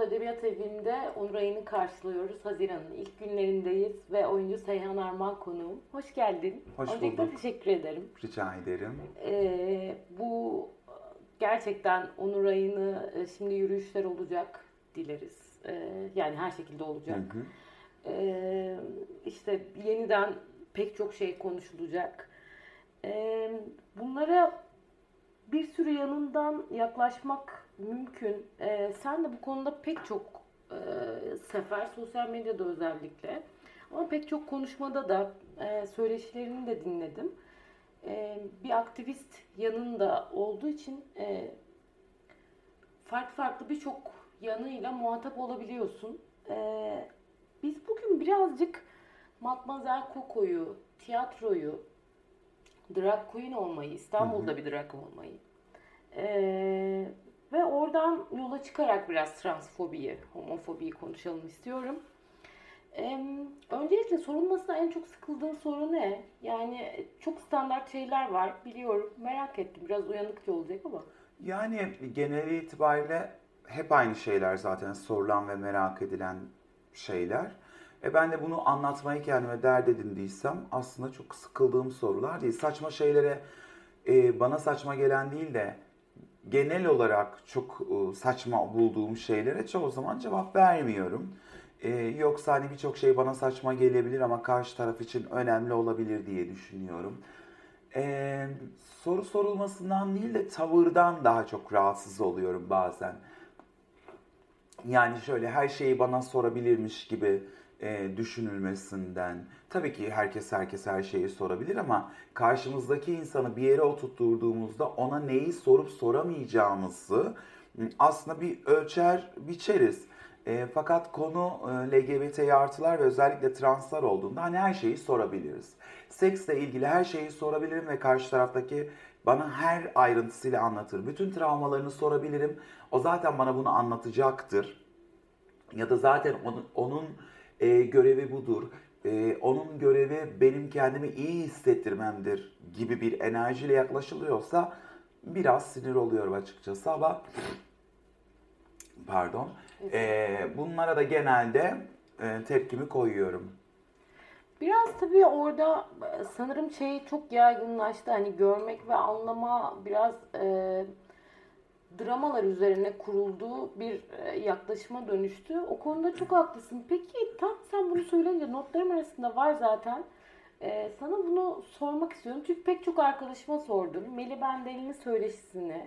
İstanbul Edebiyat Evi'nde Onur Ayı'nı karşılıyoruz. Haziran'ın ilk günlerindeyiz ve oyuncu Seyhan Arman konuğum. Hoş geldin. Hoş Öncelikle bulduk. teşekkür ederim. Rica ederim. Ee, bu gerçekten Onur Ayı'nı e, şimdi yürüyüşler olacak dileriz. Ee, yani her şekilde olacak. Hı hı. Ee, işte yeniden pek çok şey konuşulacak. Ee, bunlara bir sürü yanından yaklaşmak mümkün. Ee, sen de bu konuda pek çok e, sefer sosyal medyada özellikle ama pek çok konuşmada da e, söyleşilerini de dinledim. E, bir aktivist yanında olduğu için e, farklı farklı birçok yanıyla muhatap olabiliyorsun. E, biz bugün birazcık Matmazel Coco'yu, tiyatroyu, drag queen olmayı, İstanbul'da bir drag olmayı ee, ve oradan yola çıkarak biraz transfobiyi, homofobiyi konuşalım istiyorum. Ee, öncelikle sorulmasına en çok sıkıldığın soru ne? Yani çok standart şeyler var biliyorum. Merak ettim. Biraz uyanıkça olacak ama. Yani genel itibariyle hep aynı şeyler zaten sorulan ve merak edilen şeyler. E ben de bunu anlatmayı kendime dert edindiysem aslında çok sıkıldığım sorular değil. Saçma şeylere e, bana saçma gelen değil de genel olarak çok e, saçma bulduğum şeylere çoğu zaman cevap vermiyorum. E, yoksa hani birçok şey bana saçma gelebilir ama karşı taraf için önemli olabilir diye düşünüyorum. E, soru sorulmasından değil de tavırdan daha çok rahatsız oluyorum bazen. Yani şöyle her şeyi bana sorabilirmiş gibi e, düşünülmesinden. Tabii ki herkes herkes her şeyi sorabilir ama karşımızdaki insanı bir yere oturtturduğumuzda ona neyi sorup soramayacağımızı aslında bir ölçer biçeriz. E, fakat konu e, LGBT artılar ve özellikle translar olduğunda hani her şeyi sorabiliriz. Seksle ilgili her şeyi sorabilirim ve karşı taraftaki bana her ayrıntısıyla anlatır. Bütün travmalarını sorabilirim. O zaten bana bunu anlatacaktır. Ya da zaten onun, onun e, görevi budur. E, onun görevi benim kendimi iyi hissettirmemdir gibi bir enerjiyle yaklaşılıyorsa biraz sinir oluyorum açıkçası ama pardon. E, bunlara da genelde e, tepkimi koyuyorum. Biraz tabii orada e, sanırım şey çok yaygınlaştı. Hani görmek ve anlama biraz e, dramalar üzerine kurulduğu bir e, yaklaşıma dönüştü. O konuda çok haklısın. Peki tam sen bunu söyleyince notlarım arasında var zaten. E, sana bunu sormak istiyorum. Çünkü pek çok arkadaşıma sordum. Meli Bendeli'nin söyleşisini.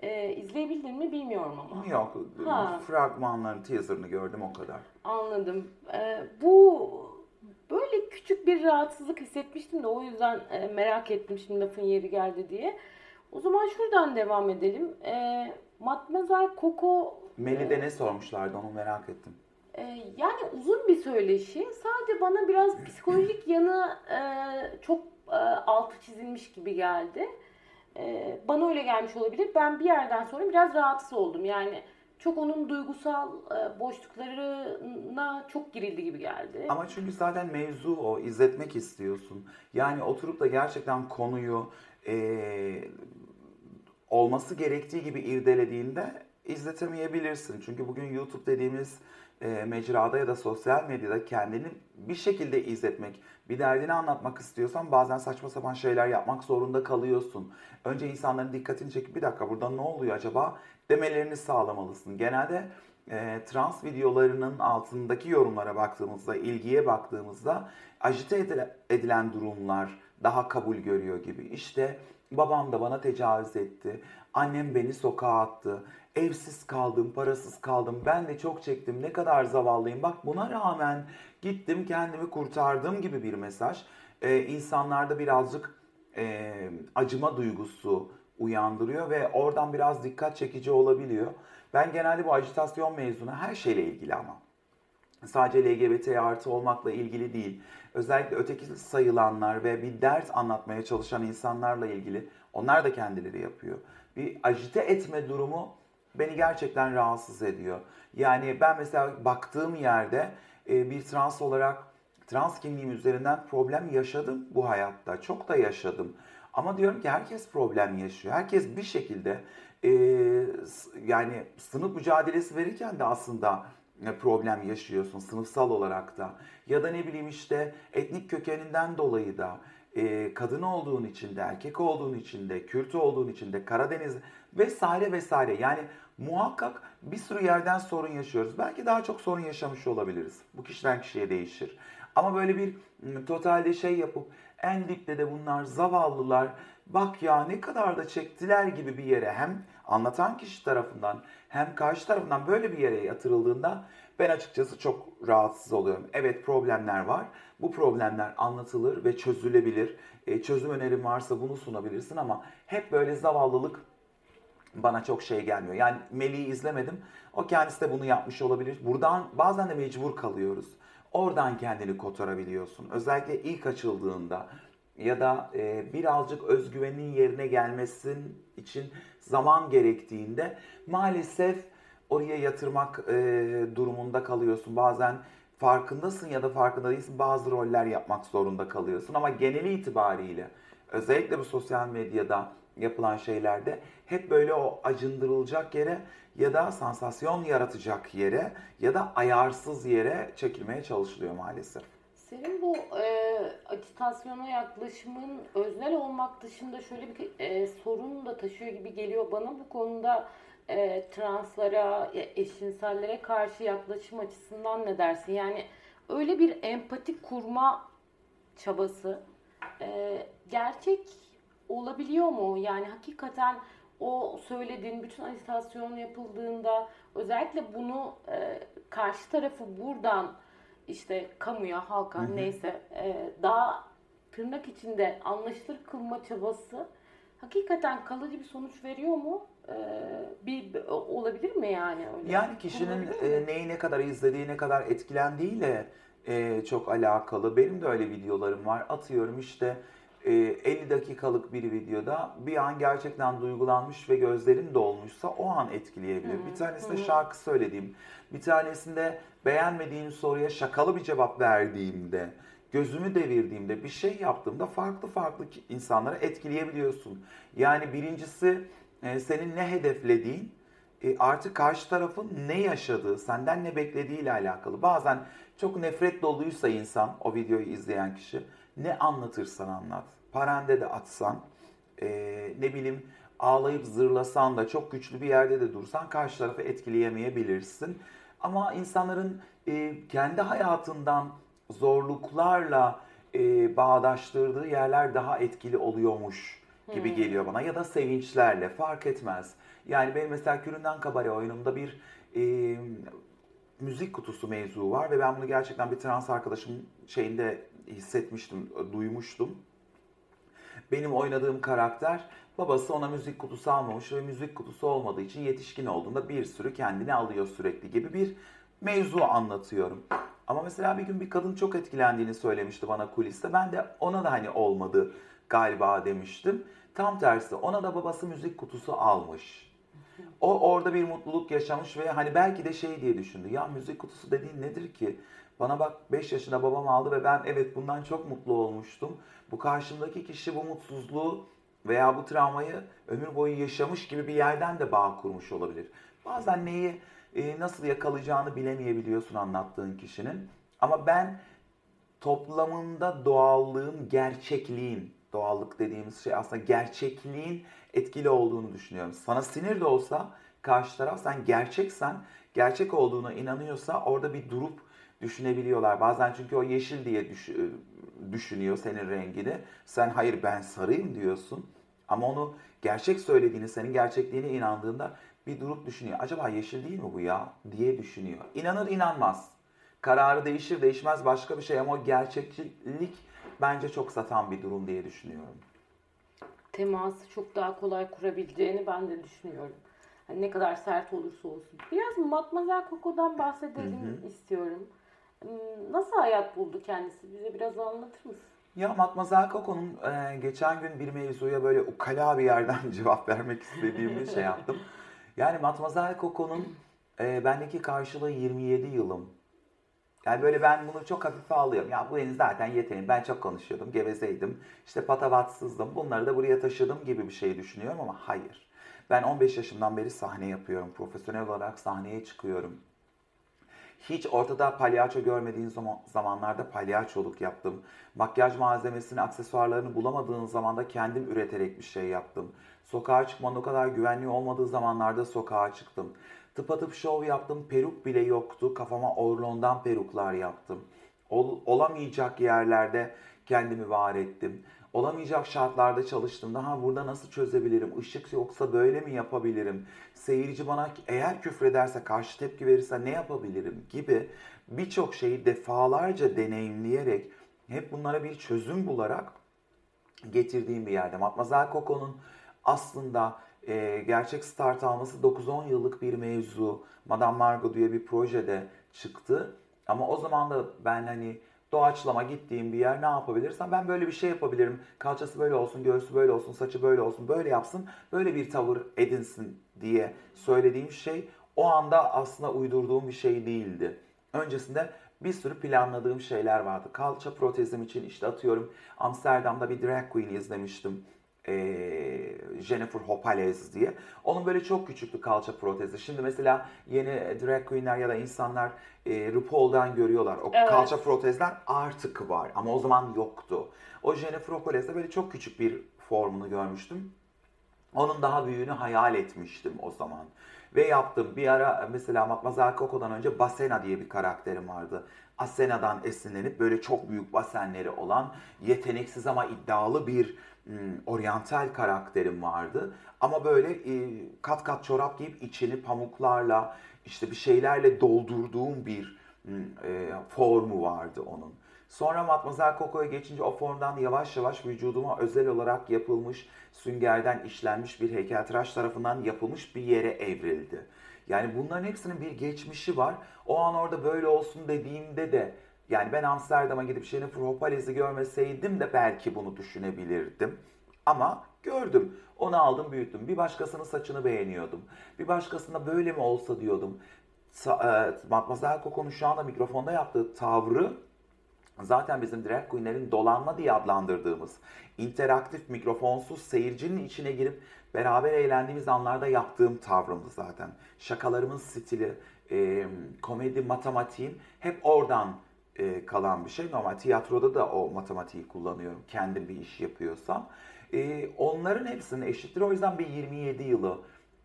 E, izleyebildin mi bilmiyorum ama. Yok, Ha. fragmanların teaserını gördüm o kadar. Anladım. E, bu böyle küçük bir rahatsızlık hissetmiştim de o yüzden e, merak ettim şimdi lafın yeri geldi diye. O zaman şuradan devam edelim. E, Matmazel Coco Melide ne sormuşlardı onu merak ettim. e, yani uzun bir söyleşi. Sadece bana biraz psikolojik yanı e, çok e, altı çizilmiş gibi geldi. E, bana öyle gelmiş olabilir. Ben bir yerden sonra biraz rahatsız oldum. Yani çok onun duygusal e, boşluklarına çok girildi gibi geldi. Ama çünkü zaten mevzu o, izletmek istiyorsun. Yani oturup da gerçekten konuyu eee, olması gerektiği gibi irdelediğinde izletemeyebilirsin. Çünkü bugün YouTube dediğimiz eee, mecrada ya da sosyal medyada kendini bir şekilde izletmek, bir derdini anlatmak istiyorsan bazen saçma sapan şeyler yapmak zorunda kalıyorsun. Önce insanların dikkatini çekip bir dakika burada ne oluyor acaba demelerini sağlamalısın. Genelde e, trans videolarının altındaki yorumlara baktığımızda, ilgiye baktığımızda ajite edile- edilen durumlar daha kabul görüyor gibi. İşte babam da bana tecavüz etti, annem beni sokağa attı, evsiz kaldım, parasız kaldım, ben de çok çektim, ne kadar zavallıyım. Bak buna rağmen gittim kendimi kurtardım gibi bir mesaj. E, insanlarda birazcık e, acıma duygusu uyandırıyor ve oradan biraz dikkat çekici olabiliyor. Ben genelde bu ajitasyon mezunu her şeyle ilgili ama sadece LGBT artı olmakla ilgili değil. Özellikle öteki sayılanlar ve bir dert anlatmaya çalışan insanlarla ilgili onlar da kendileri yapıyor. Bir ajite etme durumu beni gerçekten rahatsız ediyor. Yani ben mesela baktığım yerde e, bir trans olarak trans kimliğim üzerinden problem yaşadım bu hayatta. Çok da yaşadım. Ama diyorum ki herkes problem yaşıyor. Herkes bir şekilde e, yani sınıf mücadelesi verirken de aslında problem yaşıyorsun sınıfsal olarak da. Ya da ne bileyim işte etnik kökeninden dolayı da e, kadın olduğun için de, erkek olduğun için de, Kürt olduğun için de, Karadeniz vesaire vesaire. Yani muhakkak bir sürü yerden sorun yaşıyoruz. Belki daha çok sorun yaşamış olabiliriz. Bu kişiden kişiye değişir. Ama böyle bir totalde şey yapıp en dipte de bunlar zavallılar bak ya ne kadar da çektiler gibi bir yere hem anlatan kişi tarafından hem karşı tarafından böyle bir yere yatırıldığında ben açıkçası çok rahatsız oluyorum. Evet problemler var. Bu problemler anlatılır ve çözülebilir. E, çözüm önerim varsa bunu sunabilirsin ama hep böyle zavallılık bana çok şey gelmiyor. Yani Melih'i izlemedim. O kendisi de bunu yapmış olabilir. Buradan bazen de mecbur kalıyoruz. Oradan kendini kotarabiliyorsun. Özellikle ilk açıldığında ya da e, birazcık özgüvenin yerine gelmesin için zaman gerektiğinde maalesef oraya yatırmak e, durumunda kalıyorsun. Bazen farkındasın ya da farkında değilsin bazı roller yapmak zorunda kalıyorsun. Ama geneli itibariyle özellikle bu sosyal medyada yapılan şeylerde hep böyle o acındırılacak yere ya da sansasyon yaratacak yere ya da ayarsız yere çekilmeye çalışılıyor maalesef. Senin bu e, agitasyona yaklaşımın öznel olmak dışında şöyle bir e, sorun da taşıyor gibi geliyor bana bu konuda e, translara, eşcinsellere karşı yaklaşım açısından ne dersin? Yani öyle bir empati kurma çabası e, gerçek olabiliyor mu? Yani hakikaten o söylediğin bütün ajitasyon yapıldığında özellikle bunu e, karşı tarafı buradan işte kamuya, halka hı hı. neyse e, daha tırnak içinde anlaşılır kılma çabası hakikaten kalıcı bir sonuç veriyor mu? Ee, bir olabilir mi yani öyle? Yani kişinin e, neyi ne kadar izlediği, ne kadar etkilendiğiyle e, çok alakalı. Benim de öyle videolarım var. Atıyorum işte e, 50 dakikalık bir videoda bir an gerçekten duygulanmış ve gözlerim dolmuşsa o an etkileyebilir. Hı-hı. Bir tanesinde Hı-hı. şarkı söylediğim, bir tanesinde beğenmediğim soruya şakalı bir cevap verdiğimde, gözümü devirdiğimde, bir şey yaptığımda farklı farklı insanları etkileyebiliyorsun. Yani birincisi e, senin ne hedeflediğin, e, artık karşı tarafın ne yaşadığı, senden ne beklediği ile alakalı. Bazen çok nefret doluysa insan, o videoyu izleyen kişi, ne anlatırsan anlat. Parende de atsan, e, ne bileyim ağlayıp zırlasan da çok güçlü bir yerde de dursan karşı tarafı etkileyemeyebilirsin. Ama insanların e, kendi hayatından zorluklarla e, bağdaştırdığı yerler daha etkili oluyormuş gibi hmm. geliyor bana. Ya da sevinçlerle fark etmez. Yani benim mesela Küründen Kabare oyunumda bir e, müzik kutusu mevzu var ve ben bunu gerçekten bir trans arkadaşım şeyinde hissetmiştim, duymuştum. Benim oynadığım karakter babası ona müzik kutusu almamış ve müzik kutusu olmadığı için yetişkin olduğunda bir sürü kendini alıyor sürekli gibi bir mevzu anlatıyorum. Ama mesela bir gün bir kadın çok etkilendiğini söylemişti bana kuliste. Ben de ona da hani olmadı galiba demiştim. Tam tersi ona da babası müzik kutusu almış. O orada bir mutluluk yaşamış ve hani belki de şey diye düşündü. Ya müzik kutusu dediğin nedir ki? Bana bak 5 yaşında babam aldı ve ben evet bundan çok mutlu olmuştum. Bu karşımdaki kişi bu mutsuzluğu veya bu travmayı ömür boyu yaşamış gibi bir yerden de bağ kurmuş olabilir. Bazen neyi e, nasıl yakalayacağını bilemeyebiliyorsun anlattığın kişinin. Ama ben toplamında doğallığın, gerçekliğin, doğallık dediğimiz şey aslında gerçekliğin etkili olduğunu düşünüyorum. Sana sinir de olsa karşı taraf sen gerçeksen, gerçek olduğuna inanıyorsa orada bir durup düşünebiliyorlar. Bazen çünkü o yeşil diye düş, düşünüyor senin rengini. Sen hayır ben sarıyım diyorsun. Ama onu gerçek söylediğini, senin gerçekliğine inandığında bir durup düşünüyor. Acaba yeşil değil mi bu ya diye düşünüyor. İnanır inanmaz. Kararı değişir değişmez başka bir şey ama o gerçeklik bence çok satan bir durum diye düşünüyorum. Teması çok daha kolay kurabileceğini ben de düşünüyorum. Hani ne kadar sert olursa olsun. Biraz Matmazel Coco'dan bahsedelim hı hı. istiyorum. Hmm, Nasıl hayat buldu kendisi? Bize biraz anlatır mısın? Ya Matmazel Coco'nun e, geçen gün bir mevzuya böyle ukala bir yerden cevap vermek istediğimde şey yaptım. Yani Matmazel Coco'nun e, bendeki karşılığı 27 yılım. Yani böyle ben bunu çok hafife alıyorum. Ya bu benim zaten yeteneğim. Ben çok konuşuyordum, gevezeydim, işte patavatsızdım. Bunları da buraya taşıdım gibi bir şey düşünüyorum ama hayır. Ben 15 yaşımdan beri sahne yapıyorum. Profesyonel olarak sahneye çıkıyorum. Hiç ortada palyaço görmediğin zaman, zamanlarda palyaçoluk yaptım. Makyaj malzemesini, aksesuarlarını bulamadığın zaman da kendim üreterek bir şey yaptım. Sokağa çıkmanın o kadar güvenli olmadığı zamanlarda sokağa çıktım. Tıpatıp şov yaptım, peruk bile yoktu. Kafama Orlon'dan peruklar yaptım. Ol- olamayacak yerlerde kendimi var ettim. Olamayacak şartlarda çalıştım. Daha burada nasıl çözebilirim? Işık yoksa böyle mi yapabilirim? Seyirci bana eğer küfrederse, karşı tepki verirse ne yapabilirim? Gibi birçok şeyi defalarca deneyimleyerek hep bunlara bir çözüm bularak getirdiğim bir yerde. Matmazel Coco'nun aslında e, gerçek start alması 9-10 yıllık bir mevzu. Madame Margot diye bir projede çıktı. Ama o zaman da ben hani doğaçlama gittiğim bir yer ne yapabilirsem ben böyle bir şey yapabilirim. Kalçası böyle olsun, göğsü böyle olsun, saçı böyle olsun, böyle yapsın, böyle bir tavır edinsin diye söylediğim şey o anda aslında uydurduğum bir şey değildi. Öncesinde bir sürü planladığım şeyler vardı. Kalça protezim için işte atıyorum Amsterdam'da bir drag queen izlemiştim. Ee, Jennifer Hopalez diye. Onun böyle çok küçüktü kalça protezi. Şimdi mesela yeni drag queenler ya da insanlar e, RuPaul'dan görüyorlar. O Evet. kalça protezler artık var ama o zaman yoktu. O Jennifer Hopalez'de böyle çok küçük bir formunu görmüştüm. Onun daha büyüğünü hayal etmiştim o zaman. Ve yaptım. Bir ara mesela Matmazel Coco'dan önce Basena diye bir karakterim vardı. Asena'dan esinlenip böyle çok büyük basenleri olan yeteneksiz ama iddialı bir hmm, oryantal karakterim vardı. Ama böyle e, kat kat çorap giyip içini pamuklarla işte bir şeylerle doldurduğum bir hmm, e, formu vardı onun. Sonra Matmazel Coco'ya geçince o formdan yavaş yavaş vücuduma özel olarak yapılmış, süngerden işlenmiş bir heykeltıraş tarafından yapılmış bir yere evrildi. Yani bunların hepsinin bir geçmişi var. O an orada böyle olsun dediğimde de yani ben Amsterdam'a gidip Jennifer Hopalez'i görmeseydim de belki bunu düşünebilirdim. Ama gördüm. Onu aldım büyüttüm. Bir başkasının saçını beğeniyordum. Bir başkasına böyle mi olsa diyordum. E, Matmazel Coco'nun şu anda mikrofonda yaptığı tavrı Zaten bizim drag queenlerin dolanma diye adlandırdığımız interaktif mikrofonsuz seyircinin içine girip beraber eğlendiğimiz anlarda yaptığım tavrımdı zaten. Şakalarımın stili, e, komedi matematiğim hep oradan e, kalan bir şey. Normal tiyatroda da o matematiği kullanıyorum kendim bir iş yapıyorsam. E, onların hepsinin eşittir. O yüzden bir 27 yılı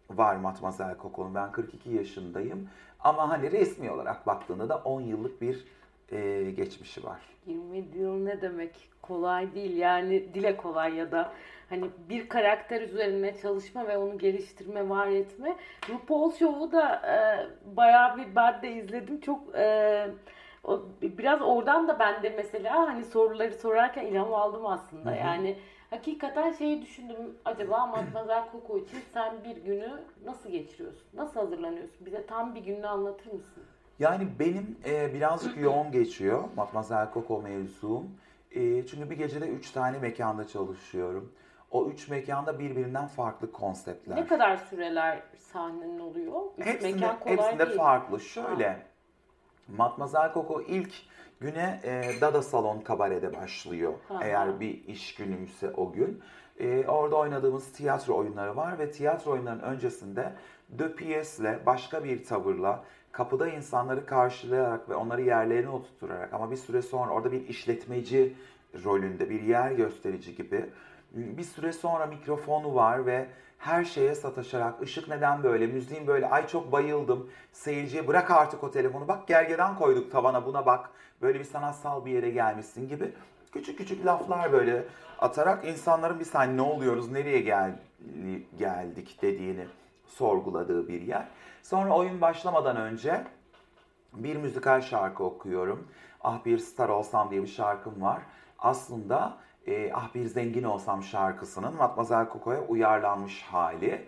var Matmazel Coco'nun. Ben 42 yaşındayım. Ama hani resmi olarak baktığında da 10 yıllık bir e, geçmişi var. 20 yıl ne demek? Kolay değil yani dile kolay ya da hani bir karakter üzerine çalışma ve onu geliştirme, var etme. RuPaul Show'u da e, bayağı bir ben de izledim. Çok e, o, biraz oradan da ben de mesela hani soruları sorarken ilham aldım aslında. Hı hı. Yani hakikaten şeyi düşündüm. Acaba Matmazel Coco için sen bir günü nasıl geçiriyorsun? Nasıl hazırlanıyorsun? Bize tam bir gününü anlatır mısın? Yani benim e, birazcık yoğun geçiyor Matmazel Coco mevzum. E, çünkü bir gecede 3 tane mekanda çalışıyorum. O 3 mekanda birbirinden farklı konseptler. Ne kadar süreler sahnenin oluyor? Üç Hepsinde, mekan kolay hepsinde değil. farklı. Şöyle, Matmazel Coco ilk güne e, Dada Salon Kabare'de başlıyor. Aha. Eğer bir iş günüyse o gün. E, orada oynadığımız tiyatro oyunları var ve tiyatro oyunlarının öncesinde de piyesle, başka bir tavırla, kapıda insanları karşılayarak ve onları yerlerine oturtarak ama bir süre sonra orada bir işletmeci rolünde, bir yer gösterici gibi bir süre sonra mikrofonu var ve her şeye sataşarak ışık neden böyle, müziğin böyle, ay çok bayıldım, seyirciye bırak artık o telefonu, bak gergedan koyduk tavana buna bak, böyle bir sanatsal bir yere gelmişsin gibi küçük küçük laflar böyle atarak insanların bir saniye ne oluyoruz, nereye gel geldik dediğini sorguladığı bir yer. Sonra oyun başlamadan önce bir müzikal şarkı okuyorum. Ah bir star olsam diye bir şarkım var. Aslında e, Ah bir zengin olsam şarkısının Matmazel Coco'ya uyarlanmış hali.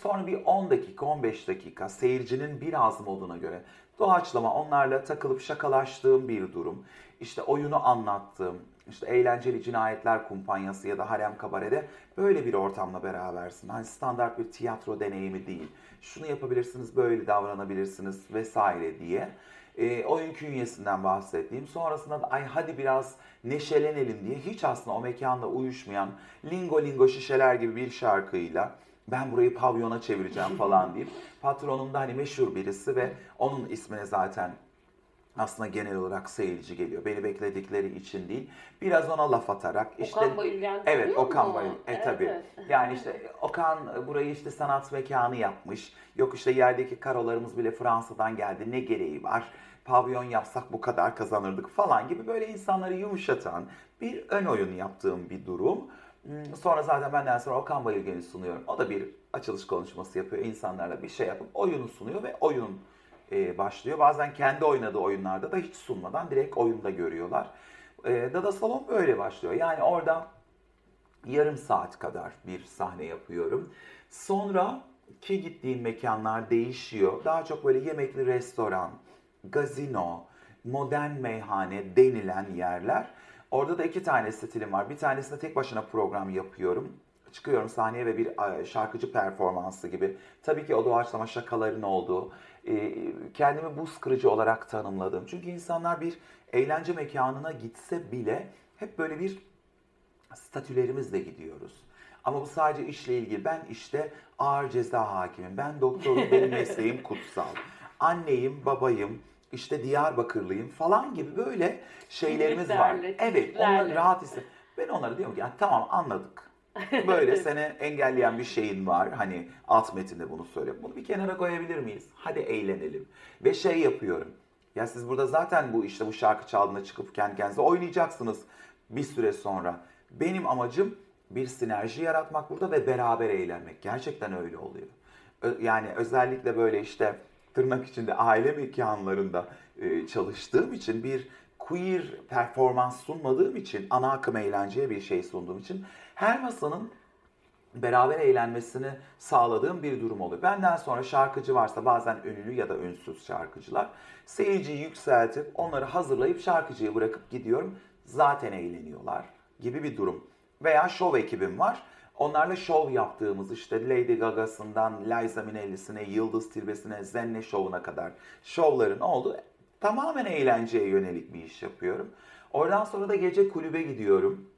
Sonra bir 10 dakika, 15 dakika seyircinin biraz moduna göre doğaçlama onlarla takılıp şakalaştığım bir durum. İşte oyunu anlattığım, işte eğlenceli cinayetler kumpanyası ya da harem kabarede böyle bir ortamla berabersin. Hani standart bir tiyatro deneyimi değil. Şunu yapabilirsiniz, böyle davranabilirsiniz vesaire diye. E, oyun künyesinden bahsettiğim. Sonrasında da ay hadi biraz neşelenelim diye hiç aslında o mekanla uyuşmayan lingo lingo şişeler gibi bir şarkıyla ben burayı pavyona çevireceğim falan deyip patronum da hani meşhur birisi ve onun ismine zaten aslında genel olarak seyirci geliyor. Beni bekledikleri için değil. Biraz ona laf atarak işte Okan Bayülgen Evet, Okan? Bayülgen. E Evet. tabii. Yani işte Okan burayı işte sanat mekanı yapmış. Yok işte yerdeki karolarımız bile Fransa'dan geldi. Ne gereği var? Pavyon yapsak bu kadar kazanırdık falan gibi böyle insanları yumuşatan bir ön oyun yaptığım bir durum. Hmm, Sonra zaten benden sonra Okan Bayülgen'i sunuyorum. O da bir açılış konuşması yapıyor. İnsanlarla bir şey yapıp oyunu sunuyor ve oyun e, başlıyor. Bazen kendi oynadığı oyunlarda da hiç sunmadan direkt oyunda görüyorlar. E, Dada Salon böyle başlıyor. Yani orada yarım saat kadar bir sahne yapıyorum. Sonra ki gittiğim mekanlar değişiyor. Daha çok böyle yemekli restoran, gazino, modern meyhane denilen yerler. Orada da iki tane stilim var. Bir tanesinde tek başına program yapıyorum. Çıkıyorum sahneye ve bir e, şarkıcı performansı gibi. Tabii ki o doğaçlama şakaların olduğu, kendimi buz kırıcı olarak tanımladım. Çünkü insanlar bir eğlence mekanına gitse bile hep böyle bir statülerimizle gidiyoruz. Ama bu sadece işle ilgili. Ben işte ağır ceza hakimim. Ben doktorum, benim mesleğim kutsal. Anneyim, babayım, işte Diyarbakırlıyım falan gibi böyle şeylerimiz var. Evet, onlar kimliklerle. rahat hisset. Ben onlara diyorum ki "Ya tamam anladık. Böyle seni engelleyen bir şeyin var. Hani alt metinde bunu söyle. Bunu bir kenara koyabilir miyiz? Hadi eğlenelim. Ve şey yapıyorum. Ya siz burada zaten bu işte bu şarkı çaldığında çıkıp kendi kendinize oynayacaksınız bir süre sonra. Benim amacım bir sinerji yaratmak burada ve beraber eğlenmek. Gerçekten öyle oluyor. Yani özellikle böyle işte tırnak içinde aile mekanlarında e, çalıştığım için bir queer performans sunmadığım için ana akım eğlenceye bir şey sunduğum için her masanın beraber eğlenmesini sağladığım bir durum oluyor. Benden sonra şarkıcı varsa bazen ünlü ya da ünsüz şarkıcılar seyirciyi yükseltip onları hazırlayıp şarkıcıyı bırakıp gidiyorum. Zaten eğleniyorlar gibi bir durum. Veya şov ekibim var. Onlarla şov yaptığımız işte Lady Gaga'sından Liza Minnelli'sine, Yıldız Tilbe'sine, Zenne şovuna kadar şovların olduğu tamamen eğlenceye yönelik bir iş yapıyorum. Oradan sonra da gece kulübe gidiyorum.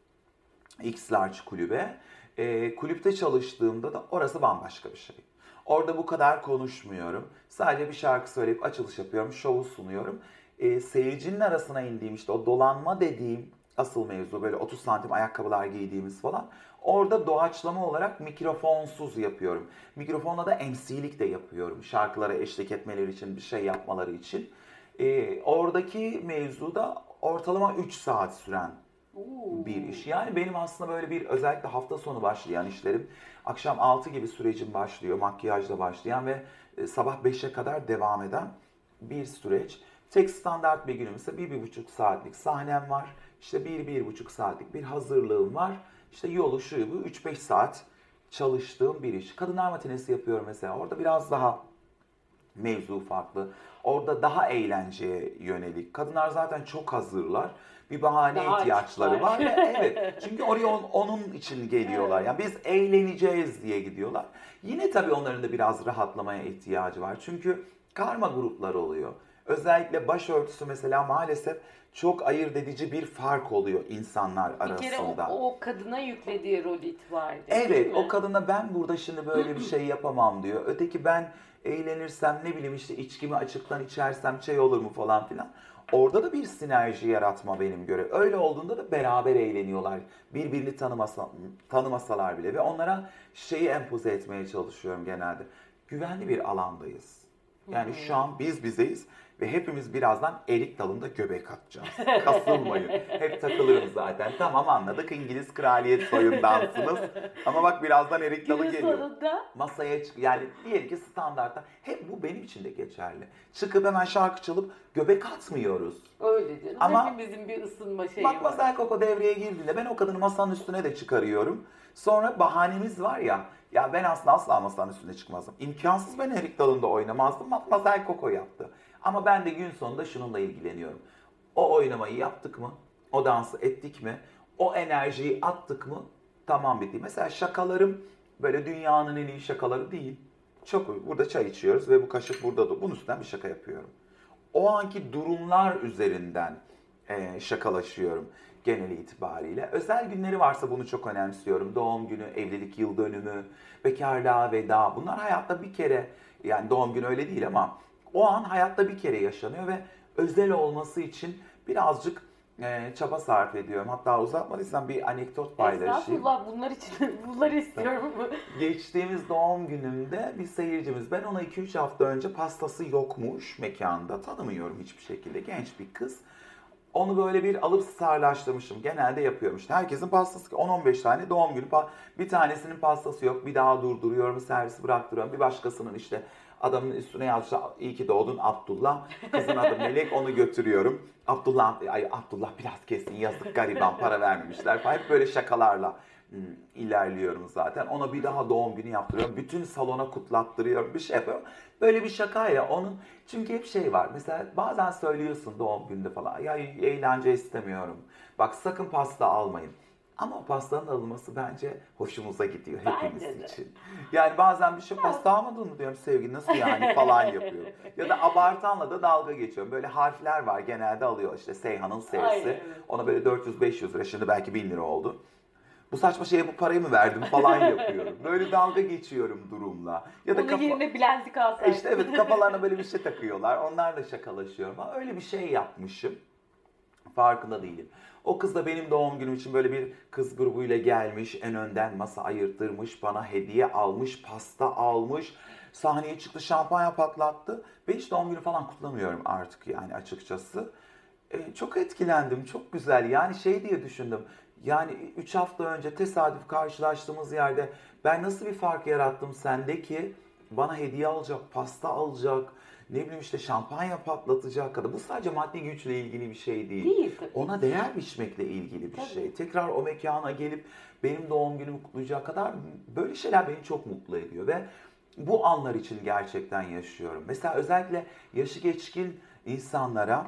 X Large kulübe. E, kulüpte çalıştığımda da orası bambaşka bir şey. Orada bu kadar konuşmuyorum. Sadece bir şarkı söyleyip açılış yapıyorum, şovu sunuyorum. E, seyircinin arasına indiğim işte o dolanma dediğim asıl mevzu böyle 30 santim ayakkabılar giydiğimiz falan. Orada doğaçlama olarak mikrofonsuz yapıyorum. Mikrofonla da MC'lik de yapıyorum. Şarkılara eşlik etmeleri için, bir şey yapmaları için. E, oradaki mevzuda ortalama 3 saat süren. Bir iş. Yani benim aslında böyle bir özellikle hafta sonu başlayan işlerim akşam 6 gibi sürecim başlıyor. Makyajla başlayan ve e, sabah 5'e kadar devam eden bir süreç. Tek standart bir günüm ise bir, bir buçuk saatlik sahnem var. İşte bir, bir buçuk saatlik bir hazırlığım var. İşte yolu şu bu 3-5 saat çalıştığım bir iş. Kadınlar matinesi yapıyorum mesela. Orada biraz daha mevzu farklı. Orada daha eğlenceye yönelik. Kadınlar zaten çok hazırlar. Bir bahane Daha ihtiyaçları var. Ve evet. Çünkü oraya on- onun için geliyorlar. Yani biz eğleneceğiz diye gidiyorlar. Yine tabii onların da biraz rahatlamaya ihtiyacı var. Çünkü karma gruplar oluyor. Özellikle başörtüsü mesela maalesef çok ayırt edici bir fark oluyor insanlar Bir kere o, arasında. o kadına yüklediği rol itibariyle. Evet, o kadına ben burada şimdi böyle bir şey yapamam diyor. Öteki ben eğlenirsem ne bileyim işte içkimi açıktan içersem şey olur mu falan filan. Orada da bir sinerji yaratma benim göre. Öyle olduğunda da beraber eğleniyorlar. Birbirini tanımasa, tanımasalar bile ve onlara şeyi empoze etmeye çalışıyorum genelde. Güvenli bir alandayız. Yani şu an biz bizeyiz ve hepimiz birazdan erik dalında göbek atacağız. Kasılmayın. Hep takılırım zaten. Tamam anladık İngiliz kraliyet soyundansınız. Ama bak birazdan erik dalı Günün geliyor. sonunda Masaya çık yani diyelim ki standartta hep bu benim için de geçerli. Çıkıp hemen şarkı çalıp göbek atmıyoruz. öyle canım. Ama- Hepimizin bir ısınma şeyi Bak var. masaya koko devreye girdiğinde ben o kadını masanın üstüne de çıkarıyorum. Sonra bahanemiz var ya. Ya ben aslında asla masanın üstüne çıkmazdım. İmkansız ben erik dalında oynamazdım. Bak masaya koko yaptı. Ama ben de gün sonunda şununla ilgileniyorum. O oynamayı yaptık mı? O dansı ettik mi? O enerjiyi attık mı? Tamam bitti. Mesela şakalarım böyle dünyanın en iyi şakaları değil. Çok burada çay içiyoruz ve bu kaşık burada da. Bunun üstünden bir şaka yapıyorum. O anki durumlar üzerinden e, şakalaşıyorum genel itibariyle. Özel günleri varsa bunu çok önemsiyorum. Doğum günü, evlilik yıl dönümü, bekarlığa veda. Bunlar hayatta bir kere yani doğum günü öyle değil ama o an hayatta bir kere yaşanıyor ve özel olması için birazcık e, çaba sarf ediyorum. Hatta uzatmadıysam bir anekdot paylaşayım. Estağfurullah bunlar için bunları istiyorum. Geçtiğimiz doğum günümde bir seyircimiz, ben ona 2-3 hafta önce pastası yokmuş mekanda, tanımıyorum hiçbir şekilde, genç bir kız. Onu böyle bir alıp sarlaştırmışım. Genelde yapıyorum işte. Herkesin pastası 10-15 tane doğum günü. Bir tanesinin pastası yok. Bir daha durduruyorum, servisi bıraktırıyorum. Bir başkasının işte adamın üstüne yazmışlar. İyi ki doğdun Abdullah. Kızın adı Melek. Onu götürüyorum. Abdullah, ay Abdullah biraz kesin yazık gariban para vermemişler falan. Hep böyle şakalarla hmm, ilerliyorum zaten. Ona bir daha doğum günü yaptırıyorum. Bütün salona kutlattırıyorum. Bir şey yapıyorum. Böyle bir şakayla onun çünkü hep şey var. Mesela bazen söylüyorsun doğum gününde falan. Ya eğlence istemiyorum. Bak sakın pasta almayın. Ama o pastanın alınması bence hoşumuza gidiyor hepimiz Bence de. için. Yani bazen bir şey pasta almadın mı diyorum sevgi nasıl yani falan yapıyorum. Ya da abartanla da dalga geçiyorum. Böyle harfler var genelde alıyor işte Seyhan'ın. Aynen, evet. Ona böyle 400-500 lira şimdi belki 1000 lira oldu. Bu saçma şeye bu parayı mı verdim falan yapıyorum. Böyle dalga geçiyorum durumla. Ya da Onun kafa- yerine bilezik alsaydın. işte evet kafalarına böyle bir şey takıyorlar. Onlarla şakalaşıyorum. Ama öyle bir şey yapmışım. Farkında değilim. O kız da benim doğum günüm için böyle bir kız grubuyla gelmiş. En önden masa ayırttırmış. Bana hediye almış. Pasta almış. Sahneye çıktı şampanya patlattı. Ben hiç doğum günü falan kutlamıyorum artık yani açıkçası. E, çok etkilendim. Çok güzel. Yani şey diye düşündüm. Yani 3 hafta önce tesadüf karşılaştığımız yerde ben nasıl bir fark yarattım sende ki bana hediye alacak, pasta alacak, ne bileyim işte şampanya patlatacak kadar. Bu sadece maddi güçle ilgili bir şey değil. Değil tabii. Ona değer biçmekle ilgili bir Tabii. şey. Tekrar o mekana gelip benim doğum günümü kutlayacak kadar böyle şeyler beni çok mutlu ediyor ve bu anlar için gerçekten yaşıyorum. Mesela özellikle yaşı geçkin insanlara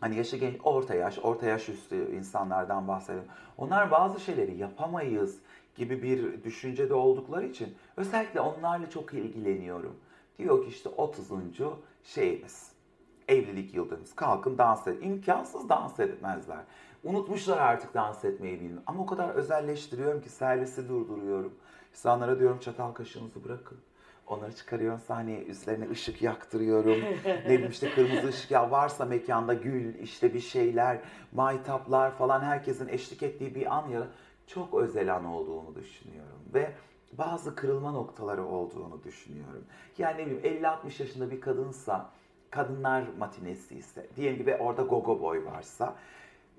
hani yaşı genç, orta yaş, orta yaş üstü insanlardan bahsedelim. Onlar bazı şeyleri yapamayız gibi bir düşüncede oldukları için özellikle onlarla çok ilgileniyorum. Diyor ki işte 30. şeyimiz, evlilik yıldönümümüz. Kalkın dans edin. İmkansız dans etmezler. Unutmuşlar artık dans etmeyi bilmiyorum. Ama o kadar özelleştiriyorum ki servisi durduruyorum. İnsanlara diyorum çatal kaşığınızı bırakın. Onları çıkarıyorum sahneye, üstlerine ışık yaktırıyorum. ne bileyim işte kırmızı ışık ya varsa mekanda gül, işte bir şeyler, maytaplar falan herkesin eşlik ettiği bir an ya çok özel an olduğunu düşünüyorum. Ve bazı kırılma noktaları olduğunu düşünüyorum. Yani ne bileyim 50-60 yaşında bir kadınsa, kadınlar matinesi ise, diyelim ki ve orada gogo boy varsa,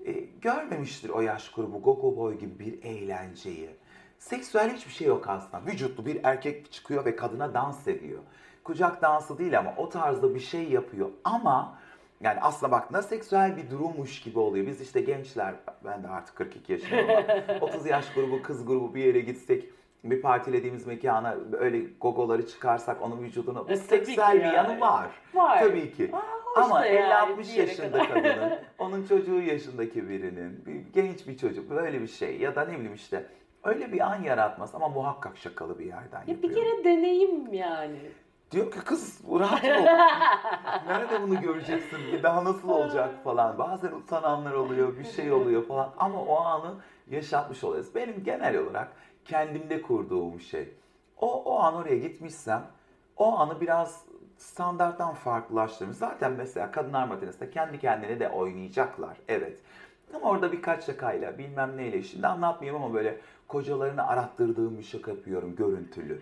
e, görmemiştir o yaş grubu gogo boy gibi bir eğlenceyi. Seksüel hiçbir şey yok aslında. Vücutlu bir erkek çıkıyor ve kadına dans ediyor. Kucak dansı değil ama o tarzda bir şey yapıyor. Ama yani aslında baktığında seksüel bir durummuş gibi oluyor. Biz işte gençler, ben de artık 42 yaşındayım ama 30 yaş grubu, kız grubu bir yere gitsek, bir partilediğimiz mekana öyle gogoları çıkarsak onun vücuduna bu E, seksüel bir yani. yanı var. Var. Tabii ki. Aa, Ama da yani 50-60 bir yere yaşında kadının, onun çocuğu yaşındaki birinin, bir genç bir çocuk böyle bir şey ya da ne bileyim işte öyle bir an yaratmaz ama muhakkak şakalı bir yerden Ya bir yapıyor. kere deneyim yani. Diyor ki kız rahat ol. Nerede bunu göreceksin ki daha nasıl olacak falan. Bazen utananlar oluyor, bir şey oluyor falan ama o anı yaşatmış oluyoruz. Benim genel olarak kendimde kurduğum şey. O, o an oraya gitmişsem o anı biraz standarttan farklılaştırmış. Zaten mesela kadınlar matinesinde kendi kendine de oynayacaklar. Evet. Ama orada birkaç şakayla bilmem neyle şimdi anlatmayayım ama böyle kocalarını arattırdığım bir şaka yapıyorum görüntülü.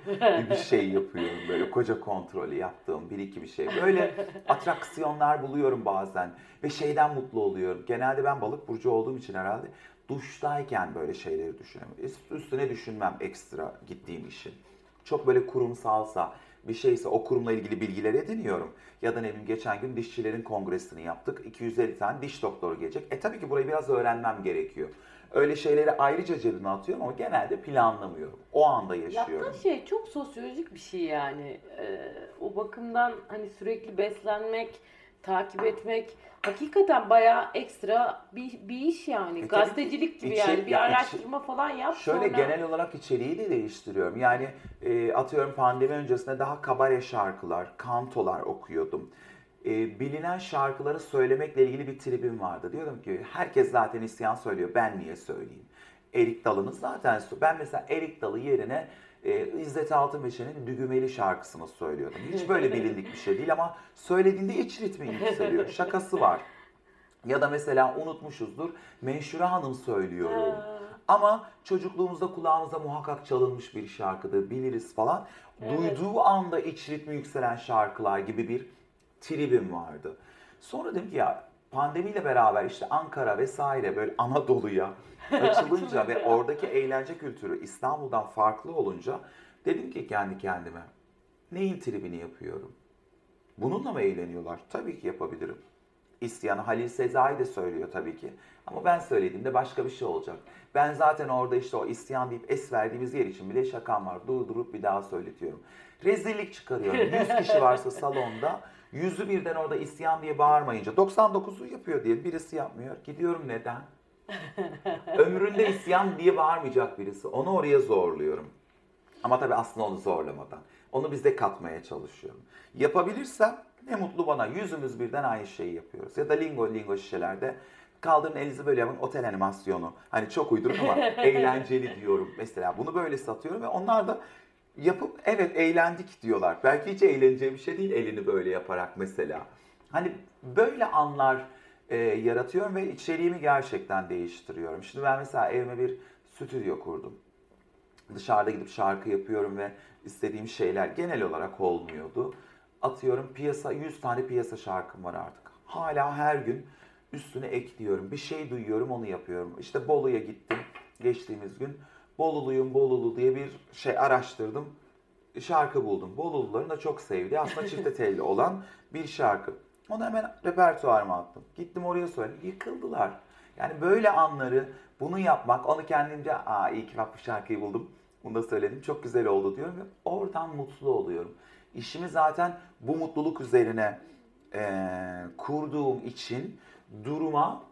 Bir şey yapıyorum böyle koca kontrolü yaptığım bir iki bir şey. Böyle atraksiyonlar buluyorum bazen ve şeyden mutlu oluyorum. Genelde ben balık burcu olduğum için herhalde duştayken böyle şeyleri düşünüyorum. Üst- Üstüne düşünmem ekstra gittiğim işin. Çok böyle kurumsalsa bir şeyse o kurumla ilgili bilgiler ediniyorum. Ya da ne bileyim geçen gün dişçilerin kongresini yaptık. 250 tane diş doktoru gelecek. E tabii ki burayı biraz öğrenmem gerekiyor. Öyle şeyleri ayrıca cebime atıyorum ama genelde planlamıyorum. O anda yaşıyorum. Yaptığın şey çok sosyolojik bir şey yani. Ee, o bakımdan hani sürekli beslenmek, takip etmek hakikaten bayağı ekstra bir, bir iş yani. E tabii Gazetecilik gibi içe- yani. Bir ya araştırma falan yap Şöyle sonra. genel olarak içeriği de değiştiriyorum. Yani e, atıyorum pandemi öncesinde daha kabare şarkılar, kantolar okuyordum. E, bilinen şarkıları söylemekle ilgili bir tribim vardı. Diyordum ki herkes zaten isyan söylüyor. Ben niye söyleyeyim? Erik Dalı'nın zaten ben mesela Erik Dalı yerine e, İzzet Altınmeşe'nin Dügümeli şarkısını söylüyordum. Hiç böyle bilindik bir şey değil ama söylediğinde iç ritmi yükseliyor. Şakası var. Ya da mesela unutmuşuzdur. Menşure Hanım söylüyorum. Ama çocukluğumuzda kulağımıza muhakkak çalınmış bir şarkıdır, biliriz falan. Evet. Duyduğu anda iç ritmi yükselen şarkılar gibi bir tribim vardı. Sonra dedim ki ya pandemiyle beraber işte Ankara vesaire böyle Anadolu'ya açılınca ve oradaki eğlence kültürü İstanbul'dan farklı olunca dedim ki kendi kendime neyin tribini yapıyorum? Bununla mı eğleniyorlar? Tabii ki yapabilirim. İsyanı Halil Sezai de söylüyor tabii ki. Ama ben söylediğimde başka bir şey olacak. Ben zaten orada işte o isyan deyip es verdiğimiz yer için bile şakam var. Durdurup bir daha söyletiyorum. Rezillik çıkarıyorum. 100 kişi varsa salonda yüzü birden orada isyan diye bağırmayınca 99'u yapıyor diye birisi yapmıyor. Gidiyorum neden? Ömründe isyan diye bağırmayacak birisi. Onu oraya zorluyorum. Ama tabii aslında onu zorlamadan. Onu bize katmaya çalışıyorum. Yapabilirsem ne mutlu bana. Yüzümüz birden aynı şeyi yapıyoruz. Ya da lingo lingo şişelerde kaldırın elinizi böyle yapın otel animasyonu. Hani çok uyduruk ama eğlenceli diyorum. Mesela bunu böyle satıyorum ve onlar da yapıp evet eğlendik diyorlar. Belki hiç eğleneceği bir şey değil elini böyle yaparak mesela. Hani böyle anlar e, yaratıyorum ve içeriğimi gerçekten değiştiriyorum. Şimdi ben mesela evime bir stüdyo kurdum dışarıda gidip şarkı yapıyorum ve istediğim şeyler genel olarak olmuyordu. Atıyorum piyasa 100 tane piyasa şarkım var artık. Hala her gün üstüne ekliyorum. Bir şey duyuyorum onu yapıyorum. İşte Bolu'ya gittim geçtiğimiz gün. Boluluyum Bolulu diye bir şey araştırdım. Şarkı buldum. Boluluların da çok sevdiği aslında çifte telli olan bir şarkı. Onu hemen repertuarıma attım. Gittim oraya söyledim. Yıkıldılar. Yani böyle anları bunu yapmak, onu kendimce aa iyi ki bak bu şarkıyı buldum. Bunu da söyledim. Çok güzel oldu diyorum ve oradan mutlu oluyorum. İşimi zaten bu mutluluk üzerine eee, kurduğum için duruma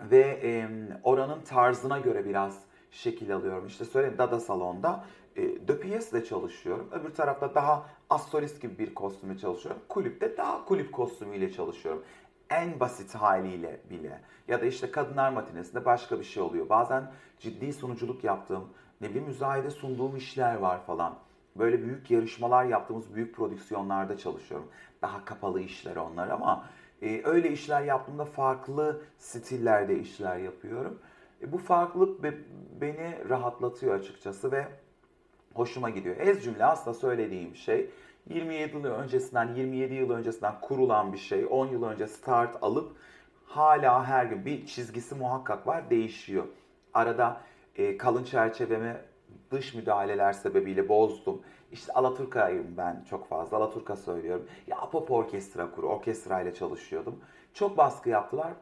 ve e, oranın tarzına göre biraz şekil alıyorum. İşte söyleyeyim Dada Salon'da e, De Pièce'le çalışıyorum. Öbür tarafta daha astrolist gibi bir kostümle çalışıyorum. Kulüpte daha kulüp kostümüyle çalışıyorum. En basit haliyle bile. Ya da işte Kadınlar Matinesi'nde başka bir şey oluyor. Bazen ciddi sunuculuk yaptığım, ne bileyim müzayede sunduğum işler var falan. Böyle büyük yarışmalar yaptığımız büyük prodüksiyonlarda çalışıyorum. Daha kapalı işler onlar ama e, öyle işler yaptığımda farklı stillerde işler yapıyorum. E, bu farklılık be- beni rahatlatıyor açıkçası ve hoşuma gidiyor. Ez cümle aslında söylediğim şey 27 yıl öncesinden 27 yıl öncesinden kurulan bir şey. 10 yıl önce start alıp hala her gün bir çizgisi muhakkak var değişiyor. Arada e, kalın çerçevemi dış müdahaleler sebebiyle bozdum. İşte Alaturka'yım ben çok fazla. Alaturka söylüyorum. Ya pop orkestra kuru, orkestra ile çalışıyordum. Çok baskı yaptılar.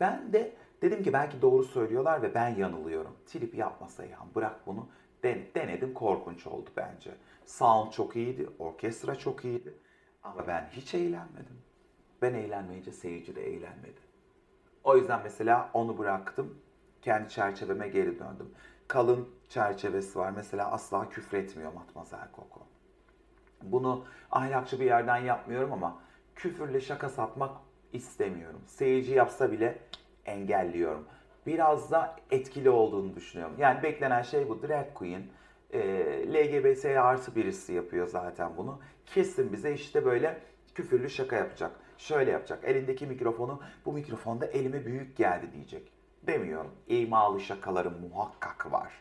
Ben de dedim ki belki doğru söylüyorlar ve ben yanılıyorum. Trip yapmasa ya bırak bunu. Den- denedim korkunç oldu bence. Sound çok iyiydi, orkestra çok iyiydi. Ama ben hiç eğlenmedim. Ben eğlenmeyince seyirci de eğlenmedi. O yüzden mesela onu bıraktım. Kendi çerçeveme geri döndüm. Kalın çerçevesi var. Mesela asla küfretmiyor Matmazel Koko. Bunu ahlakçı bir yerden yapmıyorum ama küfürle şaka satmak istemiyorum. Seyirci yapsa bile engelliyorum. Biraz da etkili olduğunu düşünüyorum. Yani beklenen şey bu. Drag Queen, e, LGBT artı birisi yapıyor zaten bunu. Kesin bize işte böyle küfürlü şaka yapacak. Şöyle yapacak. Elindeki mikrofonu, bu mikrofonda elime büyük geldi diyecek. demiyorum. İmalı şakalarım muhakkak var.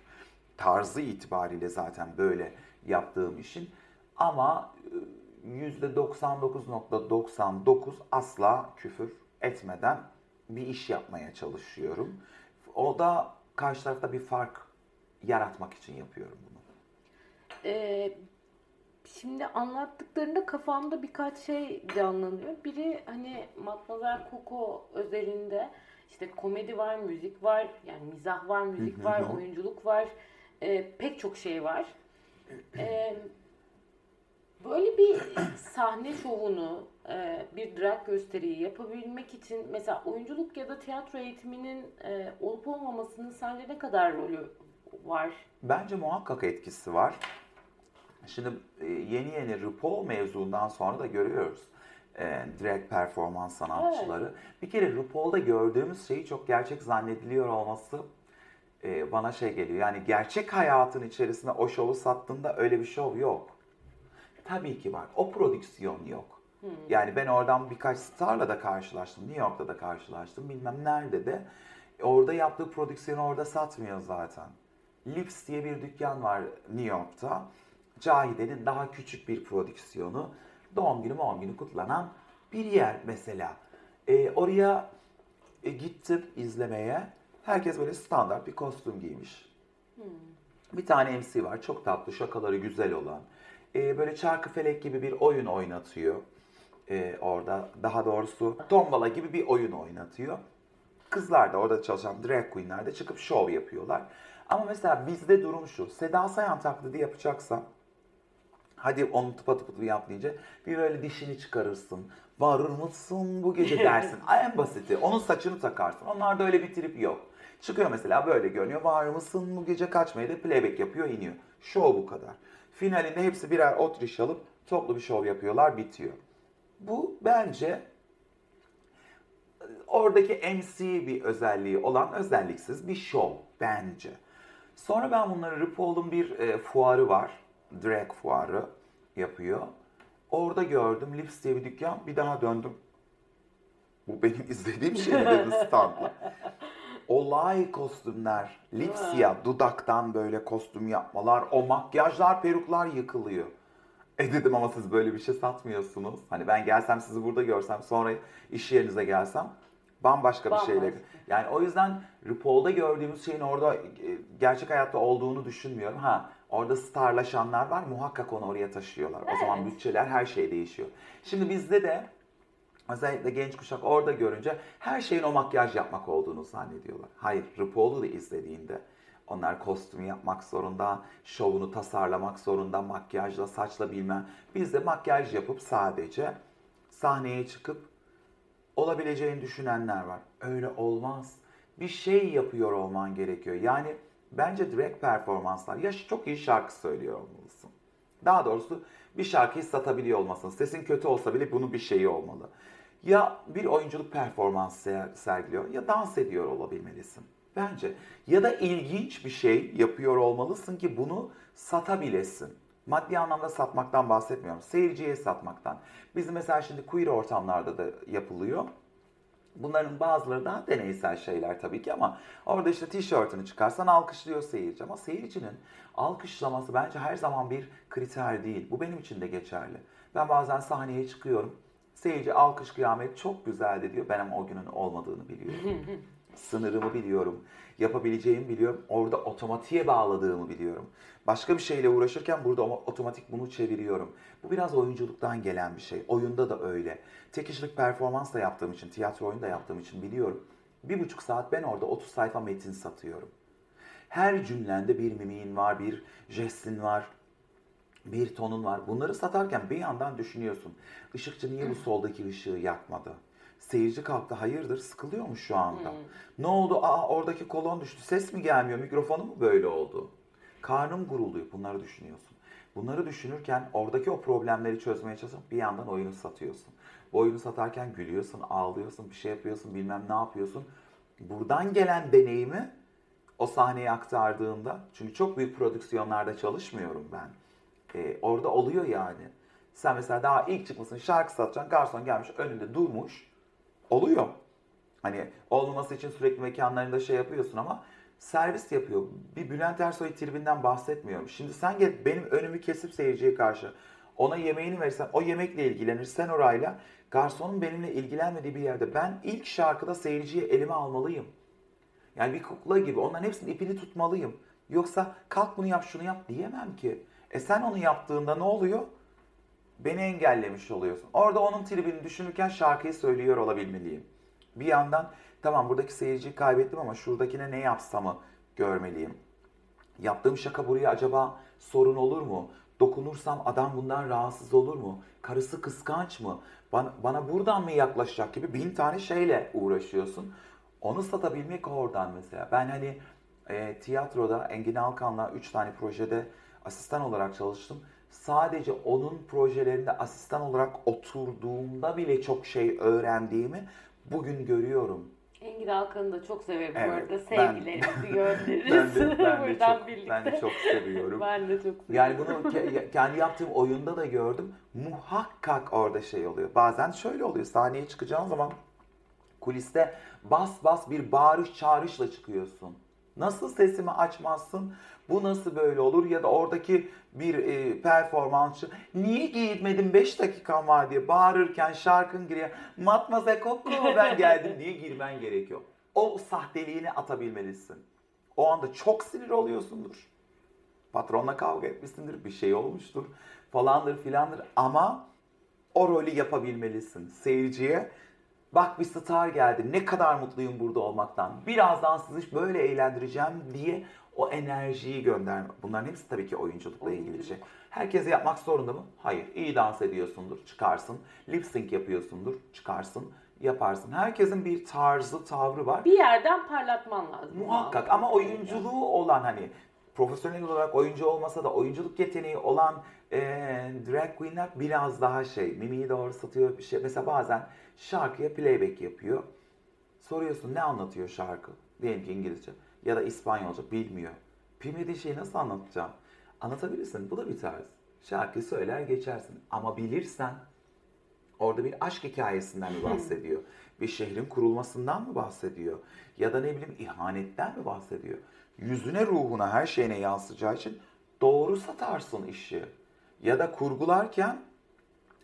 Tarzı itibariyle zaten böyle yaptığım işin. Ama e, %99.99 asla küfür etmeden bir iş yapmaya çalışıyorum. O da karşı tarafta bir fark yaratmak için yapıyorum bunu. Ee, şimdi anlattıklarında kafamda birkaç şey canlanıyor. Biri hani Matmazel Coco özelinde işte komedi var, müzik var, yani mizah var, müzik var, oyunculuk var, e, pek çok şey var. E, böyle bir sahne şovunu, bir drag gösteriyi yapabilmek için mesela oyunculuk ya da tiyatro eğitiminin e, olup olmamasının sence ne kadar rolü var? Bence muhakkak etkisi var. Şimdi e, yeni yeni RuPaul mevzundan sonra da görüyoruz. E, drag performans sanatçıları. Bir kere RuPaul'da gördüğümüz şeyi çok gerçek zannediliyor olması e, bana şey geliyor. Yani gerçek hayatın içerisinde o şovu sattığında öyle bir şov yok. Tabii ki var. O prodüksiyon yok. Yani ben oradan birkaç starla da karşılaştım. New York'ta da karşılaştım. Bilmem nerede de. Orada yaptığı prodüksiyonu orada satmıyor zaten. Lips diye bir dükkan var New York'ta. Cahide'nin daha küçük bir prodüksiyonu. Doğum günü doğum günü kutlanan bir yer mesela. Ee, oraya e, gittim izlemeye. Herkes böyle standart bir kostüm giymiş. Bir tane MC var. Çok tatlı, şakaları güzel olan. Ee, böyle çarkı felek gibi bir oyun oynatıyor. Ee, orada daha doğrusu tombala gibi bir oyun oynatıyor. Kızlar da orada çalışan drag queenler de çıkıp şov yapıyorlar. Ama mesela bizde durum şu. Seda Sayan taklidi yapacaksam Hadi onu tıpa tıpa yap deyince bir böyle dişini çıkarırsın. Varır mısın bu gece dersin. en basiti. Onun saçını takarsın. Onlarda öyle bir trip yok. Çıkıyor mesela böyle görünüyor. Var mısın bu gece kaçmayı da playback yapıyor iniyor. Şov bu kadar. Finalinde hepsi birer otriş alıp toplu bir şov yapıyorlar bitiyor. Bu bence oradaki MC bir özelliği olan özelliksiz bir şov bence. Sonra ben bunları RuPaul'un bir e, fuarı var. Drag fuarı yapıyor. Orada gördüm Lips diye bir dükkan. Bir daha döndüm. Bu benim izlediğim şey mi dedim standla. Olay kostümler. Lipsia dudaktan böyle kostüm yapmalar. O makyajlar, peruklar yıkılıyor. E dedim ama siz böyle bir şey satmıyorsunuz. Hani ben gelsem sizi burada görsem sonra iş yerinize gelsem bambaşka bir şeyle. Yani o yüzden RuPaul'da gördüğümüz şeyin orada e, gerçek hayatta olduğunu düşünmüyorum. Ha orada starlaşanlar var muhakkak onu oraya taşıyorlar. O zaman Evet. bütçeler her şey değişiyor. Şimdi bizde de özellikle genç kuşak orada görünce her şeyin o makyaj yapmak olduğunu zannediyorlar. Hayır RuPaul'u da izlediğinde onlar kostüm yapmak zorunda, şovunu tasarlamak zorunda, makyajla, saçla bilmem. Biz de makyaj yapıp sadece sahneye çıkıp olabileceğini düşünenler var. Öyle olmaz. Bir şey yapıyor olman gerekiyor. Yani bence drag performanslar ya çok iyi şarkı söylüyor olmalısın. Daha doğrusu bir şarkıyı satabiliyor olmasın. Sesin kötü olsa bile bunun bir şeyi olmalı. Ya bir oyunculuk performansı ser- sergiliyor ya dans ediyor olabilmelisin. Bence. Ya da ilginç bir şey yapıyor olmalısın ki bunu satabilesin. Maddi anlamda satmaktan bahsetmiyorum. Seyirciye satmaktan. Bizim mesela şimdi queer ortamlarda da yapılıyor. Bunların bazıları daha deneysel şeyler tabii ki ama orada işte tişörtünü çıkarsan alkışlıyor seyirci. Ama seyircinin alkışlaması bence her zaman bir kriter değil. Bu benim için de geçerli. Ben bazen sahneye çıkıyorum. Seyirci alkış kıyamet çok güzeldi diyor. Ben ama o günün olmadığını biliyorum. Sınırımı biliyorum. Yapabileceğimi biliyorum. Orada otomatiğe bağladığımı biliyorum. Başka bir şeyle uğraşırken burada otomatik bunu çeviriyorum. Bu biraz oyunculuktan gelen bir şey. Oyunda da öyle. Tek kişilik performans da yaptığım için, tiyatro oyunu da yaptığım için biliyorum. Bir buçuk saat ben orada 30 sayfa metin satıyorum. Her cümlende bir mimiğin var, bir jestin var, bir tonun var. Bunları satarken bir yandan düşünüyorsun. Işıkçı niye bu soldaki ışığı yakmadı? Seyirci kalktı hayırdır sıkılıyor mu şu anda? Ne oldu? Aa oradaki kolon düştü. Ses mi gelmiyor? Mikrofonu mu böyle oldu? Karnım gurulduyor. Bunları düşünüyorsun. Bunları düşünürken oradaki o problemleri çözmeye çalışıp bir yandan oyunu satıyorsun. Bu oyunu satarken gülüyorsun, ağlıyorsun, bir şey yapıyorsun, bilmem ne yapıyorsun. Buradan gelen deneyimi o sahneye aktardığında, çünkü çok büyük prodüksiyonlarda çalışmıyorum ben. Ee, orada oluyor yani. Sen mesela daha ilk çıkmasın şarkı satacaksın, garson gelmiş önünde durmuş. Oluyor. Hani olmaması için sürekli mekanlarında şey yapıyorsun ama servis yapıyor. Bir Bülent Ersoy tribinden bahsetmiyorum. Şimdi sen gel benim önümü kesip seyirciye karşı ona yemeğini verirsen o yemekle ilgilenir. Sen orayla garsonun benimle ilgilenmediği bir yerde ben ilk şarkıda seyirciyi elime almalıyım. Yani bir kukla gibi onların hepsinin ipini tutmalıyım. Yoksa kalk bunu yap şunu yap diyemem ki. E sen onu yaptığında ne oluyor? Beni engellemiş oluyorsun. Orada onun tribini düşünürken şarkıyı söylüyor olabilmeliyim. Bir yandan tamam buradaki seyirciyi kaybettim ama şuradakine ne yapsamı görmeliyim. Yaptığım şaka buraya acaba sorun olur mu? Dokunursam adam bundan rahatsız olur mu? Karısı kıskanç mı? Bana, bana buradan mı yaklaşacak gibi bin tane şeyle uğraşıyorsun. Onu satabilmek oradan mesela. Ben hani e, tiyatroda Engin Alkan'la 3 tane projede asistan olarak çalıştım. Sadece onun projelerinde asistan olarak oturduğumda bile çok şey öğrendiğimi bugün görüyorum. Engin Alkan'ı da çok severim bu Evet, arada. ben- Sevgilerimizi göndeririz. Ben de, ben de, Buradan çok, birlikte. ben de çok seviyorum. Ben de çok seviyorum. Yani bunu ke- kendi yaptığım oyunda da gördüm. Muhakkak orada şey oluyor. Bazen şöyle oluyor. Sahneye çıkacağın zaman kuliste bas bas bir bağırış çağrışla çıkıyorsun. Nasıl sesimi açmazsın? Bu nasıl böyle olur? Ya da oradaki bir e, performansçı niye giyinmedin 5 dakikam var diye bağırırken şarkın giriyor. Matmazel Coco ben geldim diye girmen gerekiyor. O sahteliğini atabilmelisin. O anda çok sinir oluyorsundur. Patronla kavga etmişsindir, bir şey olmuştur falandır filandır ama o rolü yapabilmelisin. Seyirciye bak bir star geldi ne kadar mutluyum burada olmaktan. Birazdan sizi böyle eğlendireceğim diye o enerjiyi gönderme. Bunların hepsi tabii ki oyunculukla ilgili bir şey. Herkese yapmak zorunda mı? Hayır. İyi dans ediyorsundur, çıkarsın. Lip sync yapıyorsundur, çıkarsın, yaparsın. Herkesin bir tarzı, tavrı var. Bir yerden parlatman lazım. Muhakkak ama oyunculuğu olan hani profesyonel olarak oyuncu olmasa da oyunculuk yeteneği olan e, drag queenler biraz daha şey mimiği doğru satıyor bir şey. Mesela bazen şarkıya playback yapıyor. Soruyorsun ne anlatıyor şarkı? Diyelim ki İngilizce ya da İspanyolca bilmiyor. Bilmediği şeyi nasıl anlatacağım? Anlatabilirsin. Bu da bir tarz. Şarkıyı söyler geçersin. Ama bilirsen Orada bir aşk hikayesinden mi bahsediyor? Bir şehrin kurulmasından mı bahsediyor? Ya da ne bileyim ihanetten mi bahsediyor? Yüzüne, ruhuna, her şeyine yansıyacağı için doğru satarsın işi. Ya da kurgularken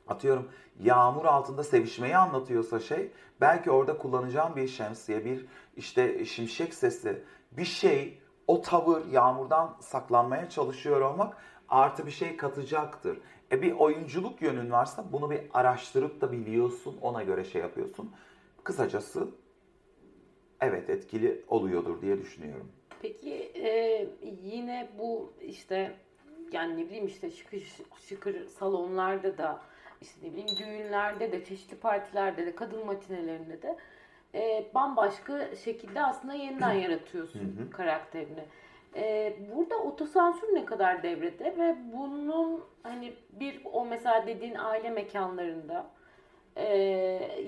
atıyorum yağmur altında sevişmeyi anlatıyorsa şey belki orada kullanacağım bir şemsiye, bir işte şimşek sesi, bir şey o tavır yağmurdan saklanmaya çalışıyor olmak artı bir şey katacaktır. E bir oyunculuk yönün varsa bunu bir araştırıp da biliyorsun ona göre şey yapıyorsun. Kısacası evet etkili oluyordur diye düşünüyorum. Peki e, yine bu işte yani ne bileyim işte şıkır şıkır salonlarda da işte ne bileyim düğünlerde de çeşitli partilerde de kadın matinelerinde de e, bambaşka şekilde aslında yeniden yaratıyorsun karakterini. E, burada otosansür ne kadar devrede ve bunun hani bir o mesela dediğin aile mekanlarında e,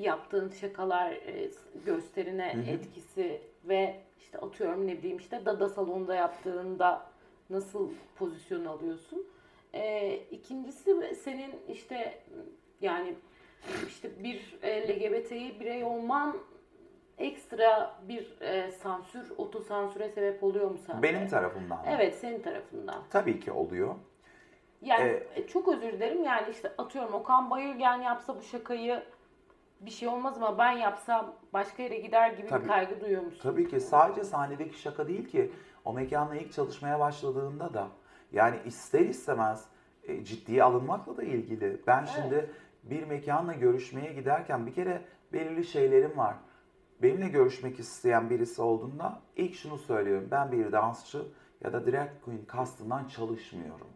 yaptığın şakalar e, gösterine etkisi ve işte atıyorum ne bileyim işte Dada salonda yaptığında nasıl pozisyon alıyorsun? E, ikincisi senin işte yani işte bir e, LGBT'yi birey olman ekstra bir e, sansür, otosansüre sebep oluyor mu sende? Benim tarafımdan. mı? Evet, senin tarafından. Tabii ki oluyor. Yani Ee, e, çok özür dilerim yani işte atıyorum Okan Bayülgen yapsa bu şakayı bir şey olmaz ama ben yapsam başka yere gider gibi Tabii. bir kaygı duyuyor musun? Tabii ki sadece sahnedeki şaka değil ki o mekanla ilk çalışmaya başladığında da yani ister istemez e, ciddiye alınmakla da ilgili. Ben şimdi bir mekanla görüşmeye giderken bir kere belirli şeylerim var. Benimle görüşmek isteyen birisi olduğunda ilk şunu söylüyorum. Ben bir dansçı ya da drag queen kastından çalışmıyorum.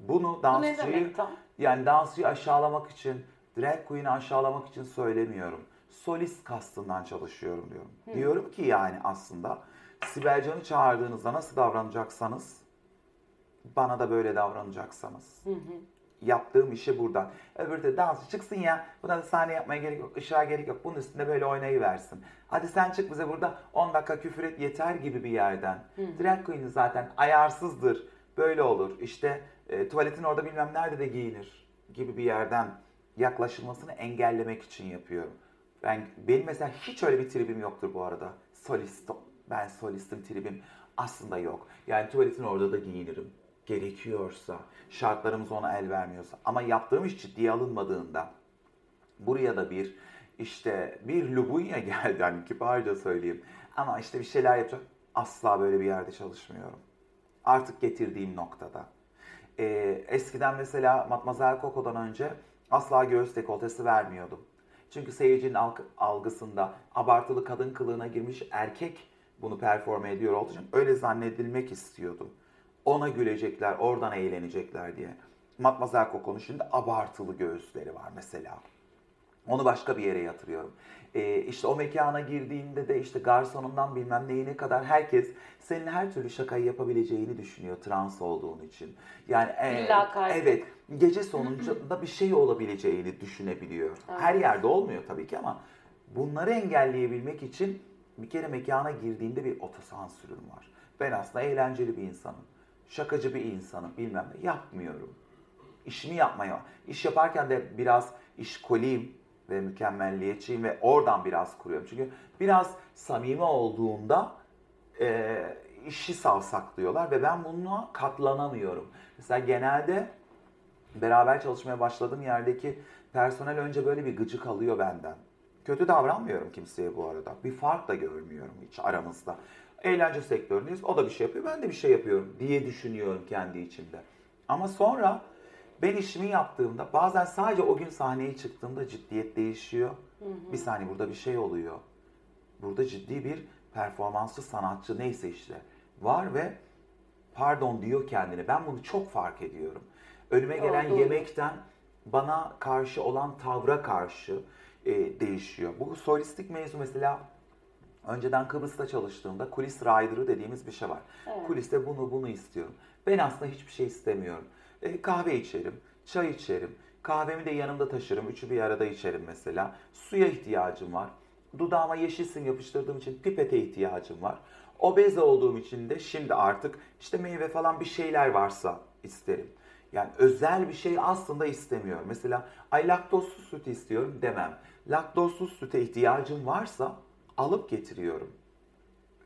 Bunu Bu ne dansçıyı tam? yani dansçıyı aşağılamak için, drag queen'i aşağılamak için söylemiyorum. Solist kastından çalışıyorum diyorum. Diyorum ki yani aslında Sibel Can'ı çağırdığınızda nasıl davranacaksanız bana da böyle davranacaksanız. Yaptığım işi buradan. Öbürü de dansçı çıksın ya. Buna da sahne yapmaya gerek yok. ışığa gerek yok. Bunun üstünde böyle oynayıversin. Hadi sen çık bize burada 10 dakika küfür et yeter gibi bir yerden. Drag queen'i zaten ayarsızdır. Böyle olur. İşte e, tuvaletin orada bilmem nerede de giyinir gibi bir yerden yaklaşılmasını engellemek için yapıyorum. Ben benim mesela hiç öyle bir tribim yoktur bu arada. Solist, ben solistim tribim aslında yok. Yani tuvaletin orada da giyinirim. Gerekiyorsa, şartlarımız ona el vermiyorsa. Ama yaptığım iş ciddiye alınmadığında buraya da bir işte bir Lubunya geldi hani kibarca söyleyeyim. Ama işte bir şeyler yapacak. Asla böyle bir yerde çalışmıyorum. Artık getirdiğim noktada. Ee, eskiden mesela Matmazel Coco'dan önce asla göğüs dekoltesi vermiyordum. Çünkü seyircinin alg- algısında abartılı kadın kılığına girmiş erkek bunu performe ediyor olduğu için öyle zannedilmek istiyordum. Ona gülecekler, oradan eğlenecekler diye. Matmazel Coco'nun şimdi abartılı göğüsleri var mesela. Onu başka bir yere yatırıyorum. Ee, işte o mekana girdiğinde de işte garsonundan bilmem neyine kadar herkes senin her türlü şakayı yapabileceğini düşünüyor trans olduğun için. Yani e, kaydı. evet gece sonunda bir şey olabileceğini düşünebiliyor. Her yerde olmuyor tabii ki ama bunları engelleyebilmek için bir kere mekana girdiğinde bir otosansürüm var. Ben aslında eğlenceli bir insanım. Şakacı bir insanım bilmem ne yapmıyorum işimi yapmaya, iş yaparken de biraz işkoliyim ve mükemmelliyetçiyim ve oradan biraz kuruyorum. Çünkü biraz samimi olduğunda e, işi savsaklıyorlar ve ben buna katlanamıyorum. Mesela genelde beraber çalışmaya başladığım yerdeki personel önce böyle bir gıcık alıyor benden. Kötü davranmıyorum kimseye bu arada. Bir fark da görmüyorum hiç aramızda. Eğlence sektöründeyiz. O da bir şey yapıyor, ben de bir şey yapıyorum diye düşünüyorum kendi içimde. Ama sonra ben işimi yaptığımda bazen sadece o gün sahneye çıktığımda ciddiyet değişiyor. Bir saniye burada bir şey oluyor. Burada ciddi bir performansçı sanatçı neyse işte var ve pardon diyor kendine. Ben bunu çok fark ediyorum. Önüme gelen Doğru. yemekten bana karşı olan tavra karşı e, değişiyor. Bu solistik mevzu mesela önceden Kıbrıs'ta çalıştığımda kulis rider'ı dediğimiz bir şey var. Evet. Kuliste bunu bunu istiyorum. Ben aslında hiçbir şey istemiyorum. E, kahve içerim, çay içerim, kahvemi de yanımda taşırım, üçü bir arada içerim mesela. Suya ihtiyacım var. Dudağıma yeşil sim yapıştırdığım için pipete ihtiyacım var. Obez olduğum için de şimdi artık işte meyve falan bir şeyler varsa isterim. Yani özel bir şey aslında istemiyorum. Mesela ay laktozsuz süt istiyorum demem. Laktozsuz süte ihtiyacım varsa alıp getiriyorum.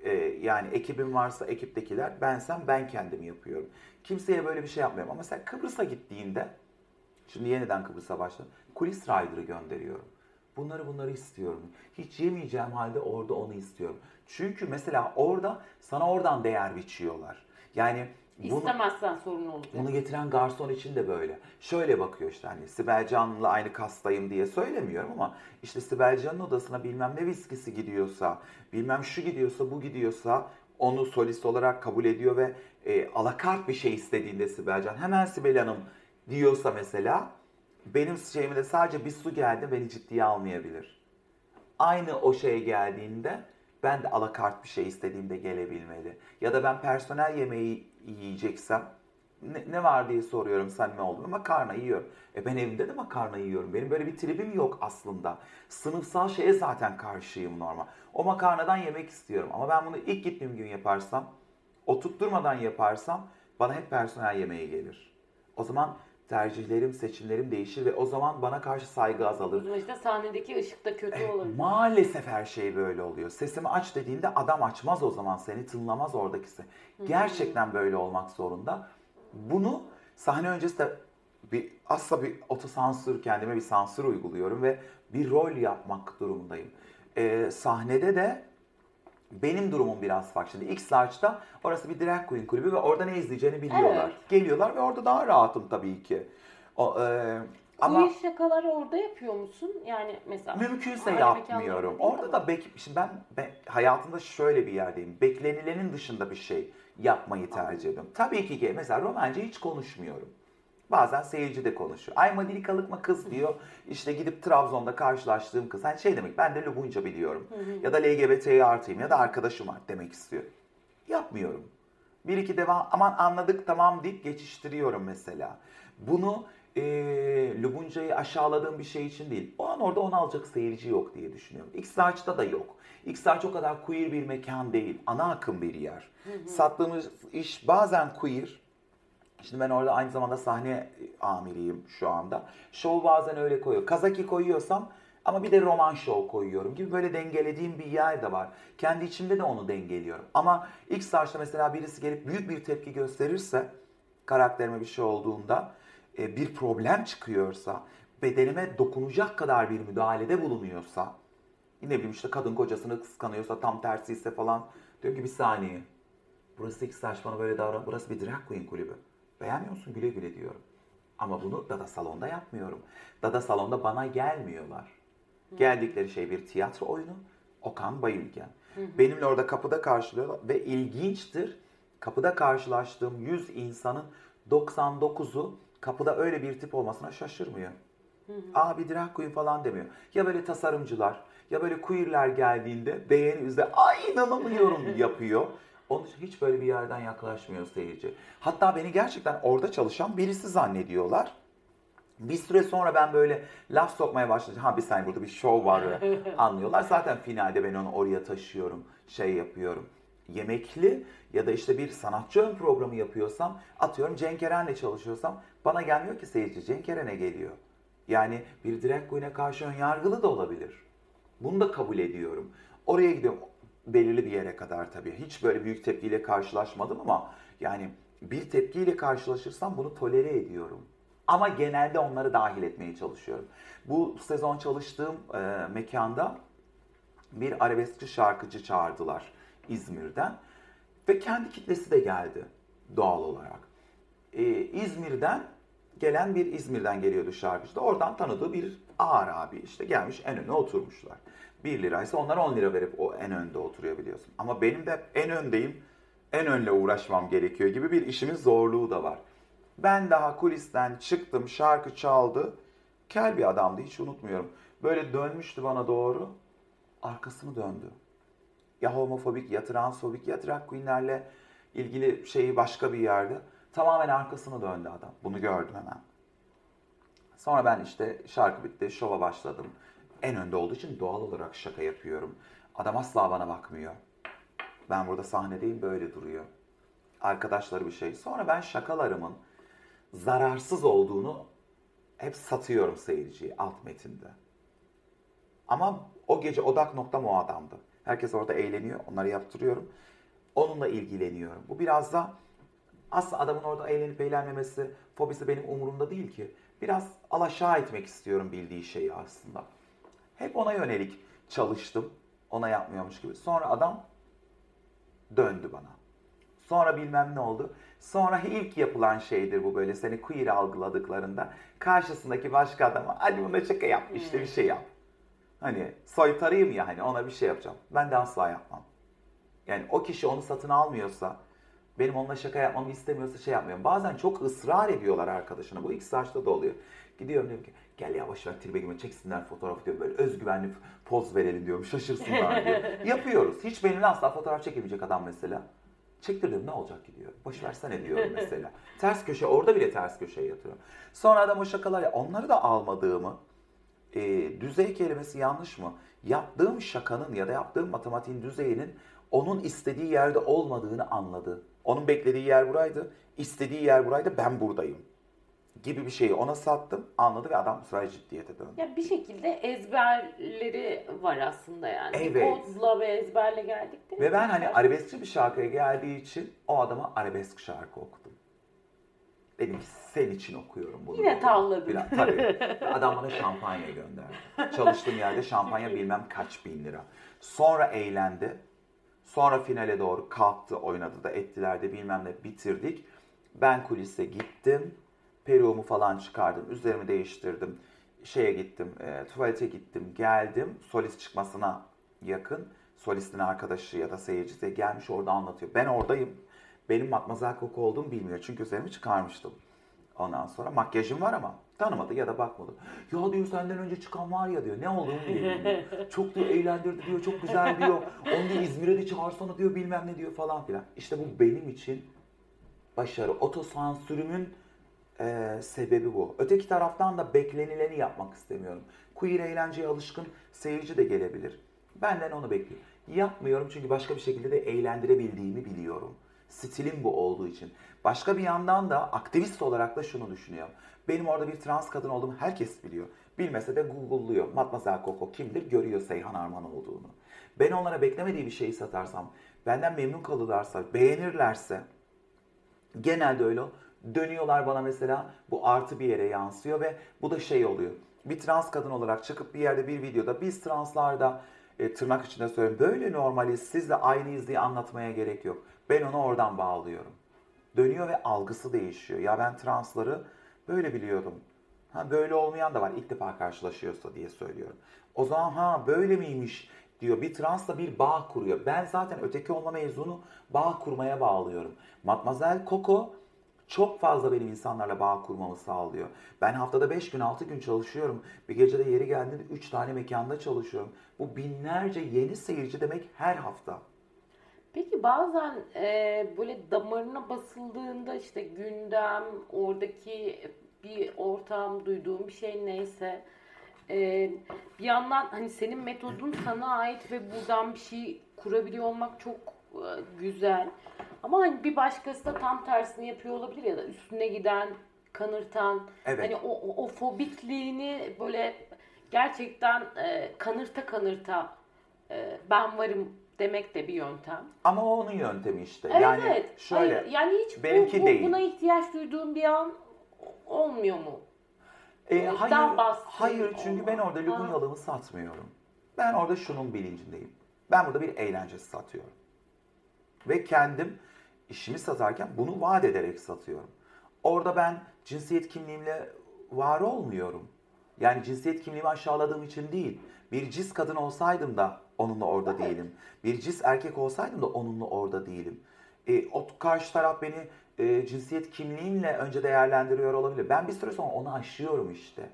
Ee, yani ekibim varsa ekiptekiler, bensem ben kendim yapıyorum. Kimseye böyle bir şey yapmıyorum. Ama mesela Kıbrıs'a gittiğinde, şimdi yeniden Kıbrıs'a başladım, kulis rider'ı gönderiyorum. Bunları bunları istiyorum. Hiç yemeyeceğim halde orada onu istiyorum. Çünkü mesela orada sana oradan değer biçiyorlar. Yani İstemezsen sorun olacak. bunu getiren garson için de böyle. Şöyle bakıyor işte hani Sibel Can'la aynı kastayım diye söylemiyorum ama işte Sibel Can'ın odasına bilmem ne viskisi gidiyorsa, bilmem şu gidiyorsa, bu gidiyorsa onu solist olarak kabul ediyor ve e, alakart bir şey istediğinde Sibel Can hemen Sibel Hanım diyorsa mesela benim şeyime de sadece bir su geldi beni ciddiye almayabilir. Aynı o şey geldiğinde ben de alakart bir şey istediğimde gelebilmeli. Ya da ben personel yemeği yiyeceksem ne, ne var diye soruyorum samimi oldum. Makarna yiyorum. E ben evimde de makarna yiyorum. Benim böyle bir tribim yok aslında. Sınıfsal şeye zaten karşıyım normal. O makarnadan yemek istiyorum. Ama ben bunu ilk gittiğim gün yaparsam, oturtturmadan yaparsam bana hep personel yemeği gelir. O zaman tercihlerim, seçimlerim değişir ve o zaman bana karşı saygı azalır. zaman işte sahnedeki ışık da kötü olabilir. Maalesef her şey böyle oluyor. Sesimi aç dediğinde adam açmaz o zaman seni tınlamaz oradakisi. Gerçekten böyle olmak zorunda. Bunu sahne öncesi de bir asla bir otosansür kendime bir sansür uyguluyorum ve bir rol yapmak durumundayım. Ee, sahnede de benim durumum biraz farklı. Şimdi X Large'da orası bir drag queen kulübü ve orada ne izleyeceğini biliyorlar. Evet. Geliyorlar ve orada daha rahatım tabii ki. O, e, ama Bu iş şakaları orada yapıyor musun? Yani mesela Mümkünse yapmıyorum. Orada da bek şimdi ben, ben hayatımda şöyle bir yerdeyim. Beklenilenin dışında bir şey yapmayı tercih ediyorum. Tabii ki ki mesela romance hiç konuşmuyorum. Bazen seyirci de konuşuyor. Ay Madilikalık mı kız diyor. İşte gidip Trabzon'da karşılaştığım kız. Hani şey demek ben de Lubunca biliyorum. Ya da LGBT artıyım ya da arkadaşım var demek istiyor. Yapmıyorum. Bir iki devam aman anladık tamam deyip geçiştiriyorum mesela. Bunu e, Lubunca'yı aşağıladığım bir şey için değil. O an orada onu alacak seyirci yok diye düşünüyorum. X-Large'da da yok. X-Large o kadar queer bir mekan değil. Ana akım bir yer. Sattığımız iş bazen queer. Şimdi ben orada aynı zamanda sahne amiriyim şu anda. Şovu bazen öyle koyuyor. Kazaki koyuyorsam Ama bir de roman show koyuyorum gibi böyle dengelediğim bir yer de var. Kendi içimde de onu dengeliyorum. Ama ilk startta mesela birisi gelip büyük bir tepki gösterirse karakterime bir şey olduğunda e, bir problem çıkıyorsa bedenime dokunacak kadar bir müdahalede bulunuyorsa ne bileyim işte kadın kocasını kıskanıyorsa tam tersi ise falan diyor ki bir saniye burası ilk star bana böyle davran burası bir drag queen kulübü beğenmiyor musun güle güle diyorum. Ama bunu Dada Salon'da yapmıyorum. Dada Salon'da bana gelmiyorlar. Geldikleri şey bir tiyatro oyunu. Okan Bayülgen. Benimle orada kapıda karşılıyorlar ve ilginçtir. Kapıda karşılaştığım 100 insanın 99'u kapıda öyle bir tip olmasına şaşırmıyor. Aa bir drag queen falan demiyor. Ya böyle tasarımcılar ya böyle queerler geldiğinde beğeni üzere ay inanamıyorum yapıyor. Onun için hiç böyle bir yerden yaklaşmıyor seyirci. Hatta beni gerçekten orada çalışan birisi zannediyorlar. Bir süre sonra ben böyle laf sokmaya başlayacağım. Ha bir saniye burada bir şov var anlıyorlar. Zaten finalde ben onu oraya taşıyorum, şey yapıyorum. Yemekli ya da işte bir sanatçı ön programı yapıyorsam, atıyorum Cenk Eren'le çalışıyorsam bana gelmiyor ki seyirci, Cenk Eren'e geliyor. Yani bir drag queen'e karşı ön yargılı da olabilir. Bunu da kabul ediyorum. Oraya gidiyorum belirli bir yere kadar tabii. Hiç böyle büyük tepkiyle karşılaşmadım ama yani bir tepkiyle karşılaşırsam bunu tolere ediyorum. Ama genelde onları dahil etmeye çalışıyorum. Bu sezon çalıştığım e, mekanda bir arabeskçi şarkıcı çağırdılar İzmir'den. Ve kendi kitlesi de geldi doğal olarak. E, İzmir'den gelen bir İzmir'den geliyordu şarkıcı da. Oradan tanıdığı bir ağır abi işte gelmiş en öne oturmuşlar. 1 liraysa onlar 10 lira verip o en önde oturuyor biliyorsun. Ama benim de en öndeyim, en önle uğraşmam gerekiyor gibi bir işimin zorluğu da var. Ben daha kulisten çıktım, şarkı çaldı. Kel bir adamdı, hiç unutmuyorum. Böyle dönmüştü bana doğru, arkasını döndü. Ya homofobik, ya transfobik, ya drag queenlerle ilgili şeyi başka bir yerde. Tamamen arkasını döndü adam. Bunu gördüm hemen. Sonra ben işte şarkı bitti, şova başladım. En önde olduğu için doğal olarak şaka yapıyorum. Adam asla bana bakmıyor. Ben burada sahnedeyim böyle duruyor. Arkadaşları bir şey. Sonra ben şakalarımın zararsız olduğunu hep satıyorum seyirciye alt metinde. Ama o gece odak noktam o adamdı. Herkes orada eğleniyor, onları yaptırıyorum. Onunla ilgileniyorum. Bu biraz da aslında adamın orada eğlenip eğlenmemesi, fobisi benim umurumda değil ki. Biraz alaşağı etmek istiyorum bildiği şeyi aslında. Hep ona yönelik çalıştım. Ona yapmıyormuş gibi. Sonra adam döndü bana. Sonra bilmem ne oldu. Sonra ilk yapılan şeydir bu böyle seni queer algıladıklarında karşısındaki başka adama hadi buna şaka yap işte bir şey yap. Hani soytarıyım ya hani ona bir şey yapacağım. Ben de asla yapmam. Yani o kişi onu satın almıyorsa benim onunla şaka yapmamı istemiyorsa şey yapmıyorum. Bazen çok ısrar ediyorlar arkadaşına. Bu ilk saçta da oluyor. Gidiyorum diyorum ki gel ya boş ver tribe girme çeksinler fotoğraf diyor. Böyle özgüvenli poz verelim diyorum. Şaşırsınlar diyor. Yapıyoruz. Hiç benimle asla fotoğraf çekemeyecek adam mesela. Çektirdim ne olacak ki diyor. Boş versene diyorum mesela. ters köşe orada bile ters köşeye yatıyorum. Sonra adam o şakalar ya onları da almadığımı e, düzey kelimesi yanlış mı? Yaptığım şakanın ya da yaptığım matematiğin düzeyinin onun istediği yerde olmadığını anladı. Onun beklediği yer buraydı, istediği yer buraydı, ben buradayım gibi bir şeyi ona sattım, anladı ve adam bu sefer ciddiyete döndü. Ya bir şekilde ezberleri var aslında yani. Evet. Kodla ve ezberle geldik değil mi? Ve ben hani arabeskçi bir şarkıya geldiği için o adama arabesk şarkı okudum. Dedim ki sen için okuyorum bunu. Yine dedim. tavladın. Biraz, tabii. Adam bana şampanya gönderdi. Çalıştığım yerde şampanya bilmem kaç bin lira. Sonra eğlendi. Sonra finale doğru kalktı, oynadı da ettiler de bilmem ne bitirdik. Ben kulise gittim. Peruğumu falan çıkardım. Üzerimi değiştirdim. Şeye gittim, e, tuvalete gittim, geldim. Solist çıkmasına yakın. Solistin arkadaşı ya da seyircisi de gelmiş orada anlatıyor. Ben oradayım. Benim Matmazel Koku olduğumu bilmiyor. Çünkü üzerimi çıkarmıştım. Ondan sonra makyajım var ama tanımadı ya da bakmadı. Ya diyor senden önce çıkan var ya diyor. Ne olduğunu bilmiyor. Çok diyor eğlendirdi diyor. Çok güzel diyor. Onu diyor İzmir'e de çağırsana diyor bilmem ne diyor falan filan. İşte bu benim için başarı. Otosansürümün e, sebebi bu. Öteki taraftan da beklenileni yapmak istemiyorum. Queer eğlenceye alışkın seyirci de gelebilir. Benden onu bekliyor. Yapmıyorum çünkü başka bir şekilde de eğlendirebildiğimi biliyorum. Stilim bu olduğu için. Başka bir yandan da aktivist olarak da şunu düşünüyorum. Benim orada bir trans kadın olduğumu herkes biliyor. Bilmese de Google'luyor. Matmazel Coco kimdir? Görüyor Seyhan Arman olduğunu. Ben onlara beklemediği bir şeyi satarsam, benden memnun kalırlarsa, beğenirlerse genelde öyle dönüyorlar bana mesela bu artı bir yere yansıyor ve bu da şey oluyor. Bir trans kadın olarak çıkıp bir yerde bir videoda biz translarda e, tırnak içinde söylüyorum böyle normaliz sizle aynıyız diye anlatmaya gerek yok. Ben onu oradan bağlıyorum. Dönüyor ve algısı değişiyor. Ya ben transları böyle biliyordum. Ha böyle olmayan da var ilk defa karşılaşıyorsa diye söylüyorum. O zaman ha böyle miymiş diyor. Bir transla bir bağ kuruyor. Ben zaten öteki olma mezunu bağ kurmaya bağlıyorum. Matmazel Coco çok fazla benim insanlarla bağ kurmamı sağlıyor. Ben haftada 5 gün 6 gün çalışıyorum. Bir gecede yeri geldiğinde 3 tane mekanda çalışıyorum. Bu binlerce yeni seyirci demek her hafta. Peki bazen e, böyle damarına basıldığında işte gündem, oradaki bir ortam, duyduğum bir şey neyse e, bir yandan hani senin metodun sana ait ve buradan bir şey kurabiliyor olmak çok güzel. Ama hani bir başkası da tam tersini yapıyor olabilir ya da üstüne giden, kanırtan, Evet. hani o, o, o fobikliğini böyle gerçekten e, kanırta kanırta e, ben varım demek de bir yöntem. Ama o onun yöntemi işte. Evet yani evet. şöyle Hayır, yani hiç bu- benimki bu, değil. buna ihtiyaç duyduğun bir an olmuyor mu? E, hayır, hayır çünkü ben orada Ha. Lubunyalığımı satmıyorum. Ben orada şunun bilincindeyim. Ben burada bir eğlence satıyorum. Ve kendim işimi satarken bunu vaat ederek satıyorum. Orada ben cinsiyet kimliğimle var olmuyorum. Yani cinsiyet kimliğimi aşağıladığım için değil. Bir cis kadın olsaydım da onunla orada Evet. değilim. Bir cis erkek olsaydım da onunla orada değilim. E, o karşı taraf beni e, cinsiyet kimliğimle önce değerlendiriyor olabilir. Ben bir süre sonra onu aşıyorum işte.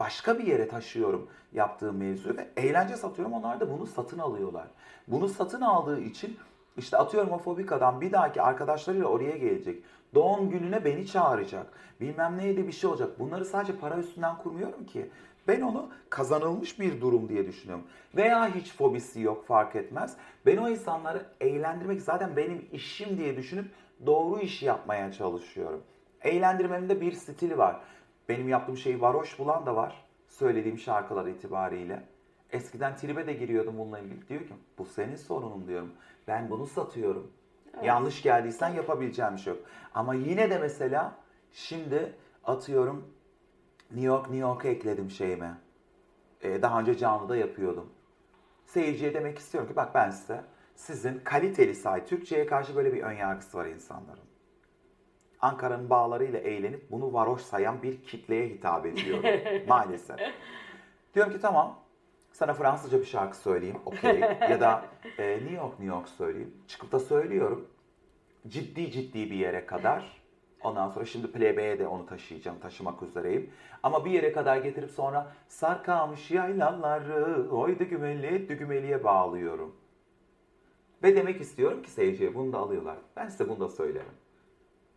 Başka bir yere taşıyorum yaptığım mevzuyu ve eğlence satıyorum. Onlar da bunu satın alıyorlar. Bunu satın aldığı için işte atıyorum o fobik adam bir dahaki arkadaşlarıyla oraya gelecek. Doğum gününe beni çağıracak. Bilmem neydi bir şey olacak. Bunları sadece para üstünden kurmuyorum ki. Ben onu kazanılmış bir durum diye düşünüyorum. Veya hiç fobisi yok fark etmez. Ben o insanları eğlendirmek zaten benim işim diye düşünüp doğru işi yapmaya çalışıyorum. Eğlendirmemin de bir stili var. Benim yaptığım şeyi varoş bulan da var. Söylediğim şarkılar itibariyle. Eskiden tribe de giriyordum bununla ilgili. Diyor ki bu senin sorunun diyorum. Ben bunu satıyorum. Yanlış geldiysen yapabileceğim bir şey yok. Ama yine de mesela şimdi atıyorum New York New York'a ekledim şeyime. Ee, daha önce canlıda yapıyordum. Seyirciye demek istiyorum ki bak ben size sizin kaliteli say Türkçe'ye karşı böyle bir ön yargısı var insanların. Ankara'nın bağlarıyla eğlenip bunu varoş sayan bir kitleye hitap ediyorum maalesef. Diyorum ki tamam sana Fransızca bir şarkı söyleyeyim okey ya da e, New York New York söyleyeyim. Çıkıp da söylüyorum ciddi ciddi bir yere kadar. Ondan sonra şimdi Plebe'ye de onu taşıyacağım, taşımak üzereyim. Ama bir yere kadar getirip sonra sarkamış yaylaları oy dügümeli dügümeliye bağlıyorum. Ve demek istiyorum ki seyirciye bunu da alıyorlar. Ben size bunu da söylerim.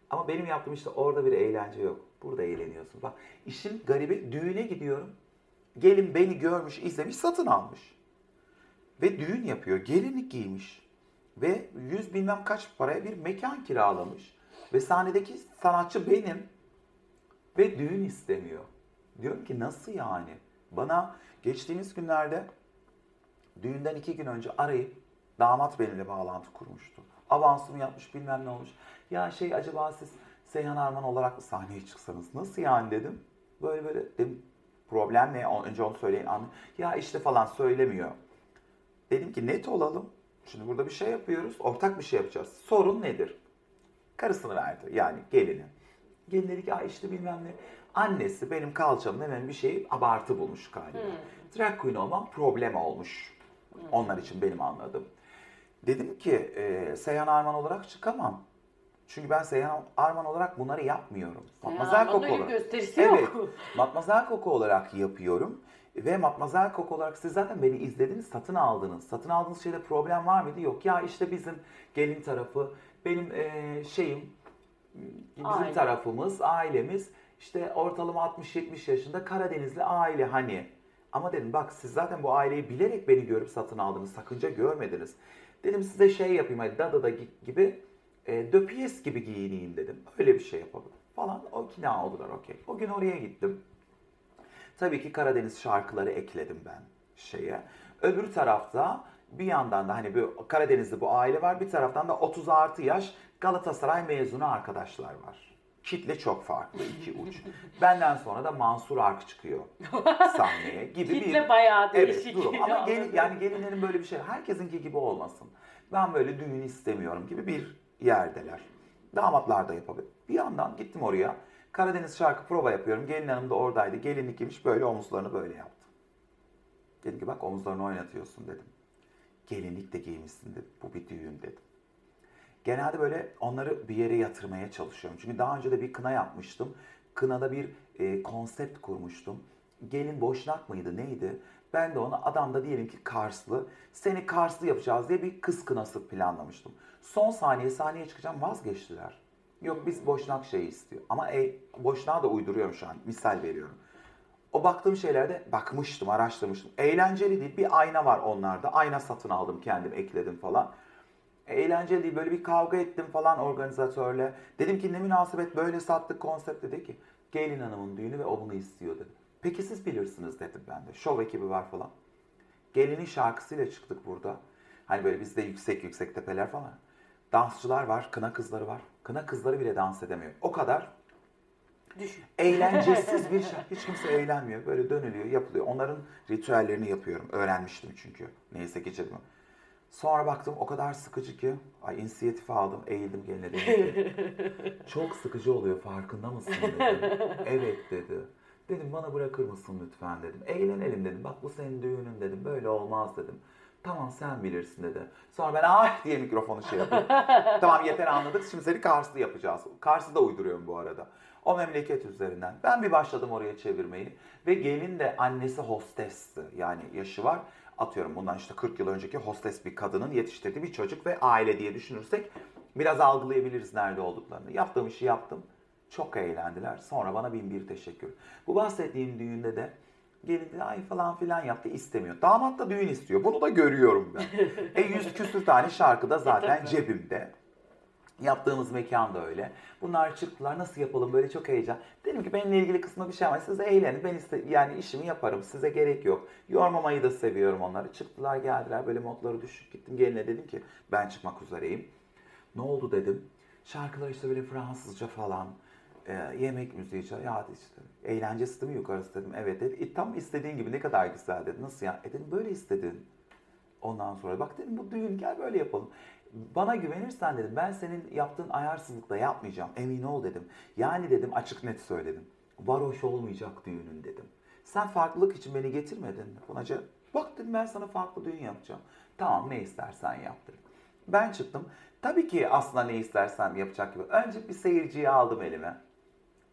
Ama benim yaptığım işte orada bir eğlence yok. Burada eğleniyorsun. Bak işin garibi düğüne gidiyorum. Gelin beni görmüş, izlemiş, satın almış. Ve düğün yapıyor. Gelinlik giymiş. Ve yüz bilmem kaç paraya bir mekan kiralamış. Ve sahnedeki sanatçı benim. Ve düğün istemiyor. Diyorum ki nasıl yani? Bana geçtiğimiz günlerde düğünden iki gün önce arayıp damat benimle bağlantı kurmuştu. Avansımı yapmış bilmem ne olmuş. Ya şey acaba siz Seyhan Arman olarak mı sahneye çıksanız? Nasıl yani dedim. Böyle böyle dedim problem ne? Önce onu söyleyin. Ya işte falan söylemiyor. Dedim ki net olalım. Şimdi burada bir şey yapıyoruz. Ortak bir şey yapacağız. Sorun nedir? Karısını verdi. Yani gelini. Gelin dedi ki işte bilmem ne. Annesi benim kalçamın hemen bir şeyi abartı bulmuş galiba. Drag queen olmam problem olmuş. Onlar için benim anladığım. Dedim ki e, Seyhan Arman olarak çıkamam. Çünkü ben Seyhan Arman olarak bunları yapmıyorum. Matmazel Arman'ın öyle olarak. gösterisi evet, yok. Matmazel Coco olarak yapıyorum. Ve Matmazel Coco olarak siz zaten beni izlediniz, satın aldınız. Satın aldığınız şeyde problem var mıydı? Yok. Ya işte bizim gelin tarafı, benim e, şeyim, bizim Aile. tarafımız, ailemiz işte ortalama 60-70 yaşında Karadenizli aile hani. Ama dedim bak siz zaten bu aileyi bilerek beni görüp satın aldınız. Sakınca görmediniz. Dedim size şey yapayım hadi Dada'da gibi e, döpiyes gibi giyineyim dedim. Öyle bir şey yapalım falan. O ikna oldular okey. O gün oraya gittim. Tabii ki Karadeniz şarkıları ekledim ben şeye. Öbür tarafta bir yandan da hani bu Karadeniz'de bu aile var. Bir taraftan da 30 artı yaş Galatasaray mezunu arkadaşlar var. Kitle çok farklı iki uç. Benden sonra da Mansur Ark çıkıyor sahneye gibi bir Kitle bayağı değişik. Evet durum. Ama Anladım. yani gelinlerin böyle bir şey herkesinki gibi olmasın. Ben böyle düğün istemiyorum gibi bir yerdeler. Damatlar da yapabilir. Bir yandan gittim oraya. Karadeniz şarkı prova yapıyorum. Gelin hanım da oradaydı. Gelinlik giymiş böyle omuzlarını böyle yaptı. Dedim ki bak omuzlarını oynatıyorsun dedim. Gelinlik de giymişsin dedim. Bu bir düğün dedim. Genelde böyle onları bir yere yatırmaya çalışıyorum. Çünkü daha önce de bir kına yapmıştım. Kınada bir e, konsept kurmuştum. Gelin boşnak mıydı neydi? Ben de ona adam da diyelim ki Karslı. Seni Karslı yapacağız diye bir kız kınası planlamıştım. Son saniye sahneye çıkacağım vazgeçtiler. Yok biz boşnak şeyi istiyor. Ama e, boşnağı da uyduruyorum şu an. Misal veriyorum. O baktığım şeylerde bakmıştım, araştırmıştım. Eğlenceli değil. Bir ayna var onlarda. Ayna satın aldım kendim, ekledim falan. Eğlenceli değil. Böyle bir kavga ettim falan organizatörle. Dedim ki ne münasebet böyle sattık konsept dedi ki. Gelin hanımın düğünü ve o bunu istiyor dedi. Peki siz bilirsiniz dedim ben de. Şov ekibi var falan. Gelinin şarkısıyla çıktık burada. Hani böyle bizde yüksek yüksek tepeler falan. Dansçılar var, kına kızları var. Kına kızları bile dans edemiyor. O kadar Düşün. eğlencesiz bir şey. Hiç kimse eğlenmiyor. Böyle dönülüyor, yapılıyor. Onların ritüellerini yapıyorum. Öğrenmiştim çünkü. Neyse geçelim. Sonra baktım o kadar sıkıcı ki. Ay inisiyatifi aldım, eğildim geline dedim ki. Çok sıkıcı oluyor farkında mısın dedim. Evet dedi. Dedim bana bırakır mısın lütfen dedim. Eğlenelim dedim. Bak bu senin düğünün dedim. Böyle olmaz dedim. Tamam sen bilirsin dedi. Sonra ben ah diye mikrofonu şey yapıyorum. tamam yeter anladık. Şimdi seni Karslı yapacağız. Kars'ı da uyduruyorum bu arada. O memleket üzerinden. Ben bir başladım oraya çevirmeyi. Ve gelin de annesi hostesti. Yani yaşı var. Atıyorum bundan işte 40 yıl önceki hostes bir kadının yetiştirdiği bir çocuk ve aile diye düşünürsek biraz algılayabiliriz nerede olduklarını. Yaptığım işi yaptım. Çok eğlendiler. Sonra bana bin bir teşekkür. Bu bahsettiğim düğünde de gelin de ay falan filan yaptı istemiyor. Damat da düğün istiyor. Bunu da görüyorum ben. e yüz küsür tane şarkı da zaten cebimde. Yaptığımız mekan da öyle. Bunlar çıktılar nasıl yapalım böyle çok heyecan. Dedim ki benimle ilgili kısmında bir şey var. Siz eğlenin. Ben iste yani işimi yaparım. Size gerek yok. Yormamayı da seviyorum onları. Çıktılar geldiler böyle modları düşük gittim. Geline dedim ki ben çıkmak üzereyim. Ne oldu dedim. Şarkılar işte böyle Fransızca falan. E, yemek müziği çal- ya işte eğlencesi değil mi yukarısı dedim. Evet dedi. E, tam istediğin gibi ne kadar güzel dedi. Nasıl ya? E dedim böyle istedin. Ondan sonra bak dedim bu düğün gel böyle yapalım. Bana güvenirsen dedim ben senin yaptığın ayarsızlıkla yapmayacağım emin ol dedim. Yani dedim açık net söyledim. Varoş olmayacak düğünün dedim. Sen farklılık için beni getirmedin mi? Bunaca bak dedim ben sana farklı düğün yapacağım. Tamam ne istersen yap dedim. Ben çıktım. Tabii ki aslında ne istersem yapacak gibi. Önce bir seyirciyi aldım elime.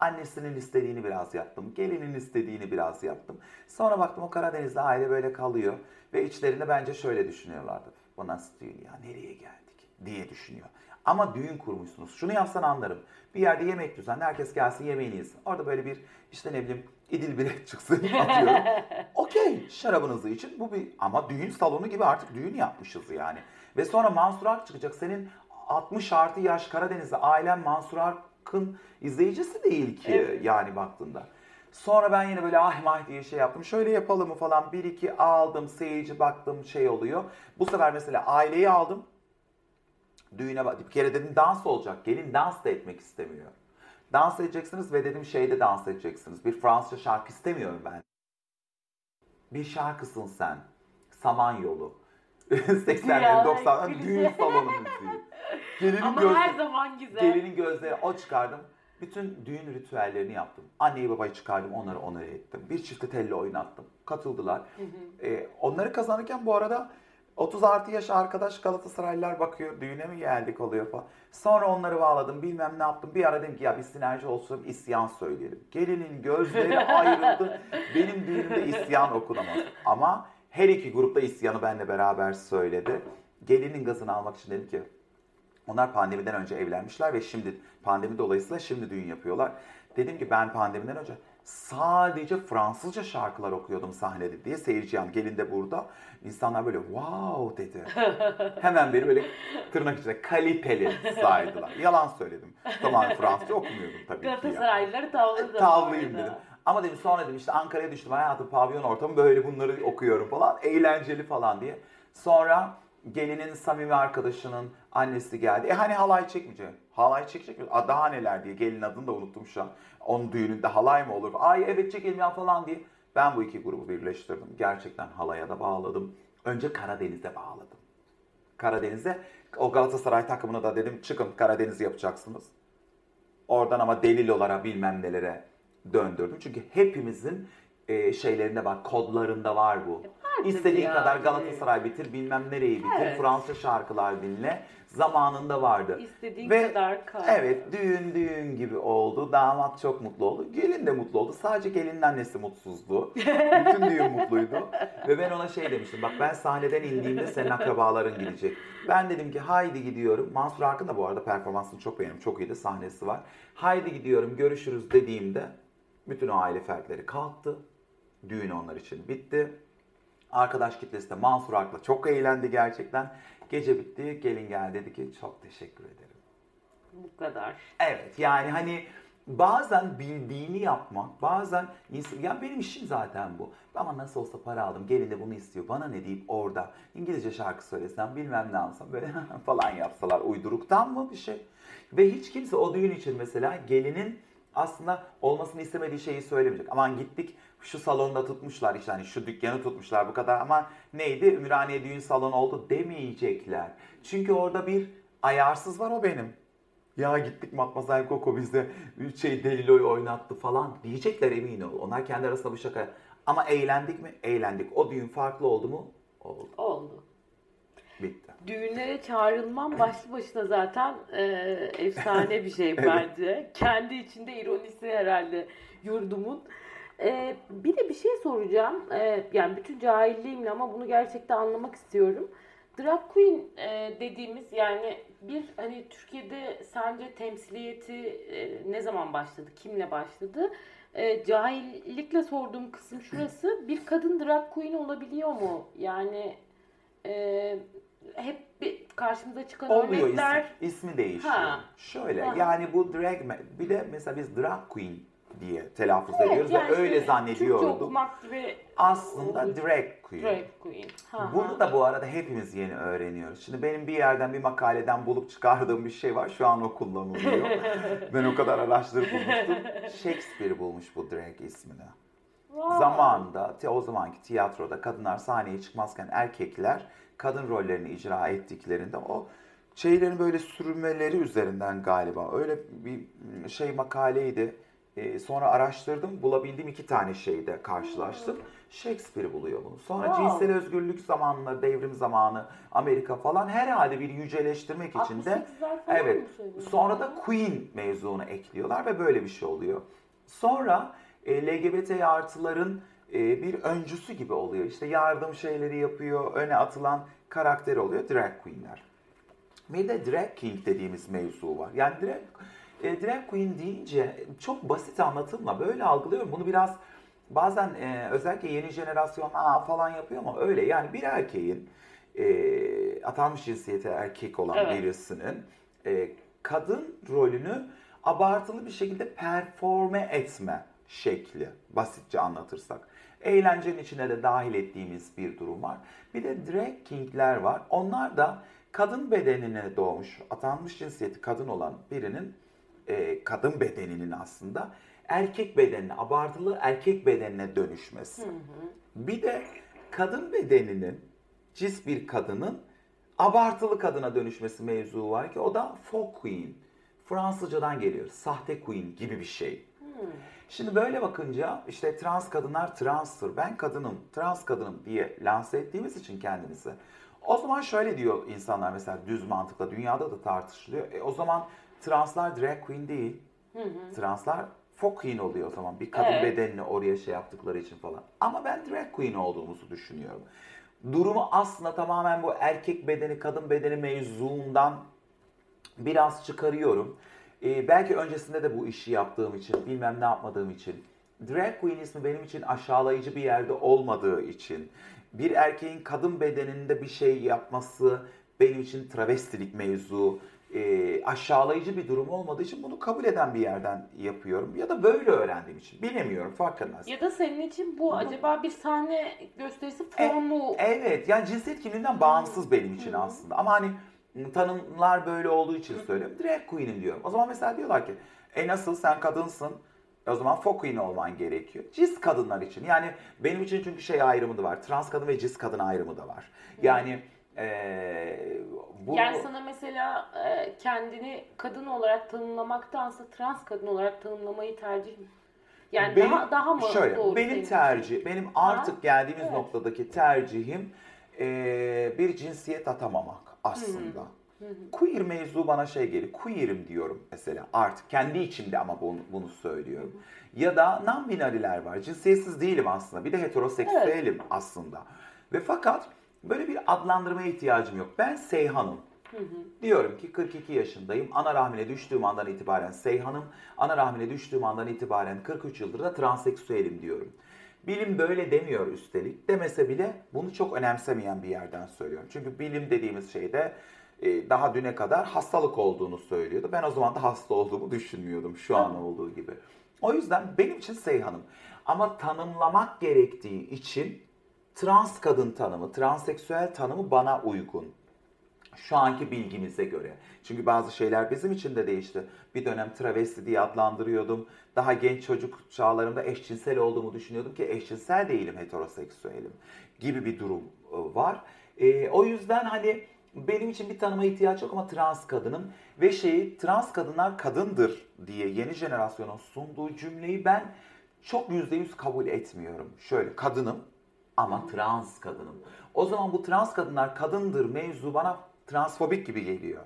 Annesinin istediğini biraz yaptım. Gelinin istediğini biraz yaptım. Sonra baktım o Karadeniz'de aile böyle kalıyor. Ve içlerinde bence şöyle düşünüyorlardı. Bu nasıl düğün ya nereye geldik diye düşünüyor. Ama düğün kurmuşsunuz. Şunu yapsan anlarım. Bir yerde yemek düzenli herkes gelsin yemeğini yesin. Orada böyle bir işte ne bileyim idil bir et çıksın atıyorum. Okey şarabınızı için bu bir ama düğün salonu gibi artık düğün yapmışız yani. Ve sonra Mansur Ark çıkacak. Senin 60 artı yaş Karadeniz'de ailen Mansur Ark'ın izleyicisi değil ki Evet. yani baktığında. Sonra ben yine böyle ah mah diye şey yaptım. Şöyle yapalım mı falan. Bir iki aldım. Seyirci baktım şey oluyor. Bu sefer mesela aileyi aldım. Düğüne. Bir kere dedim dans olacak. Gelin dans da etmek istemiyor. Dans edeceksiniz ve dedim şeyde dans edeceksiniz. Bir Fransızca şarkı istemiyorum ben. Bir şarkısın sen. Samanyolu. 80'lerin Ya, 90'ların klişe. düğün salonu müziği. Gelinin Ama gözleri- her zaman güzel. Gelinin gözleri o çıkardım. Bütün düğün ritüellerini yaptım. Anneyi babayı çıkardım, onları onore ettim. Bir çifte telli oynattım. Katıldılar. Ee, onları kazanırken bu arada 30 artı yaş arkadaş Galatasaraylılar bakıyor. Düğüne mi geldik oluyor falan. Sonra onları bağladım. Bilmem ne yaptım. Bir ara dedim ki ya bir sinerji olsun isyan söyleyelim. Gelinin gözleri ayrıldı. Benim düğünümde isyan okunamaz. Ama her iki grupta isyanı benimle beraber söyledi. Gelinin gazını almak için dedim ki onlar pandemiden önce evlenmişler ve şimdi pandemi dolayısıyla şimdi düğün yapıyorlar. Dedim ki ben pandemiden önce sadece Fransızca şarkılar okuyordum sahnede diye seyirci yan gelin de burada. İnsanlar böyle wow dedi. Hemen beni böyle tırnak içinde kaliteli saydılar. Yalan söyledim. Tamam Fransızca okumuyordum tabii ki. Galatasaraylıları tavladı. Tavlayayım dedim. Ama dedim sonra dedim işte Ankara'ya düştüm hayatım pavyon ortamı böyle bunları okuyorum falan. Eğlenceli falan diye. Sonra gelinin samimi arkadaşının annesi geldi. E hani halay çekmeyecek. Halay çekecek mi? Daha neler diye. Gelin adını da unuttum şu an. Onun düğününde halay mı olur? Ay evet çekelim ya falan diye. Ben bu iki grubu birleştirdim. Gerçekten halaya da bağladım. Önce Karadeniz'e bağladım. Karadeniz'e o Galatasaray takımına da dedim çıkın Karadeniz yapacaksınız. Oradan ama delil olarak bilmem nelere döndürdüm. Çünkü hepimizin e, şeylerinde var, kodlarında var bu. İstediğin yani. kadar Galatasaray bitir, bilmem nereyi bitir, Evet. Fransız şarkılar dinle. Zamanında vardı. İstediğin kadar kal. Evet, düğün düğün gibi oldu. Damat çok mutlu oldu. Gelin de mutlu oldu. Sadece gelinin annesi mutsuzdu. Bütün düğün mutluydu. Ve ben ona şey demiştim. Bak ben sahneden indiğimde senin akrabaların gidecek. Ben dedim ki haydi gidiyorum. Mansur Arkın da bu arada performansını çok beğendim. Çok iyiydi. Sahnesi var. Haydi gidiyorum görüşürüz dediğimde bütün o aile fertleri kalktı. Düğün onlar için bitti. Arkadaş kitlesi de Mansur Ark'la çok eğlendi gerçekten. Gece bitti. Gelin gel dedi ki çok teşekkür ederim. Bu kadar. Evet yani hani bazen bildiğini yapmak, bazen insan, ya benim işim zaten bu. Ama nasıl olsa para aldım, gelin de bunu istiyor. Bana ne deyip orada İngilizce şarkı söylesem, bilmem ne alsam böyle falan yapsalar uyduruktan mı bir şey? Ve hiç kimse o düğün için mesela gelinin aslında olmasını istemediği şeyi söylemeyecek. Aman gittik şu salonda tutmuşlar işte hani şu dükkanı tutmuşlar bu kadar ama neydi Ümraniye düğün salonu oldu demeyecekler. Çünkü orada bir ayarsız var o benim. Ya gittik Matmazel Koko bize şey Delilo'yu oynattı falan diyecekler emin ol. Onlar kendi arasında bu şaka. Ama eğlendik mi? Eğlendik. O düğün farklı oldu mu? Oldu. Oldu. Bitti. Düğünlere çağrılmam başlı başına zaten e, efsane bir şey bence. Kendi içinde ironisi herhalde yurdumun. E, bir de bir şey soracağım. E, yani bütün cahilliğimle ama bunu gerçekten anlamak istiyorum. Drag Queen e, dediğimiz yani bir hani Türkiye'de sence temsiliyeti e, ne zaman başladı? Kimle başladı? E, cahillikle sorduğum kısım şurası. Bir kadın drag queen olabiliyor mu? Yani e, hep bir karşımıza çıkan Olmuyor örnekler ismi, ismi değişiyor. Ha. Şöyle Ha. yani bu drag bir de mesela biz drag queen diye telaffuz Evet, ediyoruz yani ve öyle zannediyorduk. gibi Aslında drag queen. drag queen. Ha, Bunu ha. da bu arada hepimiz yeni öğreniyoruz. Şimdi benim bir yerden bir makaleden bulup çıkardığım bir şey var. Şu an o kullanılıyor. ben o kadar araştırıp bulmuştum. Shakespeare bulmuş bu drag ismini. Wow. Zamanında, o zamanki tiyatroda kadınlar sahneye çıkmazken erkekler kadın rollerini icra ettiklerinde o şeylerin böyle sürmeleri üzerinden galiba öyle bir şey makaleydi. Ee, sonra araştırdım, bulabildiğim iki tane şeyde karşılaştım. Shakespeare buluyor bunu. Sonra Wow. cinsel özgürlük zamanları, devrim zamanı, Amerika falan herhalde bir yüceleştirmek için de 68'ler falan Evet. Sonra da Queen mevzunu ekliyorlar ve böyle bir şey oluyor. Sonra e, LGBT artıların e, bir öncüsü gibi oluyor. İşte yardım şeyleri yapıyor, öne atılan karakter oluyor drag queenler. Bir de drag king dediğimiz mevzu var. Yani drag, e, drag queen deyince çok basit anlatımla böyle algılıyorum. Bunu biraz bazen e, özellikle yeni jenerasyon Aa, falan yapıyor ama öyle. Yani bir erkeğin e, atanmış cinsiyete erkek olan Evet. birisinin e, kadın rolünü abartılı bir şekilde performe etme şekli basitçe anlatırsak. Eğlencenin içine de dahil ettiğimiz bir durum var. Bir de drag kingler var. Onlar da kadın bedenine doğmuş, atanmış cinsiyeti kadın olan birinin e, kadın bedeninin aslında erkek bedenine, abartılı erkek bedenine dönüşmesi. Bir de kadın bedeninin, cis bir kadının abartılı kadına dönüşmesi mevzu var ki o da folk queen. Fransızcadan geliyor. Sahte queen gibi bir şey. Şimdi böyle bakınca işte trans kadınlar transtır. Ben kadınım, trans kadınım diye lanse ettiğimiz için kendimizi. O zaman şöyle diyor insanlar mesela düz mantıkla dünyada da tartışılıyor. E, o zaman translar drag queen değil. Translar folk queen oluyor o zaman. Bir kadın Evet. bedenini oraya şey yaptıkları için falan. Ama ben drag queen olduğumuzu düşünüyorum. Durumu aslında tamamen bu erkek bedeni, kadın bedeni mevzuundan biraz çıkarıyorum. Ee, belki öncesinde de bu işi yaptığım için, bilmem ne yapmadığım için, drag queen ismi benim için aşağılayıcı bir yerde olmadığı için, bir erkeğin kadın bedeninde bir şey yapması benim için travestilik mevzu, e, aşağılayıcı bir durum olmadığı için bunu kabul eden bir yerden yapıyorum. Ya da böyle öğrendiğim için. Bilemiyorum fark etmez. Ya da senin için bu acaba bir sahne gösterisi formu Evet yani cinsiyet kimliğinden bağımsız benim için Hı. aslında. Ama hani tanımlar böyle olduğu için söylüyorum. Drag queen'im diyorum. O zaman mesela diyorlar ki e nasıl sen kadınsın o zaman folk queen olman gerekiyor. Cis kadınlar için. Yani benim için çünkü şey ayrımı da var. Trans kadın ve cis kadın ayrımı da var. Yani eee bu Yani sana mesela e, kendini kadın olarak tanımlamaktansa trans kadın olarak tanımlamayı tercih mi? Yani Benim- daha daha mı Şöyle, doğru benim tercih, benim artık geldiğimiz evet. noktadaki tercihim eee, bir cinsiyet atamamak aslında. Queer mevzu bana şey geliyor, queer'im diyorum mesela artık kendi içimde ama bunu, bunu söylüyorum. Ya da non-binariler var, cinsiyetsiz değilim aslında, bir de heteroseksüelim aslında. Ve fakat böyle bir adlandırmaya ihtiyacım yok. Ben Seyhan'ım. Diyorum ki 42 yaşındayım. Ana rahmine düştüğüm andan itibaren Seyhan'ım. Ana rahmine düştüğüm andan itibaren 43 yıldır da transseksüelim diyorum. Bilim böyle demiyor üstelik. Demese bile bunu çok önemsemeyen bir yerden söylüyorum. Çünkü bilim dediğimiz şeyde e, daha düne kadar hastalık olduğunu söylüyordu. Ben o zaman da hasta olduğumu düşünmüyordum şu an olduğu gibi. O yüzden benim için Seyhan'ım. Ama tanımlamak gerektiği için trans kadın tanımı, transseksüel tanımı bana uygun. Şu anki bilgimize göre. Çünkü bazı şeyler bizim için de değişti. Bir dönem travesti diye adlandırıyordum. Daha genç çocuk çağlarımda eşcinsel olduğumu düşünüyordum ki eşcinsel değilim, heteroseksüelim gibi bir durum e, var. E, o yüzden hani benim için bir tanıma ihtiyaç yok ama trans kadınım ve şeyi trans kadınlar kadındır diye yeni jenerasyonun sunduğu cümleyi ben çok yüzde yüz kabul etmiyorum. Şöyle kadınım ama trans kadınım. O zaman bu trans kadınlar kadındır mevzu bana transfobik gibi geliyor.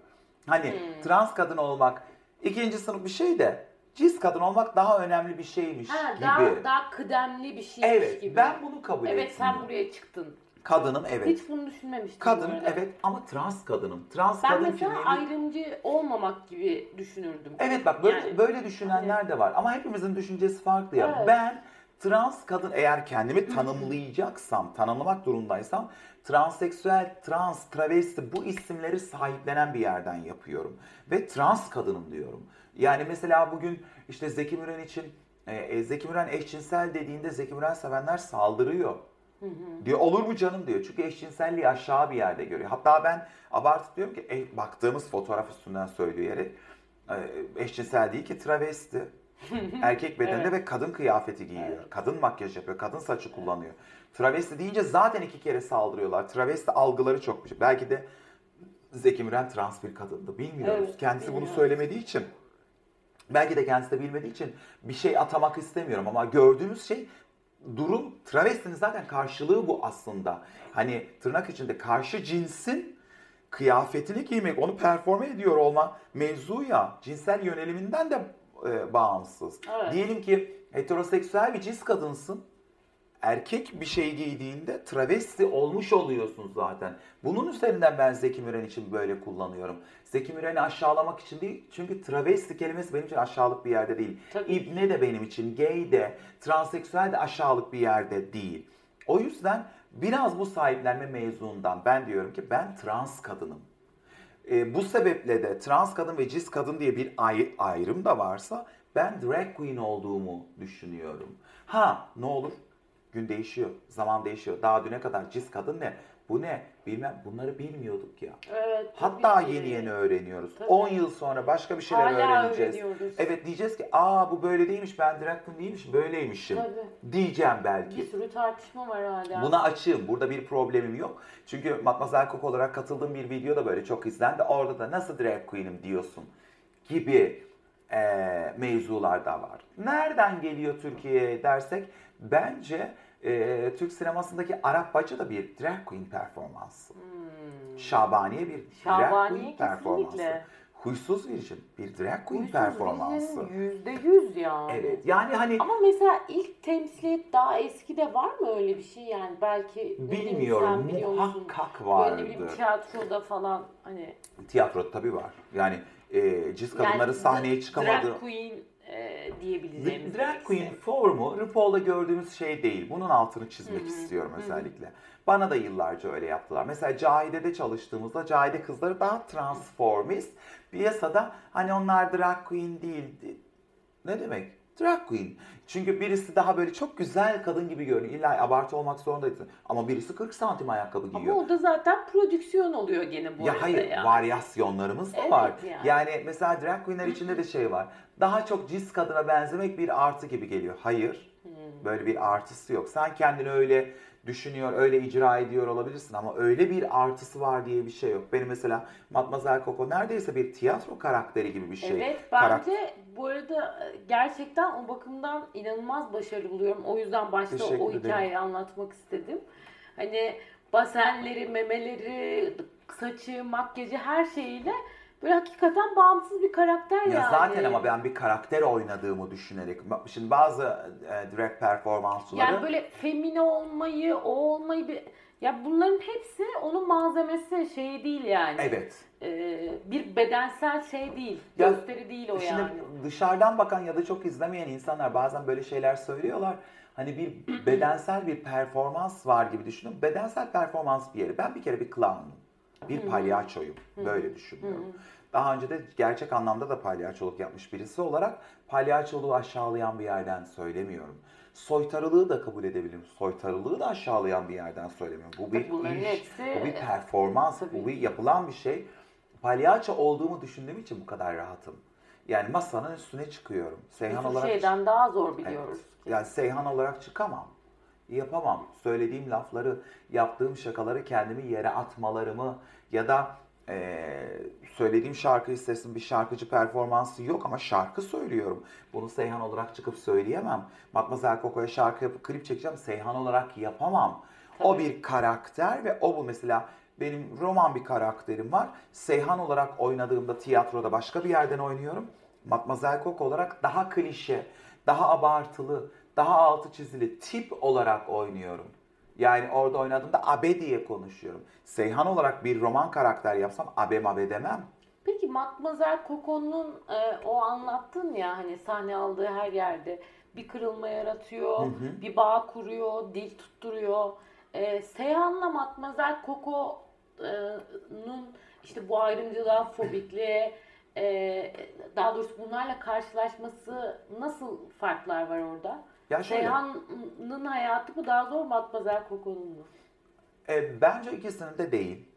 Hani Hmm. trans kadın olmak ikinci sınıf bir şey de cis kadın olmak daha önemli bir şeymiş Ha, gibi. daha, daha kıdemli bir şeymiş evet gibi. ben bunu kabul Evet sen buraya çıktın. Kadınım evet. Hiç bunu düşünmemiştim. bu Kadın arada. evet ama trans kadınım. Trans Ben kadın mesela kimliğini- ayrımcı olmamak gibi düşünürdüm. Evet bak böyle Yani- böyle düşünenler de var ama hepimizin düşüncesi farklı ya. Evet. Ben trans kadın eğer kendimi tanımlayacaksam, tanımlamak durumdaysam transseksüel, trans, travesti bu isimleri sahiplenen bir yerden yapıyorum ve trans kadınım diyorum. Yani mesela bugün işte Zeki Müren için e, e, Zeki Müren eşcinsel dediğinde Zeki Müren sevenler saldırıyor. Diyor olur mu canım diyor. Çünkü eşcinselliği aşağı bir yerde görüyor. Hatta ben abartıp diyorum ki e, baktığımız fotoğraf üstünden söylüyor yeri. E, eşcinsel değil ki travesti. Erkek bedeninde Evet. ve kadın kıyafeti giyiyor. Kadın makyaj yapıyor. Kadın saçı kullanıyor. Travesti deyince zaten iki kere saldırıyorlar. Travesti algıları çok büyük. Belki de Zeki Müren trans bir kadındı. Bilmiyoruz. Evet, Kendisi bunu bilmiyoruz. söylemediği için. Belki de kendisi de bilmediği için bir şey atamak istemiyorum ama gördüğümüz şey durum travestinin zaten karşılığı bu aslında. Hani tırnak içinde karşı cinsin kıyafetini giymek, onu performe ediyor olma mevzu ya cinsel yöneliminden de e, bağımsız. Evet. Diyelim ki heteroseksüel bir cins kadınsın. Erkek bir şey giydiğinde travesti olmuş oluyorsun zaten. Bunun üzerinden ben Zeki Müren için böyle kullanıyorum. Zeki Müren'i aşağılamak için değil. Çünkü travesti kelimesi benim için aşağılık bir yerde değil. Tabii. İbne de benim için, gay de, transseksüel de aşağılık bir yerde değil. O yüzden biraz bu sahiplenme mevzundan ben diyorum ki ben trans kadınım. E, bu sebeple de trans kadın ve cis kadın diye bir ay- ayrım da varsa ben drag queen olduğumu düşünüyorum. Ha ne olur gün değişiyor, zaman değişiyor. Daha düne kadar cis kadın ne? Bu ne? Bilmem bunları bilmiyorduk ya. Evet. Hatta yeni yeni öğreniyoruz. Tabii. 10 yıl sonra başka bir şeyler Hala öğreneceğiz. öğreniyoruz. Evet diyeceğiz ki aa bu böyle değilmiş ben drag queen değilmişim böyleymişim. Tabii. Diyeceğim belki. Bir sürü tartışma var hala. Buna açığım. Burada bir problemim yok. Çünkü Matmazel Cook olarak katıldığım bir video da böyle çok izlendi. Orada da nasıl drag queen'im diyorsun gibi e, mevzular da var. Nereden geliyor Türkiye'ye dersek bence e, Türk sinemasındaki Arap Bacı da bir drag queen performansı. Hmm. Şabaniye bir drag Şabaniye queen performansı. kesinlikle. Huysuz Virgin bir drag queen Huysuz performansı. Yüzde yüz yani. Evet yani hani Ama mesela ilk temsiliyet daha eskide var mı öyle bir şey yani belki bileyim bilmiyorum musun? muhakkak Böyle ne bileyim vardır. tiyatroda falan hani Tiyatro tabii var. Yani e, cis kadınları yani sahneye çıkamadı. Drag queen e, diyebileceğimiz. Drag queen formu RuPaul'da gördüğümüz şey değil. Bunun altını çizmek istiyorum özellikle. Bana da yıllarca öyle yaptılar. Mesela Cahide'de çalıştığımızda Cahide kızları daha transformist. Piyasada hani onlar drag queen değil. Ne demek? Drag queen. Çünkü birisi daha böyle çok güzel kadın gibi görünüyor. İlla abartı olmak zorunda değil. Ama birisi 40 santim ayakkabı giyiyor. Ama o da zaten prodüksiyon oluyor gene bu Ya arada hayır, ya. varyasyonlarımız da Evet var. yani. Yani. mesela drag queenler içinde de şey var. Daha çok cis kadına benzemek bir artı gibi geliyor. Hayır, Hmm. böyle bir artısı yok. Sen kendini öyle düşünüyor, öyle icra ediyor olabilirsin ama öyle bir artısı var diye bir şey yok. Benim mesela Matmazel Coco neredeyse bir tiyatro karakteri gibi bir şey. Evet Karak- bence bu arada e, gerçekten o bakımdan inanılmaz başarılı buluyorum. O yüzden başta Teşekkür o ederim. hikayeyi anlatmak istedim. Hani basenleri, memeleri, saçı, makyajı her şeyiyle böyle hakikaten bağımsız bir karakter Ya yani. zaten ama ben bir karakter oynadığımı düşünerek, şimdi bazı e, drag performansçıları Yani böyle femine olmayı, o olmayı bir... Ya bunların hepsi onun malzemesi şeyi değil yani. evet Ee, bir bedensel şey değil. Ya, gösteri değil o Şimdi yani. dışarıdan bakan ya da çok izlemeyen insanlar bazen böyle şeyler söylüyorlar. Hani bir bedensel bir performans var gibi düşünün. Bedensel performans bir yeri. Ben bir kere bir clown'um. Bir palyaçoyum. Böyle düşünüyorum. Daha önce de gerçek anlamda da palyaçoluk yapmış birisi olarak palyaçoluğu aşağılayan bir yerden söylemiyorum. Soytarılığı da kabul edebilirim. Soytarılığı da aşağılayan bir yerden söylemiyorum. Bu bir Bunların iş, hepsi- bu bir performans, Tabii. bu bir yapılan bir şey. Palyaço olduğumu düşündüğüm için bu kadar rahatım. Yani masanın üstüne çıkıyorum. Seyhan Birçok olarak şeyden daha zor biliyoruz. Evet. Yani Seyhan olarak çıkamam. Yapamam. Söylediğim lafları, yaptığım şakaları kendimi yere atmalarımı ya da eee, söylediğim şarkıyı sesin bir şarkıcı performansı yok ama şarkı söylüyorum. Bunu Seyhan olarak çıkıp söyleyemem. Matmazel Coco'ya şarkı yapıp klip çekeceğim. Seyhan olarak yapamam. O Tabii. bir karakter ve o bu mesela benim roman bir karakterim var. Seyhan olarak oynadığımda tiyatroda başka bir yerden oynuyorum. Matmazel Coco olarak daha klişe, daha abartılı, daha altı çizili tip olarak oynuyorum. Yani orada oynadığımda abe diye konuşuyorum. Seyhan olarak bir roman karakter yapsam abe mabe demem. Peki Matmazel Coco'nun e, o anlattın ya hani sahne aldığı her yerde bir kırılma yaratıyor, bir bağ kuruyor, dil tutturuyor. E, Seyhan'la Matmazel Coco'nun işte bu ayrımcılığa, fobikliğe, e, daha doğrusu bunlarla karşılaşması nasıl farklar var orada? Ya şöyle, Seyhan'ın hayatı mı daha zor, Matmazel Coco'nun mu? e, bence ikisinin de değil.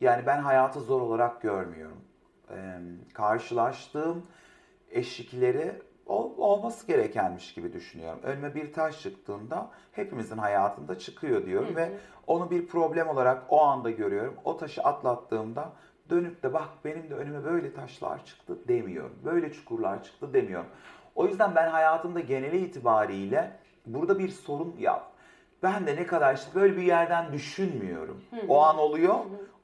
Yani ben hayatı zor olarak görmüyorum. E, karşılaştığım eşikleri ol- olması gerekenmiş gibi düşünüyorum. Önüme bir taş çıktığında hepimizin hayatında çıkıyor diyorum ve onu bir problem olarak o anda görüyorum. O taşı atlattığımda dönüp de bak benim de önüme böyle taşlar çıktı demiyorum. Böyle çukurlar çıktı demiyorum. O yüzden ben hayatımda geneli itibariyle burada bir sorun ya ben de ne kadar işte böyle bir yerden düşünmüyorum. O an oluyor.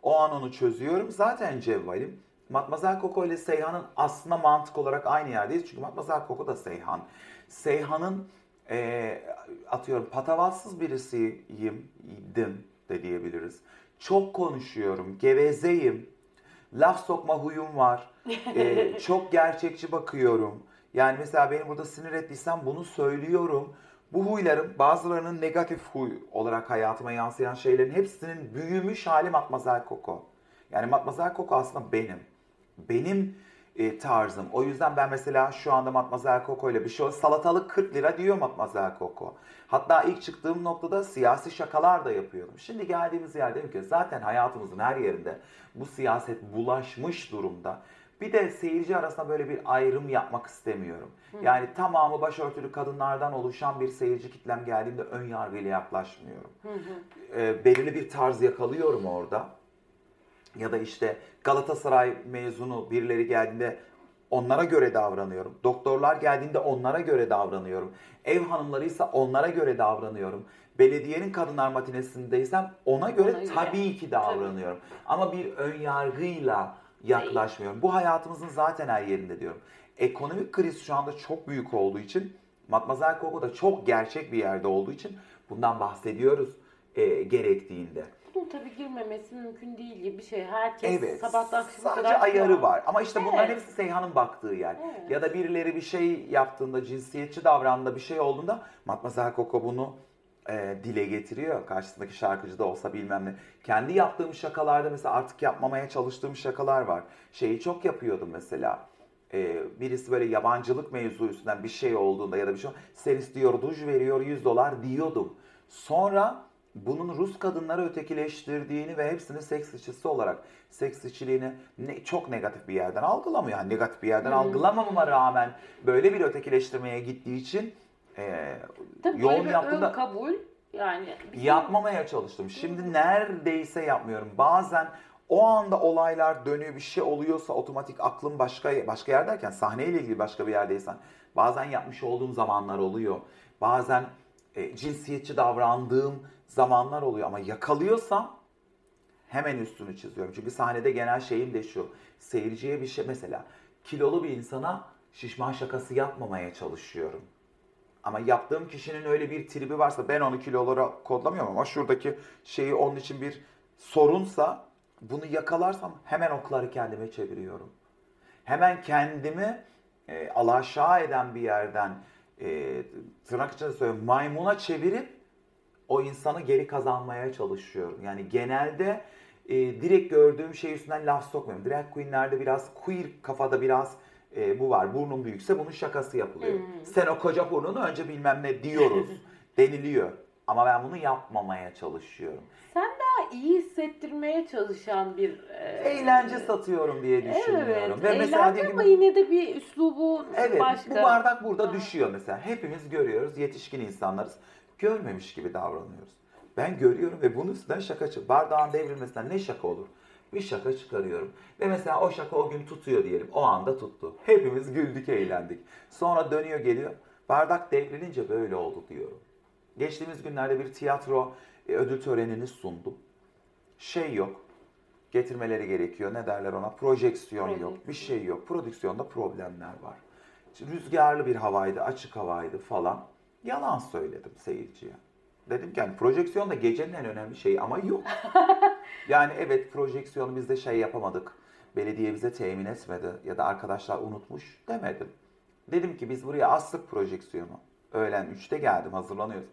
O an onu çözüyorum. Zaten cevvalim. Matmazel Coco ile Seyhan'ın aslında mantık olarak aynı yerdeyiz. Çünkü Matmazel Coco da Seyhan. Seyhan'ın eee, atıyorum patavatsız birisiyim, idim de diyebiliriz. Çok konuşuyorum, gevezeyim, laf sokma huyum var, Eee, çok gerçekçi bakıyorum. Yani mesela beni burada sinir ettiysem bunu söylüyorum. Bu huylarım bazılarının negatif huy olarak hayatıma yansıyan şeylerin hepsinin büyümüş hali Matmazel Coco. Yani Matmazel Coco aslında benim. Benim e, tarzım. O yüzden ben mesela şu anda Matmazel Coco ile bir şey salatalık 40 lira diyor Matmazel Coco. Hatta ilk çıktığım noktada siyasi şakalar da yapıyordum. Şimdi geldiğimiz yer dedim ki zaten hayatımızın her yerinde bu siyaset bulaşmış durumda. Bir de seyirci arasında böyle bir ayrım yapmak istemiyorum. Yani tamamı başörtülü kadınlardan oluşan bir seyirci kitlem geldiğinde ön yargıyla yaklaşmıyorum. E, belirli bir tarz yakalıyorum orada ya da işte Galatasaray mezunu birileri geldiğinde onlara göre davranıyorum. Doktorlar geldiğinde onlara göre davranıyorum. Ev hanımlarıysa onlara göre davranıyorum. Belediyenin kadınlar matinesindeysem ona göre Ona göre. tabii ki davranıyorum. Ama bir ön yargıyla yaklaşmıyorum. Bu hayatımızın zaten her yerinde diyorum. Ekonomik kriz şu anda çok büyük olduğu için Matmazel Coco da çok gerçek bir yerde olduğu için bundan bahsediyoruz e, gerektiğinde. bunun tabii girmemesi mümkün değil gibi bir şey. Herkes Evet. sabahtan akşama Sadece kadar ayarı var. Ama işte bunların Evet. hepsi Seyhan'ın baktığı yer. Evet. Ya da birileri bir şey yaptığında, cinsiyetçi davrandığında bir şey olduğunda Matmazel Koko bunu e, dile getiriyor. Karşısındaki şarkıcı da olsa bilmem ne. Kendi yaptığım şakalarda mesela artık yapmamaya çalıştığım şakalar var. Şeyi çok yapıyordum mesela. E, birisi böyle yabancılık mevzu üstünden bir şey olduğunda ya da bir şey sen istiyor duş veriyor 100 dolar diyordum. Sonra bunun Rus kadınları ötekileştirdiğini ve hepsini seks işçisi olarak seks işçiliğini ne, çok negatif bir yerden algılamıyor. Yani negatif bir yerden Hı. algılamamama rağmen böyle bir ötekileştirmeye gittiği için e, Tabii yoğun böyle bir yaptığında ön kabul yani bizim- yapmamaya çalıştım. Şimdi neredeyse yapmıyorum. Bazen o anda olaylar dönüyor bir şey oluyorsa otomatik aklım başka başka yer derken sahneyle ilgili başka bir yerdeysen bazen yapmış olduğum zamanlar oluyor. Bazen e, cinsiyetçi davrandığım zamanlar oluyor ama yakalıyorsam hemen üstünü çiziyorum. Çünkü sahnede genel şeyim de şu. Seyirciye bir şey mesela kilolu bir insana şişman şakası yapmamaya çalışıyorum. Ama yaptığım kişinin öyle bir tribi varsa ben onu kilolara kodlamıyorum ama şuradaki şeyi onun için bir sorunsa bunu yakalarsam hemen okları kendime çeviriyorum. Hemen kendimi e, alaşağı eden bir yerden e, tırnak içinde söylüyorum maymuna çevirip o insanı geri kazanmaya çalışıyorum. Yani genelde e, direkt gördüğüm şey üstünden laf sokmuyorum. Drag queenlerde biraz queer kafada biraz e, bu var. Burnun büyükse bunun şakası yapılıyor. Hmm. Sen o koca burnunu önce bilmem ne diyoruz. deniliyor. Ama ben bunu yapmamaya çalışıyorum. daha iyi hissettirmeye çalışan bir e, Eğlence satıyorum diye düşünüyorum. Evet, Ve mesela eğlence ama yine de bir üslubu Evet, başka. bu bardak burada Ha. düşüyor mesela. Hepimiz görüyoruz, yetişkin insanlarız. Görmemiş gibi davranıyoruz. Ben görüyorum ve bunun üstünden şaka çık. Bardağın devrilmesinden ne şaka olur? Bir şaka çıkarıyorum. Ve mesela o şaka o gün tutuyor diyelim. O anda tuttu. Hepimiz güldük, eğlendik. Sonra dönüyor geliyor. Bardak devrilince böyle oldu diyorum. Geçtiğimiz günlerde bir tiyatro e, ödül törenini sundum. Şey yok. Getirmeleri gerekiyor. Ne derler ona? Projeksiyon yok. Bir şey yok. Prodüksiyonda problemler var. Rüzgarlı bir havaydı, açık havaydı falan. Yalan söyledim seyirciye. Dedim ki hani projeksiyon da gecenin en önemli şeyi ama yok. yani evet projeksiyonu biz de şey yapamadık. Belediye bize temin etmedi ya da arkadaşlar unutmuş demedim. Dedim ki biz buraya astık projeksiyonu. Öğlen 3'te geldim hazırlanıyoruz.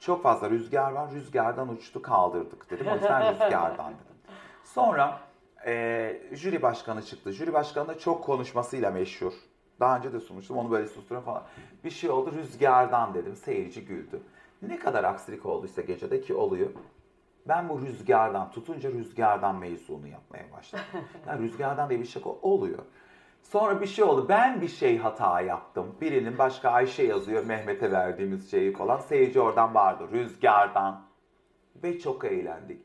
Çok fazla rüzgar var. Rüzgardan uçtu kaldırdık dedim. O yüzden rüzgardan dedim. Sonra e, jüri başkanı çıktı. Jüri başkanı da çok konuşmasıyla meşhur. Daha önce de sunmuştum onu böyle susturuyorum falan. Bir şey oldu rüzgardan dedim. Seyirci güldü. Ne kadar aksilik olduysa gecede ki oluyor. Ben bu rüzgardan tutunca rüzgardan mevzunu yapmaya başladım. Yani rüzgardan diye bir şey oluyor. Sonra bir şey oldu. Ben bir şey hata yaptım. Birinin başka Ayşe yazıyor Mehmet'e verdiğimiz şeyi falan. Seyirci oradan bağırdı. Rüzgardan. Ve çok eğlendik.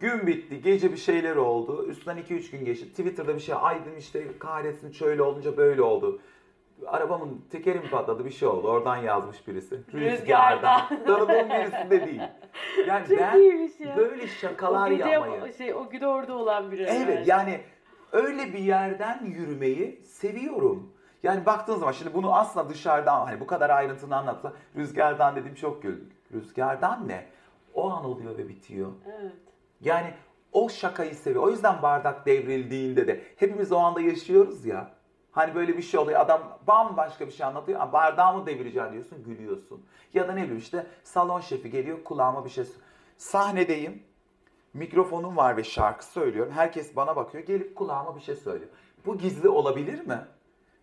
Gün bitti. Gece bir şeyler oldu. Üstünden 2-3 gün geçti. Twitter'da bir şey. Ay dedim işte kahretsin şöyle olunca böyle oldu. Arabamın tekeri mi patladı bir şey oldu. Oradan yazmış birisi. Rüzgardan. Tanıdığım birisi de değil. Yani Çok ben iyiymiş ya. böyle şakalar o gece yapmayı. şey o gün orada olan biri. Evet yani öyle bir yerden yürümeyi seviyorum. Yani baktığın zaman şimdi bunu aslında dışarıdan hani bu kadar ayrıntını anlatsa rüzgardan dedim çok güldük. Rüzgardan ne? O an oluyor ve bitiyor. Evet. Yani o şakayı seviyor. O yüzden bardak devrildiğinde de hepimiz o anda yaşıyoruz ya. Hani böyle bir şey oluyor. Adam bambaşka bir şey anlatıyor. Ama bardağı mı devireceğim diyorsun gülüyorsun. Ya da ne bileyim işte salon şefi geliyor kulağıma bir şey Sahnedeyim. Mikrofonum var ve şarkı söylüyorum. Herkes bana bakıyor. Gelip kulağıma bir şey söylüyor. Bu gizli olabilir mi?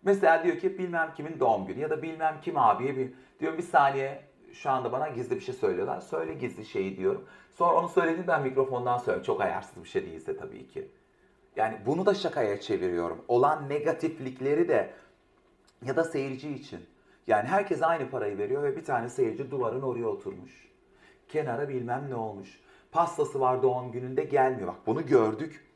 Mesela diyor ki bilmem kimin doğum günü ya da bilmem kim abiye bir diyorum bir saniye şu anda bana gizli bir şey söylüyorlar. Söyle gizli şeyi diyorum. Sonra onu söylediğim ben mikrofondan söylüyorum. Çok ayarsız bir şey değilse tabii ki. Yani bunu da şakaya çeviriyorum. Olan negatiflikleri de ya da seyirci için. Yani herkes aynı parayı veriyor ve bir tane seyirci duvarın oraya oturmuş. Kenara bilmem ne olmuş. Pastası var doğum gününde gelmiyor. Bak bunu gördük.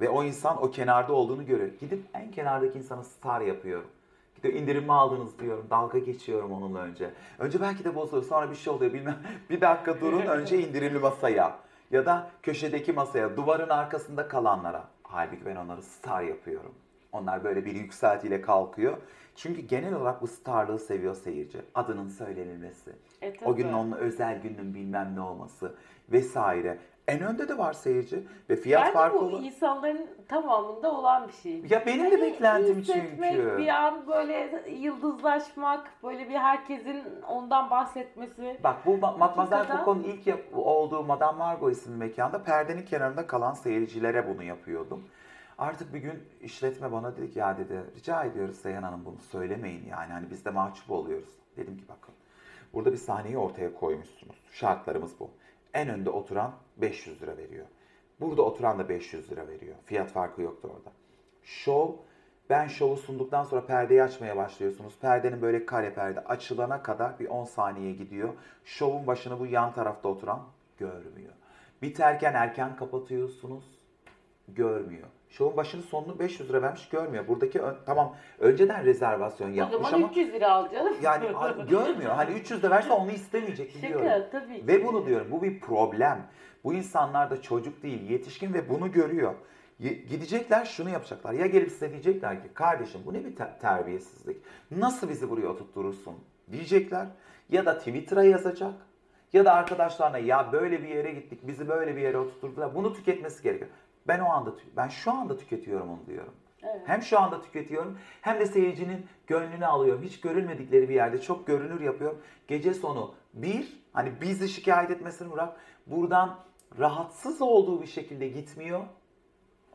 Ve o insan o kenarda olduğunu görüyor. Gidip en kenardaki insanı star yapıyorum. Gidiyor indirim mi aldınız diyorum. Dalga geçiyorum onunla önce. Önce belki de bozuluyor. Sonra bir şey oluyor bilmem. Bir dakika durun önce indirimli masaya. Ya da köşedeki masaya. Duvarın arkasında kalanlara. Halbuki ben onları star yapıyorum. Onlar böyle bir yükseltiyle kalkıyor. Çünkü genel olarak bu starlığı seviyor seyirci. Adının söylenilmesi. E, O günün onun özel günün bilmem ne olması vesaire. En önde de var seyirci ve fiyat Bence farkı bu olan. insanların tamamında olan bir şey. Ya benim de Hani beklentim hissetmek, çünkü. Bir an böyle yıldızlaşmak, böyle bir herkesin ondan bahsetmesi. Bak bu Ma- Matmazel. Foucault'un ilk yap- olduğu Madame Margot isimli mekanda perdenin kenarında kalan seyircilere bunu yapıyordum. Artık bir gün işletme bana dedi ki ya dedi rica ediyoruz Seyhan Hanım bunu söylemeyin yani hani biz de mahcup oluyoruz. Dedim ki bakın burada bir sahneyi ortaya koymuşsunuz. Şartlarımız bu. En önde oturan 500 lira veriyor. Burada oturan da 500 lira veriyor. Fiyat farkı yoktur orada. Şov ben şovu sunduktan sonra perdeyi açmaya başlıyorsunuz. Perdenin böyle kare perde açılana kadar bir 10 saniye gidiyor. Şovun başını bu yan tarafta oturan görmüyor. Biterken erken kapatıyorsunuz. Görmüyor. Şovun başını sonunu 500 lira vermiş görmüyor. Buradaki ön- tamam önceden rezervasyon O yapmış zaman ama 300 lira al canım. yani görmüyor. Hani 300 de verse onu istemeyecek biliyorum. Şaka tabii ki. Ve bunu diyorum bu bir problem. Bu insanlar da çocuk değil yetişkin ve bunu görüyor. Gidecekler şunu yapacaklar. Ya gelip size diyecekler ki kardeşim bu ne bir te- terbiyesizlik. Nasıl bizi buraya oturturursun diyecekler. Ya da Twitter'a yazacak. Ya da arkadaşlarına ya böyle bir yere gittik bizi böyle bir yere oturtturdular. Bunu tüketmesi gerekiyor. Ben o anda ben şu anda tüketiyorum onu diyorum. Evet. Hem şu anda tüketiyorum hem de seyircinin gönlünü alıyorum. Hiç görülmedikleri bir yerde çok görünür yapıyorum. Gece sonu bir, hani bizi şikayet etmesini bırak. Buradan rahatsız olduğu bir şekilde gitmiyor.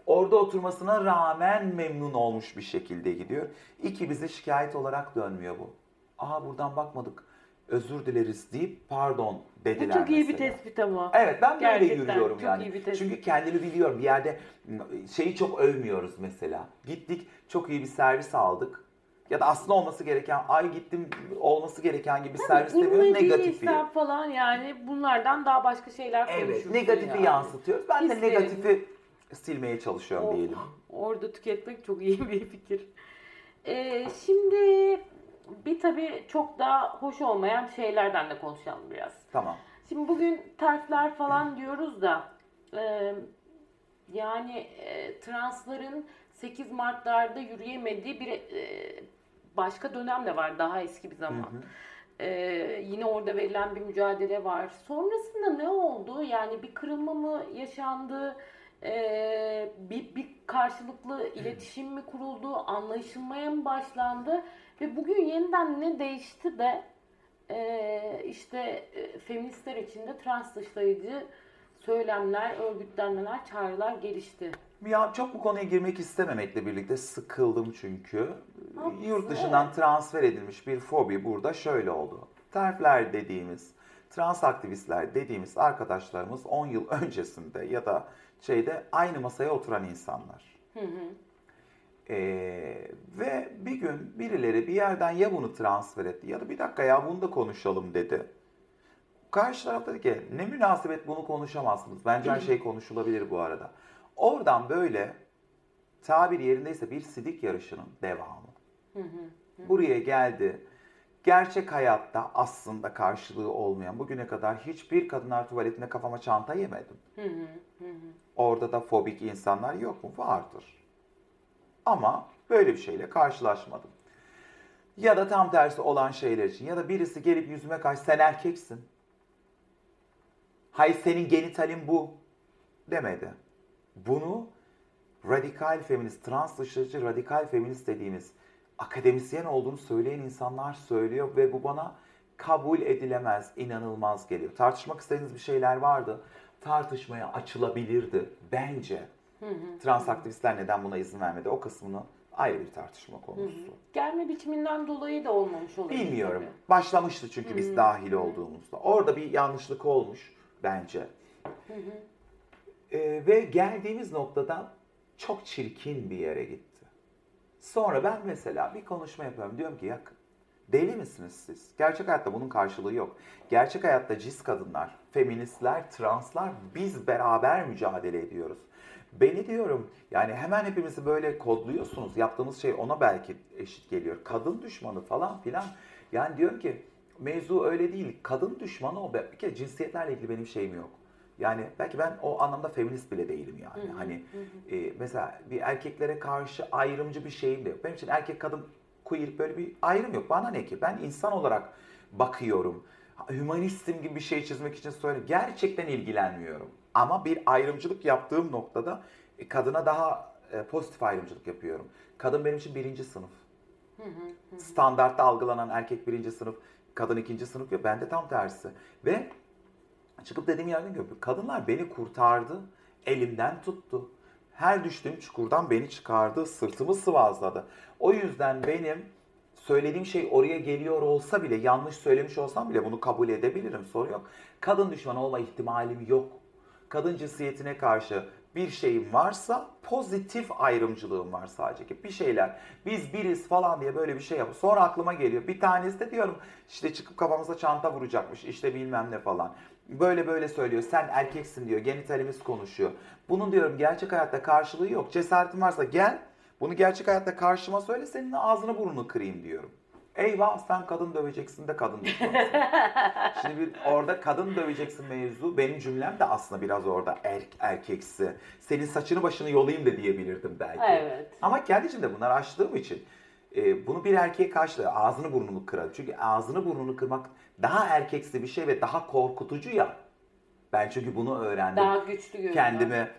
Orada oturmasına rağmen memnun olmuş bir şekilde gidiyor. İki, bize şikayet olarak dönmüyor bu. Aha buradan bakmadık özür dileriz deyip pardon Bu dediler çok iyi bir mesela. tespit ama. Evet ben böyle Gerçekten yürüyorum çok yani. iyi bir tespit. Çünkü kendimi biliyorum. Bir yerde şeyi çok övmüyoruz mesela. Gittik çok iyi bir servis aldık. Ya da aslında olması gereken, ay gittim olması gereken gibi bir servis demiyoruz. Negatifi. falan yani bunlardan daha başka şeyler Evet, konuşursun negatifi yani. yansıtıyoruz. Ben de Hislerin- negatifi silmeye çalışıyorum O- diyelim. Orada tüketmek çok iyi bir fikir. Ee, şimdi bir tabii çok daha hoş olmayan şeylerden de konuşalım biraz. Tamam. Şimdi bugün terfler falan diyoruz da e, yani e, transların 8 Mart'larda yürüyemediği bir e, başka dönem de var daha eski bir zaman. E, yine orada verilen bir mücadele var. Sonrasında ne oldu? Yani bir kırılma mı yaşandı? E, bir, bir karşılıklı iletişim mi kuruldu? Anlaşılmaya mı başlandı? Ve bugün yeniden ne değişti de ee, işte e, feministler içinde trans dışlayıcı söylemler, örgütlenmeler, çağrılar gelişti. Ya çok bu konuya girmek istememekle birlikte sıkıldım çünkü. Haklısın, Yurt dışından transfer edilmiş bir fobi burada şöyle oldu. Terfler dediğimiz, trans aktivistler dediğimiz arkadaşlarımız 10 yıl öncesinde ya da şeyde aynı masaya oturan insanlar. Hı hı. Ee, ve bir gün birileri bir yerden ya bunu transfer etti ya da bir dakika ya bunu da konuşalım dedi. Karşı taraf dedi ki ne münasebet bunu konuşamazsınız. Bence her şey konuşulabilir bu arada. Oradan böyle tabir yerindeyse bir sidik yarışının devamı. Hı hı. Buraya geldi. Gerçek hayatta aslında karşılığı olmayan bugüne kadar hiçbir kadınlar tuvaletinde kafama çanta yemedim. Hı. Orada da fobik insanlar yok mu? Vardır. Ama böyle bir şeyle karşılaşmadım. Ya da tam tersi olan şeyler için. Ya da birisi gelip yüzüme karşı sen erkeksin. Hay senin genitalin bu demedi. Bunu radikal feminist, trans dışıcı radikal feminist dediğimiz akademisyen olduğunu söyleyen insanlar söylüyor ve bu bana kabul edilemez, inanılmaz geliyor. Tartışmak istediğiniz bir şeyler vardı. Tartışmaya açılabilirdi bence. Trans aktivistler neden buna izin vermedi? O kısmını ayrı bir tartışma konusu. Gelme biçiminden dolayı da olmamış olabilir. Bilmiyorum. tabii. Başlamıştı çünkü biz dahil olduğumuzda. Orada bir yanlışlık olmuş bence. Ee, ve geldiğimiz noktada çok çirkin bir yere gitti. Sonra ben mesela bir konuşma yapıyorum. Diyorum ki ya deli misiniz siz? Gerçek hayatta bunun karşılığı yok. Gerçek hayatta cis kadınlar, feministler, translar biz beraber mücadele ediyoruz. Beni diyorum yani hemen hepimizi böyle kodluyorsunuz. Yaptığımız şey ona belki eşit geliyor. Kadın düşmanı falan filan. Yani diyorum ki mevzu öyle değil. Kadın düşmanı o. Bir kere cinsiyetlerle ilgili benim şeyim yok. Yani belki ben o anlamda feminist bile değilim yani. Hani e, mesela bir erkeklere karşı ayrımcı bir şeyim de yok. Benim için erkek kadın queer böyle bir ayrım yok. Bana ne ki? Ben insan olarak bakıyorum. Hümanistim gibi bir şey çizmek için söyle. Gerçekten ilgilenmiyorum. Ama bir ayrımcılık yaptığım noktada e, kadına daha e, pozitif ayrımcılık yapıyorum. Kadın benim için birinci sınıf. Standartta algılanan erkek birinci sınıf, kadın ikinci sınıf ya. Ben de tam tersi. Ve çıkıp dediğim yerden görüyorum. Kadınlar beni kurtardı, elimden tuttu. Her düştüğüm çukurdan beni çıkardı, sırtımı sıvazladı. O yüzden benim söylediğim şey oraya geliyor olsa bile, yanlış söylemiş olsam bile bunu kabul edebilirim, sorun yok. Kadın düşmanı olma ihtimalim yok. Kadın cinsiyetine karşı bir şeyim varsa pozitif ayrımcılığım var sadece ki bir şeyler biz biriz falan diye böyle bir şey yapıp sonra aklıma geliyor. Bir tanesi de diyorum işte çıkıp kafamıza çanta vuracakmış işte bilmem ne falan. Böyle böyle söylüyor sen erkeksin diyor genitalimiz konuşuyor. Bunun diyorum gerçek hayatta karşılığı yok. Cesaretin varsa gel bunu gerçek hayatta karşıma söyle senin ağzını burnunu kırayım diyorum. Eyvah sen kadın döveceksin de kadın düşmanısın. Şimdi bir orada kadın döveceksin mevzu. Benim cümlem de aslında biraz orada er, erkeksi. Senin saçını başını yolayım da diyebilirdim belki. Evet. Ama kendi içimde bunları açtığım için e, bunu bir erkeğe karşı ağzını burnunu kırar. Çünkü ağzını burnunu kırmak daha erkeksi bir şey ve daha korkutucu ya. Ben çünkü bunu öğrendim. Daha güçlü görünüyor. Kendimi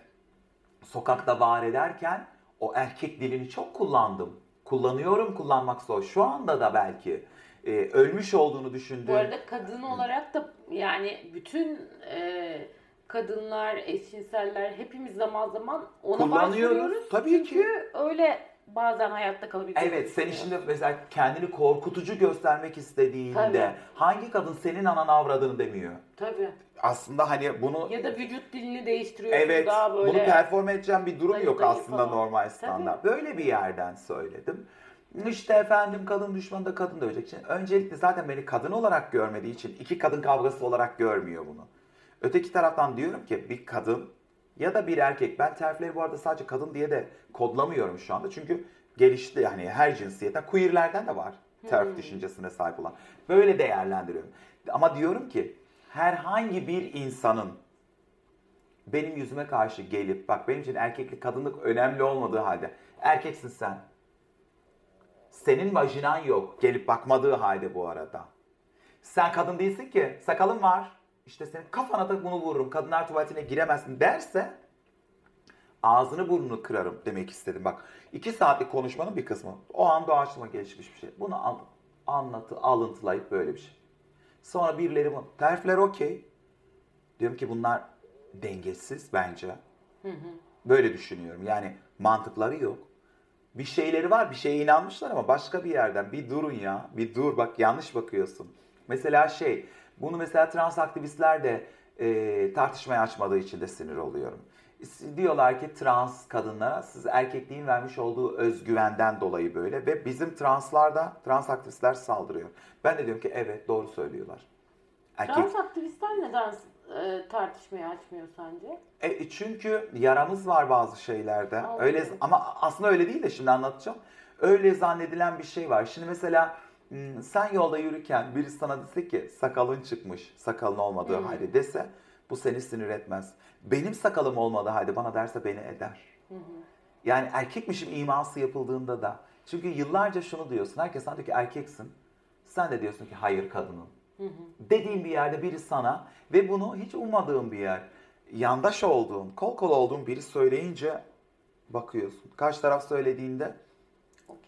sokakta var ederken o erkek dilini çok kullandım. Kullanıyorum kullanmak zor. Şu anda da belki e, ölmüş olduğunu düşündüğüm. Bu arada kadın olarak da yani bütün e, kadınlar, eşcinseller hepimiz zaman zaman ona Kullanıyoruz, tabii Çünkü ki. öyle bazen hayatta kalabileceğimiz Evet sen düşünüyor. şimdi mesela kendini korkutucu göstermek istediğinde Tabii. hangi kadın senin anan avradını demiyor. Tabii. Aslında hani bunu Ya da vücut dilini değiştiriyorsun evet daha böyle. bunu perform edeceğim bir durum yok aslında falan. normal standart. Böyle bir yerden söyledim. İşte efendim kadın düşmanı da kadın dövecek. Şimdi öncelikle zaten beni kadın olarak görmediği için iki kadın kavgası olarak görmüyor bunu. Öteki taraftan diyorum ki bir kadın ya da bir erkek ben terfleri bu arada sadece kadın diye de kodlamıyorum şu anda. Çünkü gelişti yani her cinsiyetten queerlerden de var terf düşüncesine sahip olan. Böyle değerlendiriyorum. Ama diyorum ki herhangi bir insanın benim yüzüme karşı gelip bak benim için erkeklik kadınlık önemli olmadığı halde erkeksin sen. Senin vajinan yok gelip bakmadığı halde bu arada. Sen kadın değilsin ki sakalın var. İşte senin kafana da bunu vururum. Kadınlar tuvaletine giremezsin derse ağzını burnunu kırarım demek istedim. Bak iki saatlik konuşmanın bir kısmı. O an doğaçlama gelişmiş bir şey. Bunu an- anlatı, alıntılayıp böyle bir şey. Sonra birileri bunu. Terfler okey. Diyorum ki bunlar dengesiz bence. Böyle düşünüyorum. Yani mantıkları yok. Bir şeyleri var, bir şeye inanmışlar ama başka bir yerden. Bir durun ya, bir dur bak yanlış bakıyorsun. Mesela şey, bunu mesela trans aktivistler de e, tartışmaya açmadığı için de sinir oluyorum. Diyorlar ki trans kadınlara siz erkekliğin vermiş olduğu özgüvenden dolayı böyle ve bizim translarda trans aktivistler saldırıyor. Ben de diyorum ki evet doğru söylüyorlar. Erkek, Trans aktivistler neden e, tartışmayı açmıyor sence? E, çünkü yaramız var bazı şeylerde. Allah Öyle ama aslında öyle değil de şimdi anlatacağım. Öyle zannedilen bir şey var. Şimdi mesela sen yolda yürürken birisi sana dese ki sakalın çıkmış, sakalın olmadığı halde dese bu seni sinir etmez. Benim sakalım olmadığı halde bana derse beni eder. Yani erkekmişim iması yapıldığında da. Çünkü yıllarca şunu diyorsun. Herkes sana diyor ki erkeksin. Sen de diyorsun ki hayır kadınım. Dediğin bir yerde biri sana ve bunu hiç ummadığın bir yer. Yandaş olduğun, kol kol olduğun biri söyleyince bakıyorsun. Karşı taraf söylediğinde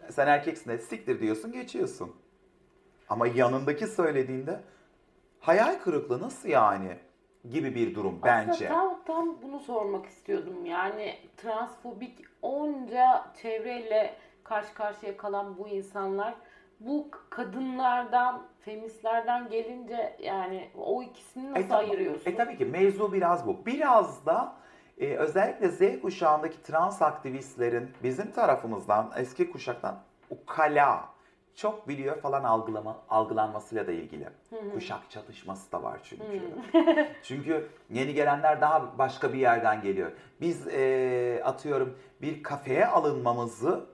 sen erkeksin de siktir diyorsun geçiyorsun. Ama yanındaki söylediğinde hayal kırıklığı nasıl yani gibi bir durum bence. Aslında tam, tam bunu sormak istiyordum. Yani transfobik onca çevreyle karşı karşıya kalan bu insanlar bu kadınlardan, feministlerden gelince yani o ikisini nasıl E, tamam. ayırıyorsun? E tabii ki mevzu biraz bu. Biraz da e, özellikle Z kuşağındaki trans aktivistlerin bizim tarafımızdan, eski kuşaktan ukala, çok biliyor falan algılama, algılanmasıyla da ilgili. Kuşak çatışması da var çünkü. çünkü yeni gelenler daha başka bir yerden geliyor. Biz e, atıyorum bir kafeye alınmamızı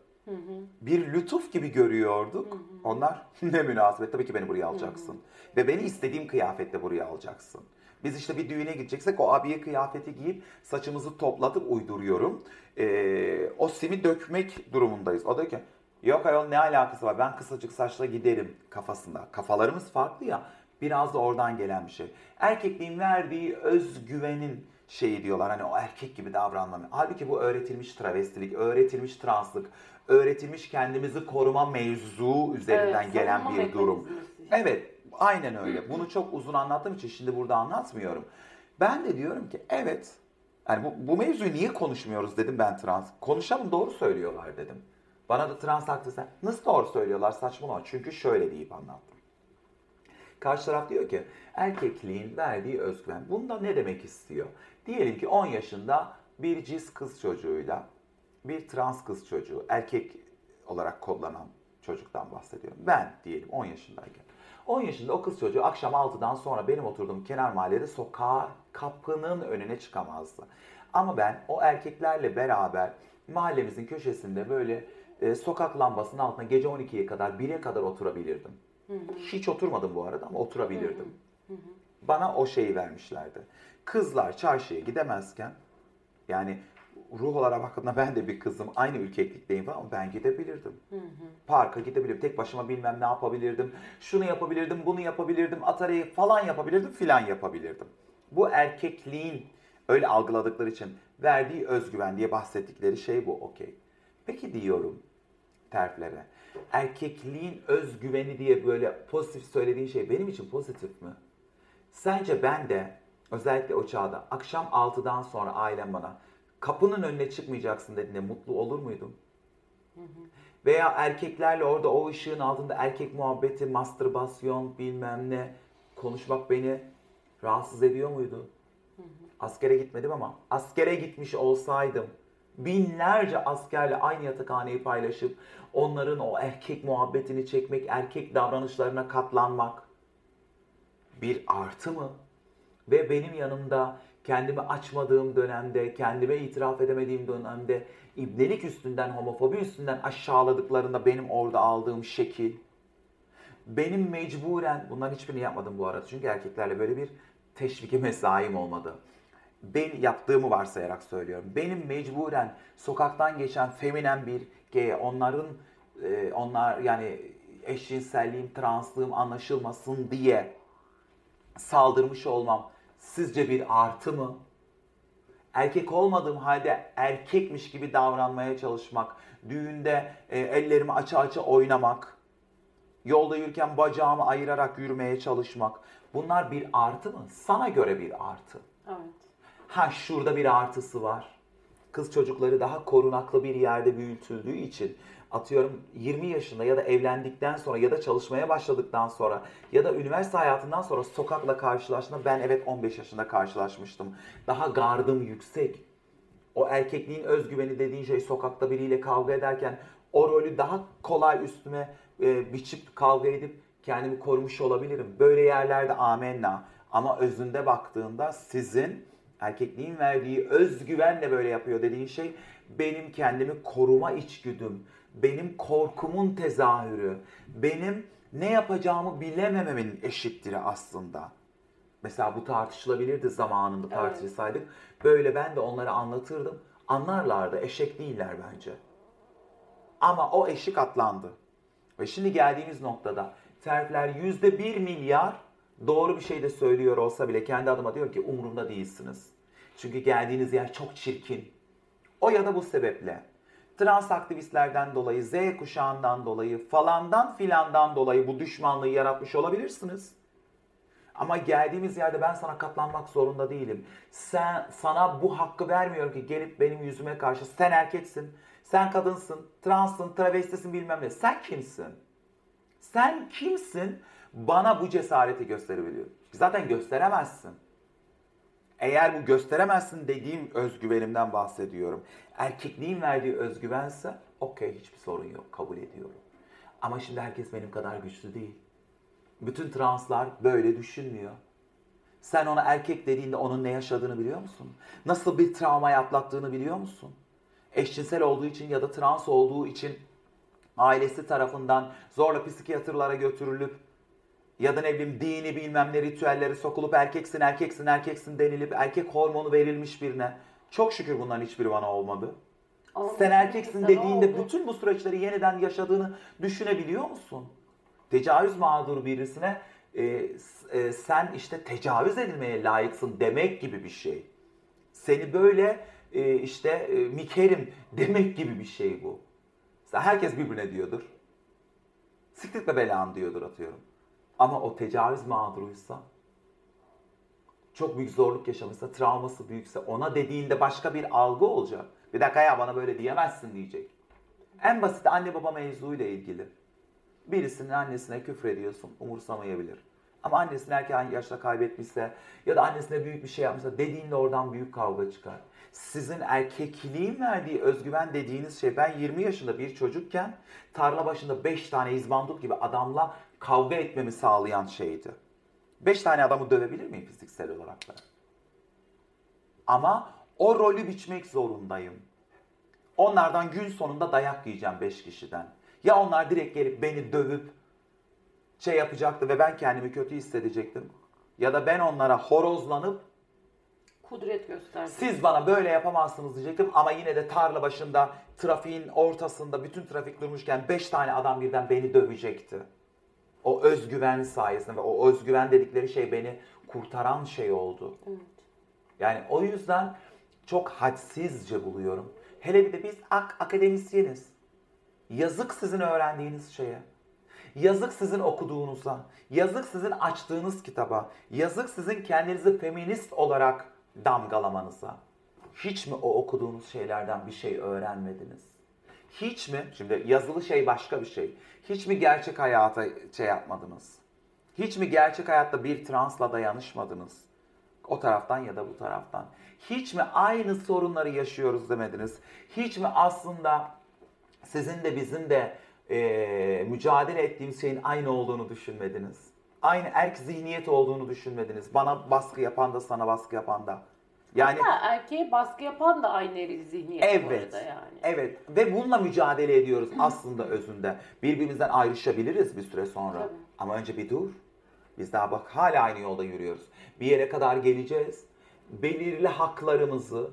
bir lütuf gibi görüyorduk. Onlar ne münasebet tabii ki beni buraya alacaksın. Ve beni istediğim kıyafetle buraya alacaksın. Biz işte bir düğüne gideceksek o abiye kıyafeti giyip saçımızı toplatıp uyduruyorum. Ee, o simi dökmek durumundayız. O da ki yok ayol ne alakası var ben kısacık saçla giderim kafasında. Kafalarımız farklı ya biraz da oradan gelen bir şey. Erkekliğin verdiği özgüvenin şeyi diyorlar hani o erkek gibi davranmam. Halbuki bu öğretilmiş travestilik, öğretilmiş translık, öğretilmiş kendimizi koruma mevzu üzerinden Evet, gelen bir durum. işte. Evet, aynen öyle. Bunu çok uzun anlattığım için şimdi burada anlatmıyorum. Ben de diyorum ki evet, yani bu, bu mevzuyu niye konuşmuyoruz dedim ben trans. Konuşalım doğru söylüyorlar dedim. Bana da trans aktivistler nasıl doğru söylüyorlar saçmalama çünkü şöyle deyip anlattım. Karşı taraf diyor ki erkekliğin verdiği özgüven. Bunda ne demek istiyor? Diyelim ki 10 yaşında bir cis kız çocuğuyla bir trans kız çocuğu erkek olarak kodlanan çocuktan bahsediyorum. Ben diyelim 10 yaşındayken. 10 yaşında o kız çocuğu akşam 6'dan sonra benim oturduğum kenar mahallede sokağa kapının önüne çıkamazdı. Ama ben o erkeklerle beraber mahallemizin köşesinde böyle e, sokak lambasının altına gece 12'ye kadar 1'e kadar oturabilirdim. Hiç oturmadım bu arada ama oturabilirdim. Bana o şeyi vermişlerdi. Kızlar çarşıya gidemezken yani ruh olarak bakıldığında ben de bir kızım. Aynı ülkeklikteyim ama ben gidebilirdim. Parka gidebilirdim. Tek başıma bilmem ne yapabilirdim. Şunu yapabilirdim, bunu yapabilirdim. Atari'yi falan yapabilirdim, filan yapabilirdim. Bu erkekliğin öyle algıladıkları için verdiği özgüven diye bahsettikleri şey bu. Okey. Peki diyorum terflere. Erkekliğin özgüveni diye böyle pozitif söylediğin şey benim için pozitif mi? Sence ben de özellikle o çağda akşam 6'dan sonra ailem bana kapının önüne çıkmayacaksın dediğinde mutlu olur muydum? Veya erkeklerle orada o ışığın altında erkek muhabbeti, mastürbasyon bilmem ne konuşmak beni rahatsız ediyor muydu? Askere gitmedim ama askere gitmiş olsaydım binlerce askerle aynı yatakhaneyi paylaşıp onların o erkek muhabbetini çekmek, erkek davranışlarına katlanmak bir artı mı? Ve benim yanımda kendimi açmadığım dönemde, kendime itiraf edemediğim dönemde ibnelik üstünden, homofobi üstünden aşağıladıklarında benim orada aldığım şekil, benim mecburen, bunların hiçbirini yapmadım bu arada çünkü erkeklerle böyle bir teşviki mesaim olmadı. Ben yaptığımı varsayarak söylüyorum. Benim mecburen sokaktan geçen feminen bir gay, onların e, onlar yani eşcinselliğim, translığım anlaşılmasın diye saldırmış olmam sizce bir artı mı? Erkek olmadığım halde erkekmiş gibi davranmaya çalışmak, düğünde e, ellerimi açı açı oynamak, yolda yürürken bacağımı ayırarak yürümeye çalışmak. Bunlar bir artı mı? Sana göre bir artı. Evet. Ha şurada bir artısı var. Kız çocukları daha korunaklı bir yerde büyütüldüğü için atıyorum 20 yaşında ya da evlendikten sonra ya da çalışmaya başladıktan sonra ya da üniversite hayatından sonra sokakla karşılaştığında ben evet 15 yaşında karşılaşmıştım. Daha gardım yüksek. O erkekliğin özgüveni dediğin şey sokakta biriyle kavga ederken o rolü daha kolay üstüme e, biçip kavga edip kendimi korumuş olabilirim. Böyle yerlerde amenna. Ama özünde baktığında sizin erkekliğin verdiği özgüvenle böyle yapıyor dediğin şey benim kendimi koruma içgüdüm, benim korkumun tezahürü, benim ne yapacağımı bilemememin eşittiri aslında. Mesela bu tartışılabilirdi zamanında Evet. tartışsaydık. Böyle ben de onlara anlatırdım. Anlarlardı. Eşek değiller bence. Ama o eşik atlandı. Ve şimdi geldiğimiz noktada terfler yüzde bir milyar doğru bir şey de söylüyor olsa bile kendi adıma diyor ki umurumda değilsiniz. Çünkü geldiğiniz yer çok çirkin. O ya da bu sebeple trans aktivistlerden dolayı, Z kuşağından dolayı, falandan filandan dolayı bu düşmanlığı yaratmış olabilirsiniz. Ama geldiğimiz yerde ben sana katlanmak zorunda değilim. Sen sana bu hakkı vermiyorum ki gelip benim yüzüme karşı sen erkeksin, sen kadınsın, transsın, travestisin bilmem ne. Sen kimsin? Sen kimsin? Bana bu cesareti gösterebiliyor. Zaten gösteremezsin. Eğer bu gösteremezsin dediğim özgüvenimden bahsediyorum. Erkekliğin verdiği özgüvense okey hiçbir sorun yok kabul ediyorum. Ama şimdi herkes benim kadar güçlü değil. Bütün translar böyle düşünmüyor. Sen ona erkek dediğinde onun ne yaşadığını biliyor musun? Nasıl bir travmayı atlattığını biliyor musun? Eşcinsel olduğu için ya da trans olduğu için ailesi tarafından zorla psikiyatrlara götürülüp ya da ne bileyim dini bilmem ne ritüelleri sokulup erkeksin erkeksin erkeksin denilip erkek hormonu verilmiş birine. Çok şükür bunların hiçbiri bana olmadı. Ama Sen erkeksin sana dediğinde oldu. bütün bu süreçleri yeniden yaşadığını düşünebiliyor musun? Tecavüz mağduru birisine e, e, sen işte tecavüz edilmeye layıksın demek gibi bir şey. Seni böyle e, işte e, mikerim demek gibi bir şey bu. Mesela herkes birbirine diyordur. Siktirtme belanı diyordur atıyorum. Ama o tecavüz mağduruysa çok büyük zorluk yaşamışsa, travması büyükse ona dediğinde başka bir algı olacak. Bir dakika ya bana böyle diyemezsin diyecek. En basit anne baba mevzuyla ilgili. Birisinin annesine küfür ediyorsun, umursamayabilir. Ama annesini erken yaşta kaybetmişse ya da annesine büyük bir şey yapmışsa dediğinde oradan büyük kavga çıkar. Sizin erkekliğin verdiği özgüven dediğiniz şey ben 20 yaşında bir çocukken tarla başında 5 tane izbandut gibi adamla kavga etmemi sağlayan şeydi. 5 tane adamı dövebilir miyim fiziksel olarak ben? Ama o rolü biçmek zorundayım. Onlardan gün sonunda dayak yiyeceğim 5 kişiden. Ya onlar direkt gelip beni dövüp şey yapacaktı ve ben kendimi kötü hissedecektim. Ya da ben onlara horozlanıp Kudret gösterdi. siz bana böyle yapamazsınız diyecektim ama yine de tarla başında trafiğin ortasında bütün trafik durmuşken 5 tane adam birden beni dövecekti. O özgüven sayesinde ve o özgüven dedikleri şey beni kurtaran şey oldu. Evet. Yani o yüzden çok hadsizce buluyorum. Hele bir de biz ak akademisyeniz. Yazık sizin öğrendiğiniz şeye. Yazık sizin okuduğunuza. Yazık sizin açtığınız kitaba. Yazık sizin kendinizi feminist olarak damgalamanıza. Hiç mi o okuduğunuz şeylerden bir şey öğrenmediniz? Hiç mi? Şimdi yazılı şey başka bir şey. Hiç mi gerçek hayata şey yapmadınız? Hiç mi gerçek hayatta bir transla dayanışmadınız? O taraftan ya da bu taraftan. Hiç mi aynı sorunları yaşıyoruz demediniz? Hiç mi aslında sizin de bizim de eee, mücadele ettiğimiz şeyin aynı olduğunu düşünmediniz? Aynı erk zihniyet olduğunu düşünmediniz. Bana baskı yapan da sana baskı yapan da. Yani Ha, erkeğe baskı yapan da aynı eril zihniyet bu Evet. arada yani. Evet ve bununla mücadele ediyoruz aslında özünde. Birbirimizden ayrışabiliriz bir süre sonra. Tabii. Ama önce bir dur. Biz daha bak hala aynı yolda yürüyoruz. Bir yere kadar geleceğiz. Belirli haklarımızı,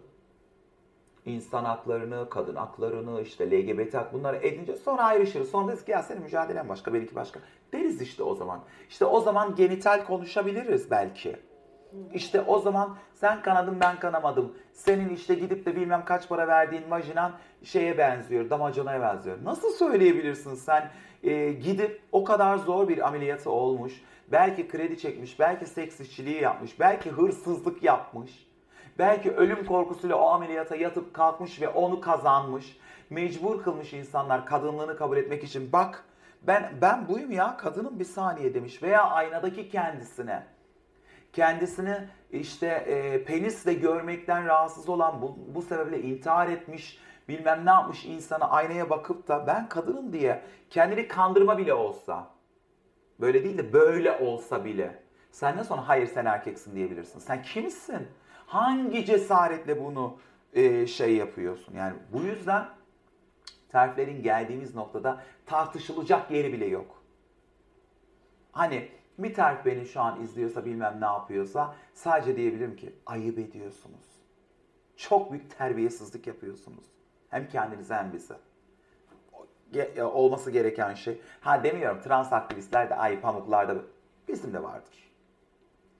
insan haklarını, kadın haklarını, işte LGBT hak bunları edince sonra ayrışırız. Sonra deriz ki ya senin mücadelen başka, benimki başka. Deriz işte o zaman. İşte o zaman genital konuşabiliriz belki. İşte o zaman sen kanadın ben kanamadım. Senin işte gidip de bilmem kaç para verdiğin vajinan şeye benziyor, damacanaya benziyor. Nasıl söyleyebilirsin sen e, gidip o kadar zor bir ameliyatı olmuş, belki kredi çekmiş, belki seks işçiliği yapmış, belki hırsızlık yapmış, belki ölüm korkusuyla o ameliyata yatıp kalkmış ve onu kazanmış, mecbur kılmış insanlar kadınlığını kabul etmek için. Bak ben ben buyum ya kadınım bir saniye demiş veya aynadaki kendisine kendisini işte e, penisle görmekten rahatsız olan bu, bu sebeple intihar etmiş bilmem ne yapmış insana aynaya bakıp da ben kadınım diye kendini kandırma bile olsa böyle değil de böyle olsa bile senden sonra hayır sen erkeksin diyebilirsin. Sen kimsin? Hangi cesaretle bunu e, şey yapıyorsun? Yani bu yüzden terflerin geldiğimiz noktada tartışılacak yeri bile yok. Hani bir terf beni şu an izliyorsa bilmem ne yapıyorsa sadece diyebilirim ki ayıp ediyorsunuz. Çok büyük terbiyesizlik yapıyorsunuz. Hem kendinize hem bize. Olması gereken şey. Ha demiyorum trans aktivistler de ay pamuklarda bizim de vardır.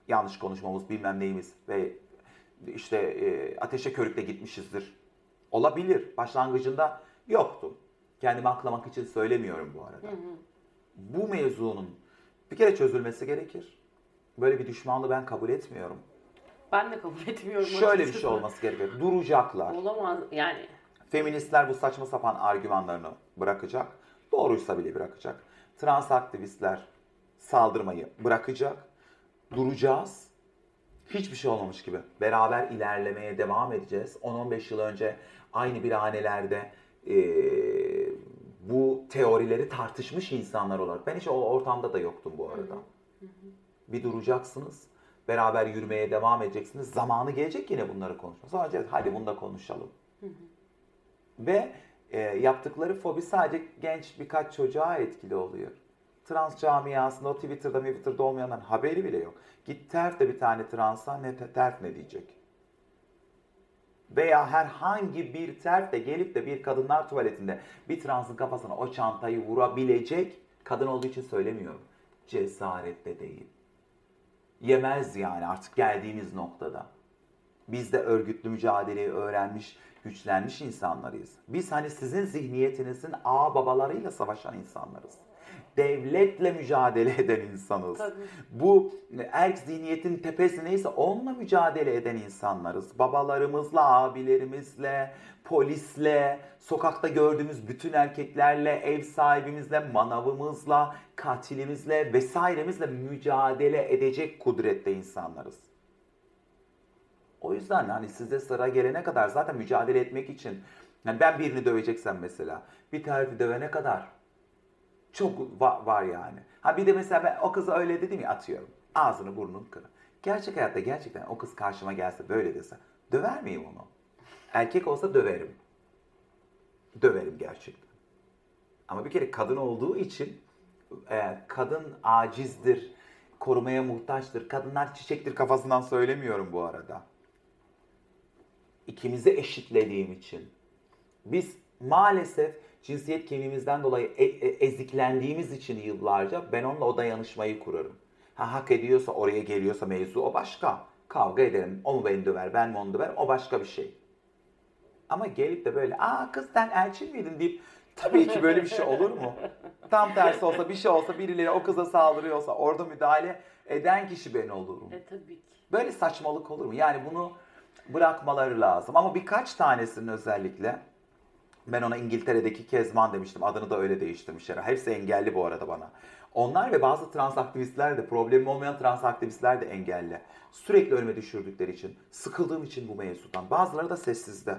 Yanlış konuşmamız bilmem neyimiz ve işte e, ateşe körükle gitmişizdir. Olabilir. Başlangıcında yoktu. Kendimi aklamak için söylemiyorum bu arada. Bu mevzunun bir kere çözülmesi gerekir. Böyle bir düşmanlığı ben kabul etmiyorum. Ben de kabul etmiyorum. Şöyle bir şey olması gerekiyor. Duracaklar. Olamaz yani. Feministler bu saçma sapan argümanlarını bırakacak. Doğruysa bile bırakacak. Trans aktivistler saldırmayı bırakacak. Duracağız. Hiçbir şey olmamış gibi. Beraber ilerlemeye devam edeceğiz. 10-15 yıl önce aynı birhanelerde eee, bu teorileri tartışmış insanlar olarak. Ben hiç o ortamda da yoktum bu arada. Bir duracaksınız. Beraber yürümeye devam edeceksiniz. Zamanı gelecek yine bunları konuşmak. Sonra diyeceğiz, hadi bunu da konuşalım. Ve e, yaptıkları fobi sadece genç birkaç çocuğa etkili oluyor. trans camiasında o Twitter'da Twitter'da olmayanların haberi bile yok. Git terf de bir tane transa ne te- terf ne diyecek? Veya herhangi bir terf de gelip de bir kadınlar tuvaletinde bir transın kafasına o çantayı vurabilecek kadın olduğu için söylemiyorum. Cesaret de değil. Yemez yani artık geldiğimiz noktada. Biz de örgütlü mücadeleyi öğrenmiş, güçlenmiş insanlarıyız. Biz hani sizin zihniyetinizin ağ babalarıyla savaşan insanlarız. Devletle mücadele eden insanız. Tabii. Bu erk zihniyetin tepesi neyse onunla mücadele eden insanlarız. Babalarımızla, abilerimizle, polisle, sokakta gördüğümüz bütün erkeklerle, ev sahibimizle, manavımızla, katilimizle vesairemizle mücadele edecek kudrette insanlarız. O yüzden hani size sıra gelene kadar zaten mücadele etmek için yani ben birini döveceksem mesela bir terfi dövene kadar çok va- var yani. Ha bir de mesela ben o kıza öyle dedim ya atıyorum. Ağzını burnunu kırın. Gerçek hayatta gerçekten o kız karşıma gelse böyle dese döver miyim onu? Erkek olsa döverim. Döverim gerçekten. Ama bir kere kadın olduğu için e, kadın acizdir, korumaya muhtaçtır. Kadınlar çiçektir kafasından söylemiyorum bu arada. İkimizi eşitlediğim için. Biz maalesef cinsiyet kimliğimizden dolayı e- e- eziklendiğimiz için yıllarca ben onunla o dayanışmayı kurarım. Ha, hak ediyorsa oraya geliyorsa mevzu o başka. Kavga ederim. O mu beni döver, ben mi onu döver o başka bir şey. Ama gelip de böyle aa kız sen elçin miydin deyip tabii ki böyle bir şey olur mu? Tam tersi olsa bir şey olsa birileri o kıza saldırıyorsa orada müdahale eden kişi ben olurum. E tabii ki. Böyle saçmalık olur mu? Yani bunu bırakmaları lazım. Ama birkaç tanesinin özellikle ben ona İngiltere'deki Kezban demiştim. Adını da öyle değiştirmişler. Hepsi engelli bu arada bana. Onlar ve bazı trans aktivistler de, problemi olmayan trans aktivistler de engelli. Sürekli önüme düşürdükleri için, sıkıldığım için bu mevzudan. Bazıları da sessizde.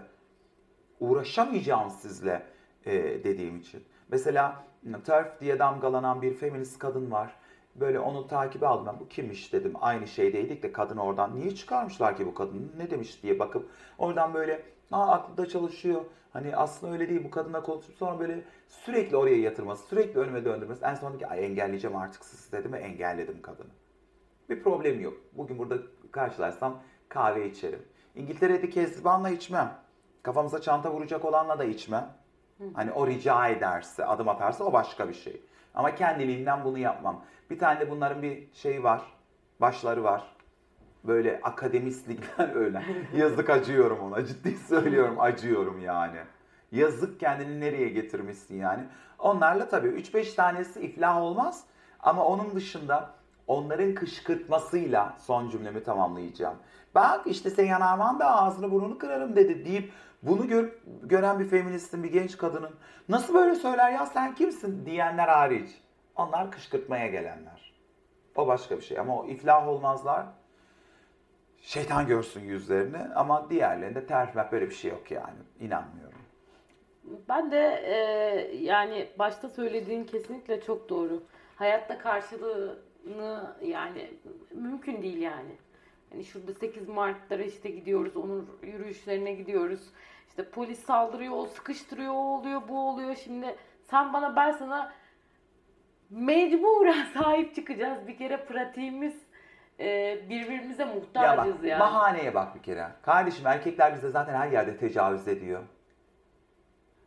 Uğraşamayacağım sizle e, dediğim için. Mesela TERF diye damgalanan bir feminist kadın var. Böyle onu takibe aldım ben. Bu kimmiş dedim. Aynı şeydeydik de kadın oradan. Niye çıkarmışlar ki bu kadını? Ne demiş diye bakıp oradan böyle Aa aklı çalışıyor. Hani aslında öyle değil bu kadınla konuşup sonra böyle sürekli oraya yatırması, sürekli önüme döndürmesi. En sonunda ki ay engelleyeceğim artık sizi dedim ve engelledim kadını. Bir problem yok. Bugün burada karşılarsam kahve içerim. İngiltere'de Kezban'la içmem. Kafamıza çanta vuracak olanla da içmem. Hani o rica ederse, adım atarsa o başka bir şey. Ama kendiliğinden bunu yapmam. Bir tane de bunların bir şeyi var. Başları var. Böyle akademislikten öyle. Yazık acıyorum ona. Ciddi söylüyorum acıyorum yani. Yazık kendini nereye getirmişsin yani. Onlarla tabii 3-5 tanesi iflah olmaz. Ama onun dışında onların kışkırtmasıyla son cümlemi tamamlayacağım. Bak işte sen yanarman da ağzını burnunu kırarım dedi deyip bunu gör, gören bir feministin, bir genç kadının nasıl böyle söyler ya sen kimsin diyenler hariç. Onlar kışkırtmaya gelenler. O başka bir şey ama o iflah olmazlar. Şeytan görsün yüzlerini ama diğerlerinde terfmek böyle bir şey yok yani. İnanmıyorum. Ben de e, yani başta söylediğin kesinlikle çok doğru. Hayatta karşılığını yani mümkün değil yani. Hani şurada 8 Mart'lara işte gidiyoruz, onun yürüyüşlerine gidiyoruz. İşte polis saldırıyor, o sıkıştırıyor, o oluyor, bu oluyor. Şimdi sen bana ben sana mecburen sahip çıkacağız. Bir kere pratiğimiz e, birbirimize Ya bak, muhtacız yani. bahaneye bak bir kere. Kardeşim erkekler bize zaten her yerde tecavüz ediyor.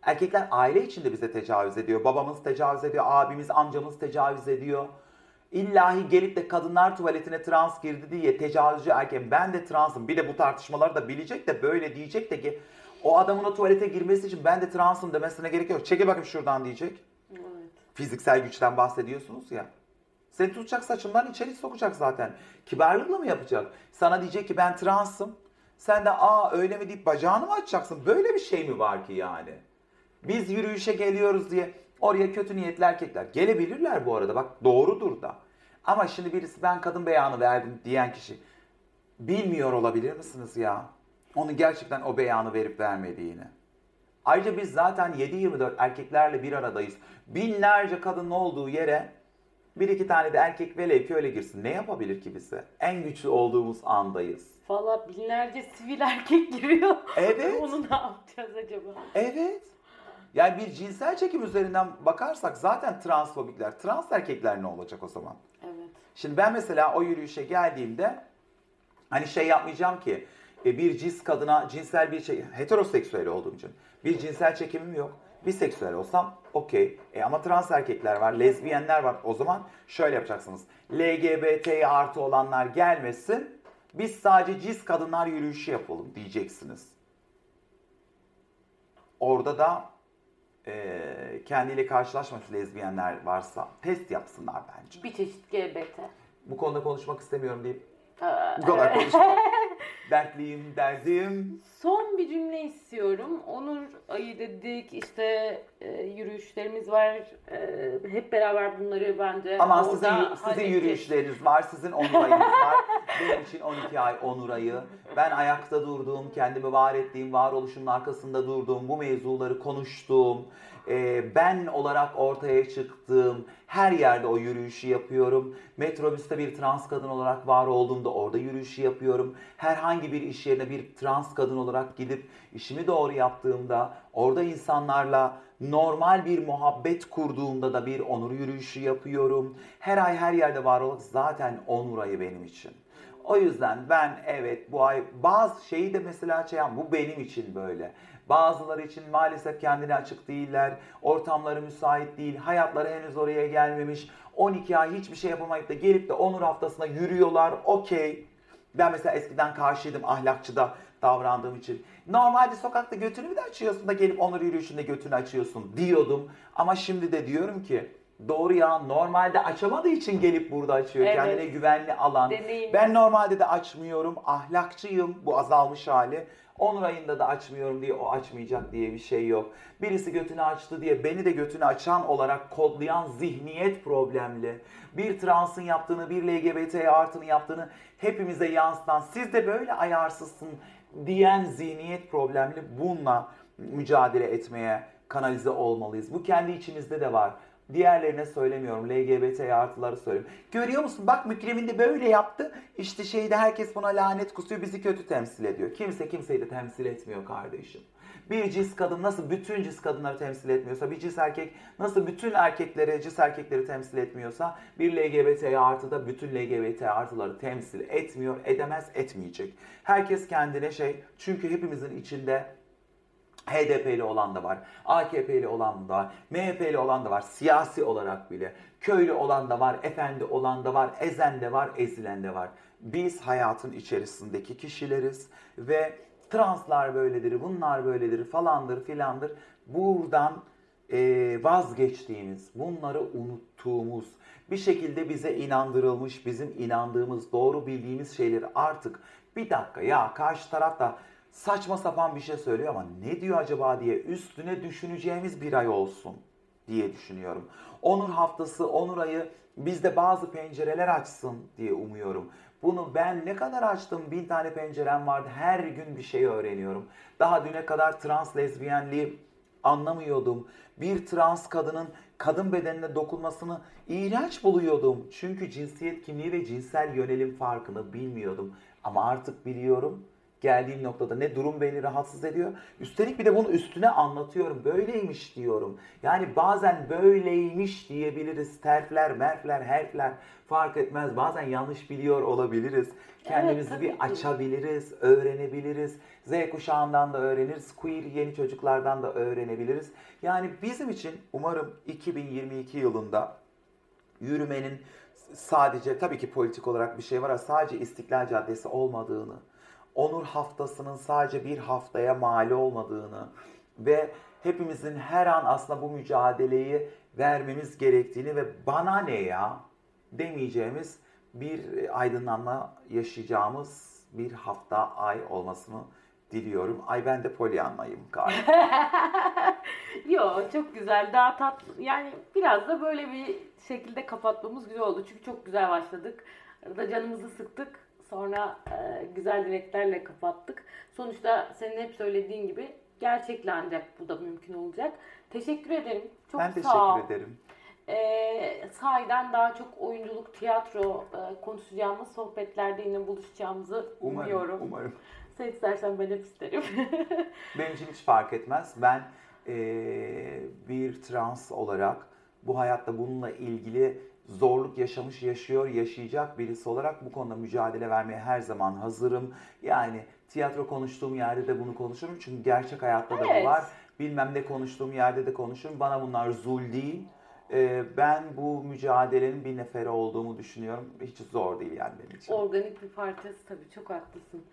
Erkekler aile içinde bize tecavüz ediyor. Babamız tecavüz ediyor, abimiz, amcamız tecavüz ediyor. İllahi gelip de kadınlar tuvaletine trans girdi diye tecavüzcü erkek ben de transım. Bir de bu tartışmaları da bilecek de böyle diyecek de ki o adamın o tuvalete girmesi için ben de transım demesine gerek yok. Çekil bakayım şuradan diyecek. Evet. Fiziksel güçten bahsediyorsunuz ya. Seni tutacak saçından içeri sokacak zaten. Kibarlıkla mı yapacak? Sana diyecek ki ben transım. Sen de aa öyle mi deyip bacağını mı açacaksın? Böyle bir şey mi var ki yani? Biz yürüyüşe geliyoruz diye oraya kötü niyetli erkekler gelebilirler bu arada. Bak doğrudur da. Ama şimdi birisi ben kadın beyanı verdim diyen kişi bilmiyor olabilir misiniz ya? Onun gerçekten o beyanı verip vermediğini. Ayrıca biz zaten 7-24 erkeklerle bir aradayız. Binlerce kadının olduğu yere bir iki tane de erkek velev ki öyle girsin. Ne yapabilir ki bize? En güçlü olduğumuz andayız. Valla binlerce sivil erkek giriyor. Evet. Onu ne yapacağız acaba? Evet. Yani bir cinsel çekim üzerinden bakarsak zaten transfobikler, trans erkekler ne olacak o zaman? Evet. Şimdi ben mesela o yürüyüşe geldiğimde hani şey yapmayacağım ki e, bir cis kadına cinsel bir şey heteroseksüel olduğum için bir cinsel çekimim yok. Biseksüel olsam okey. E, ama trans erkekler var, lezbiyenler var. O zaman şöyle yapacaksınız. LGBT artı olanlar gelmesin. Biz sadece cis kadınlar yürüyüşü yapalım diyeceksiniz. Orada da e, kendiyle karşılaşmamış lezbiyenler varsa test yapsınlar bence. Bir çeşit GBT. Bu konuda konuşmak istemiyorum deyip bu kadar konuşma. Dertliyim, derdim. Son bir cümle istiyorum. Onur ayı dedik, işte e, yürüyüşlerimiz var. E, hep beraber bunları bence Ama sizin, sizin yürüyüşleriniz var, sizin onur ayınız var. Benim için 12 ay onur ayı. Ben ayakta durduğum, kendimi var ettiğim, varoluşumun arkasında durduğum, bu mevzuları konuştuğum, e, ben olarak ortaya çıktığım her yerde o yürüyüşü yapıyorum. Metrobüste bir trans kadın olarak var olduğumda orada yürüyüşü yapıyorum. Herhangi bir iş yerine bir trans kadın olarak gidip işimi doğru yaptığımda orada insanlarla normal bir muhabbet kurduğumda da bir onur yürüyüşü yapıyorum. Her ay her yerde var olarak zaten onur ayı benim için. O yüzden ben evet bu ay bazı şeyi de mesela şey bu benim için böyle. Bazıları için maalesef kendine açık değiller. Ortamları müsait değil. Hayatları henüz oraya gelmemiş. 12 ay hiçbir şey yapamayıp da gelip de onur haftasına yürüyorlar. Okey. Ben mesela eskiden karşıydım ahlakçıda davrandığım için. Normalde sokakta götünü de açıyorsun da gelip onur yürüyüşünde götünü açıyorsun diyordum. Ama şimdi de diyorum ki doğru ya normalde açamadığı için gelip burada açıyor. Evet. Kendine güvenli alan. Deneyim. Ben normalde de açmıyorum. Ahlakçıyım. Bu azalmış hali. Onur ayında da açmıyorum diye o açmayacak diye bir şey yok. Birisi götünü açtı diye beni de götünü açan olarak kodlayan zihniyet problemli. Bir transın yaptığını, bir LGBT artının yaptığını hepimize yansıtan, siz de böyle ayarsızsın diyen zihniyet problemli. Bununla mücadele etmeye kanalize olmalıyız. Bu kendi içimizde de var. Diğerlerine söylemiyorum. LGBT artıları söylüyorum. Görüyor musun? Bak Mükremin de böyle yaptı. İşte şeyde herkes buna lanet kusuyor. Bizi kötü temsil ediyor. Kimse kimseyi de temsil etmiyor kardeşim. Bir cis kadın nasıl bütün cis kadınları temsil etmiyorsa, bir cis erkek nasıl bütün erkekleri, cis erkekleri temsil etmiyorsa, bir LGBT artı da bütün LGBT artıları temsil etmiyor, edemez, etmeyecek. Herkes kendine şey, çünkü hepimizin içinde HDP'li olan da var, AKP'li olan da var, MHP'li olan da var, siyasi olarak bile. Köylü olan da var, efendi olan da var, ezen de var, ezilen de var. Biz hayatın içerisindeki kişileriz ve translar böyledir, bunlar böyledir, falandır filandır. Buradan e, vazgeçtiğimiz, bunları unuttuğumuz, bir şekilde bize inandırılmış, bizim inandığımız, doğru bildiğimiz şeyleri artık bir dakika ya karşı taraf da saçma sapan bir şey söylüyor ama ne diyor acaba diye üstüne düşüneceğimiz bir ay olsun diye düşünüyorum. Onur haftası, onur ayı bizde bazı pencereler açsın diye umuyorum. Bunu ben ne kadar açtım? Bin tane pencerem vardı. Her gün bir şey öğreniyorum. Daha düne kadar trans lezbiyenliği anlamıyordum. Bir trans kadının kadın bedenine dokunmasını iğrenç buluyordum. Çünkü cinsiyet kimliği ve cinsel yönelim farkını bilmiyordum. Ama artık biliyorum. Geldiğim noktada ne durum beni rahatsız ediyor. Üstelik bir de bunu üstüne anlatıyorum. Böyleymiş diyorum. Yani bazen böyleymiş diyebiliriz. Terfler, merfler, herfler fark etmez. Bazen yanlış biliyor olabiliriz. Kendimizi tabii bir ki. açabiliriz, öğrenebiliriz. Z kuşağından da öğreniriz. Queer yeni çocuklardan da öğrenebiliriz. Yani bizim için umarım 2022 yılında yürümenin sadece tabii ki politik olarak bir şey var ama sadece İstiklal Caddesi olmadığını, Onur Haftası'nın sadece bir haftaya mal olmadığını ve hepimizin her an aslında bu mücadeleyi vermemiz gerektiğini ve bana ne ya demeyeceğimiz bir aydınlanma yaşayacağımız bir hafta, ay olmasını diliyorum. Ay ben de Pollyanna'yım galiba. Yo çok güzel. Daha tatlı. Yani biraz da böyle bir şekilde kapatmamız güzel oldu. Çünkü çok güzel başladık. Arada canımızı sıktık. Sonra e, güzel dileklerle kapattık. Sonuçta senin hep söylediğin gibi gerçekle ancak bu da mümkün olacak. Teşekkür ederim. Çok ben sağ ol. teşekkür ederim. E, sahiden daha çok oyunculuk, tiyatro e, konuşacağımız sohbetlerde yine buluşacağımızı umuyorum. Umarım, umarım. Sen istersen ben hep isterim. Benim için hiç fark etmez. Ben Ee, bir trans olarak bu hayatta bununla ilgili zorluk yaşamış, yaşıyor, yaşayacak birisi olarak bu konuda mücadele vermeye her zaman hazırım. Yani tiyatro konuştuğum yerde de bunu konuşurum çünkü gerçek hayatta da Evet. bu var. Bilmem ne konuştuğum yerde de konuşurum. Bana bunlar zul değil. Ee, ben bu mücadelenin bir neferi olduğumu düşünüyorum. Hiç zor değil yani benim için. Organik bir parçası tabii çok haklısın.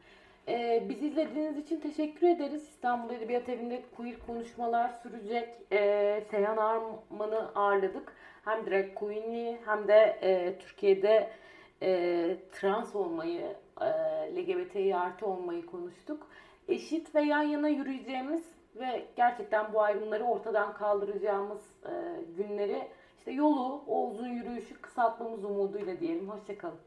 Ee, bizi izlediğiniz için teşekkür ederiz. İstanbul Edebiyat Evi'nde queer konuşmalar sürecek. Ee, Seyhan Arman'ı ağırladık. Hem drag queen'i hem de e, Türkiye'de e, trans olmayı, e, LGBTİ artı olmayı konuştuk. Eşit ve yan yana yürüyeceğimiz ve gerçekten bu ayrımları ortadan kaldıracağımız e, günleri işte yolu, o uzun yürüyüşü kısaltmamız umuduyla diyelim. Hoşçakalın.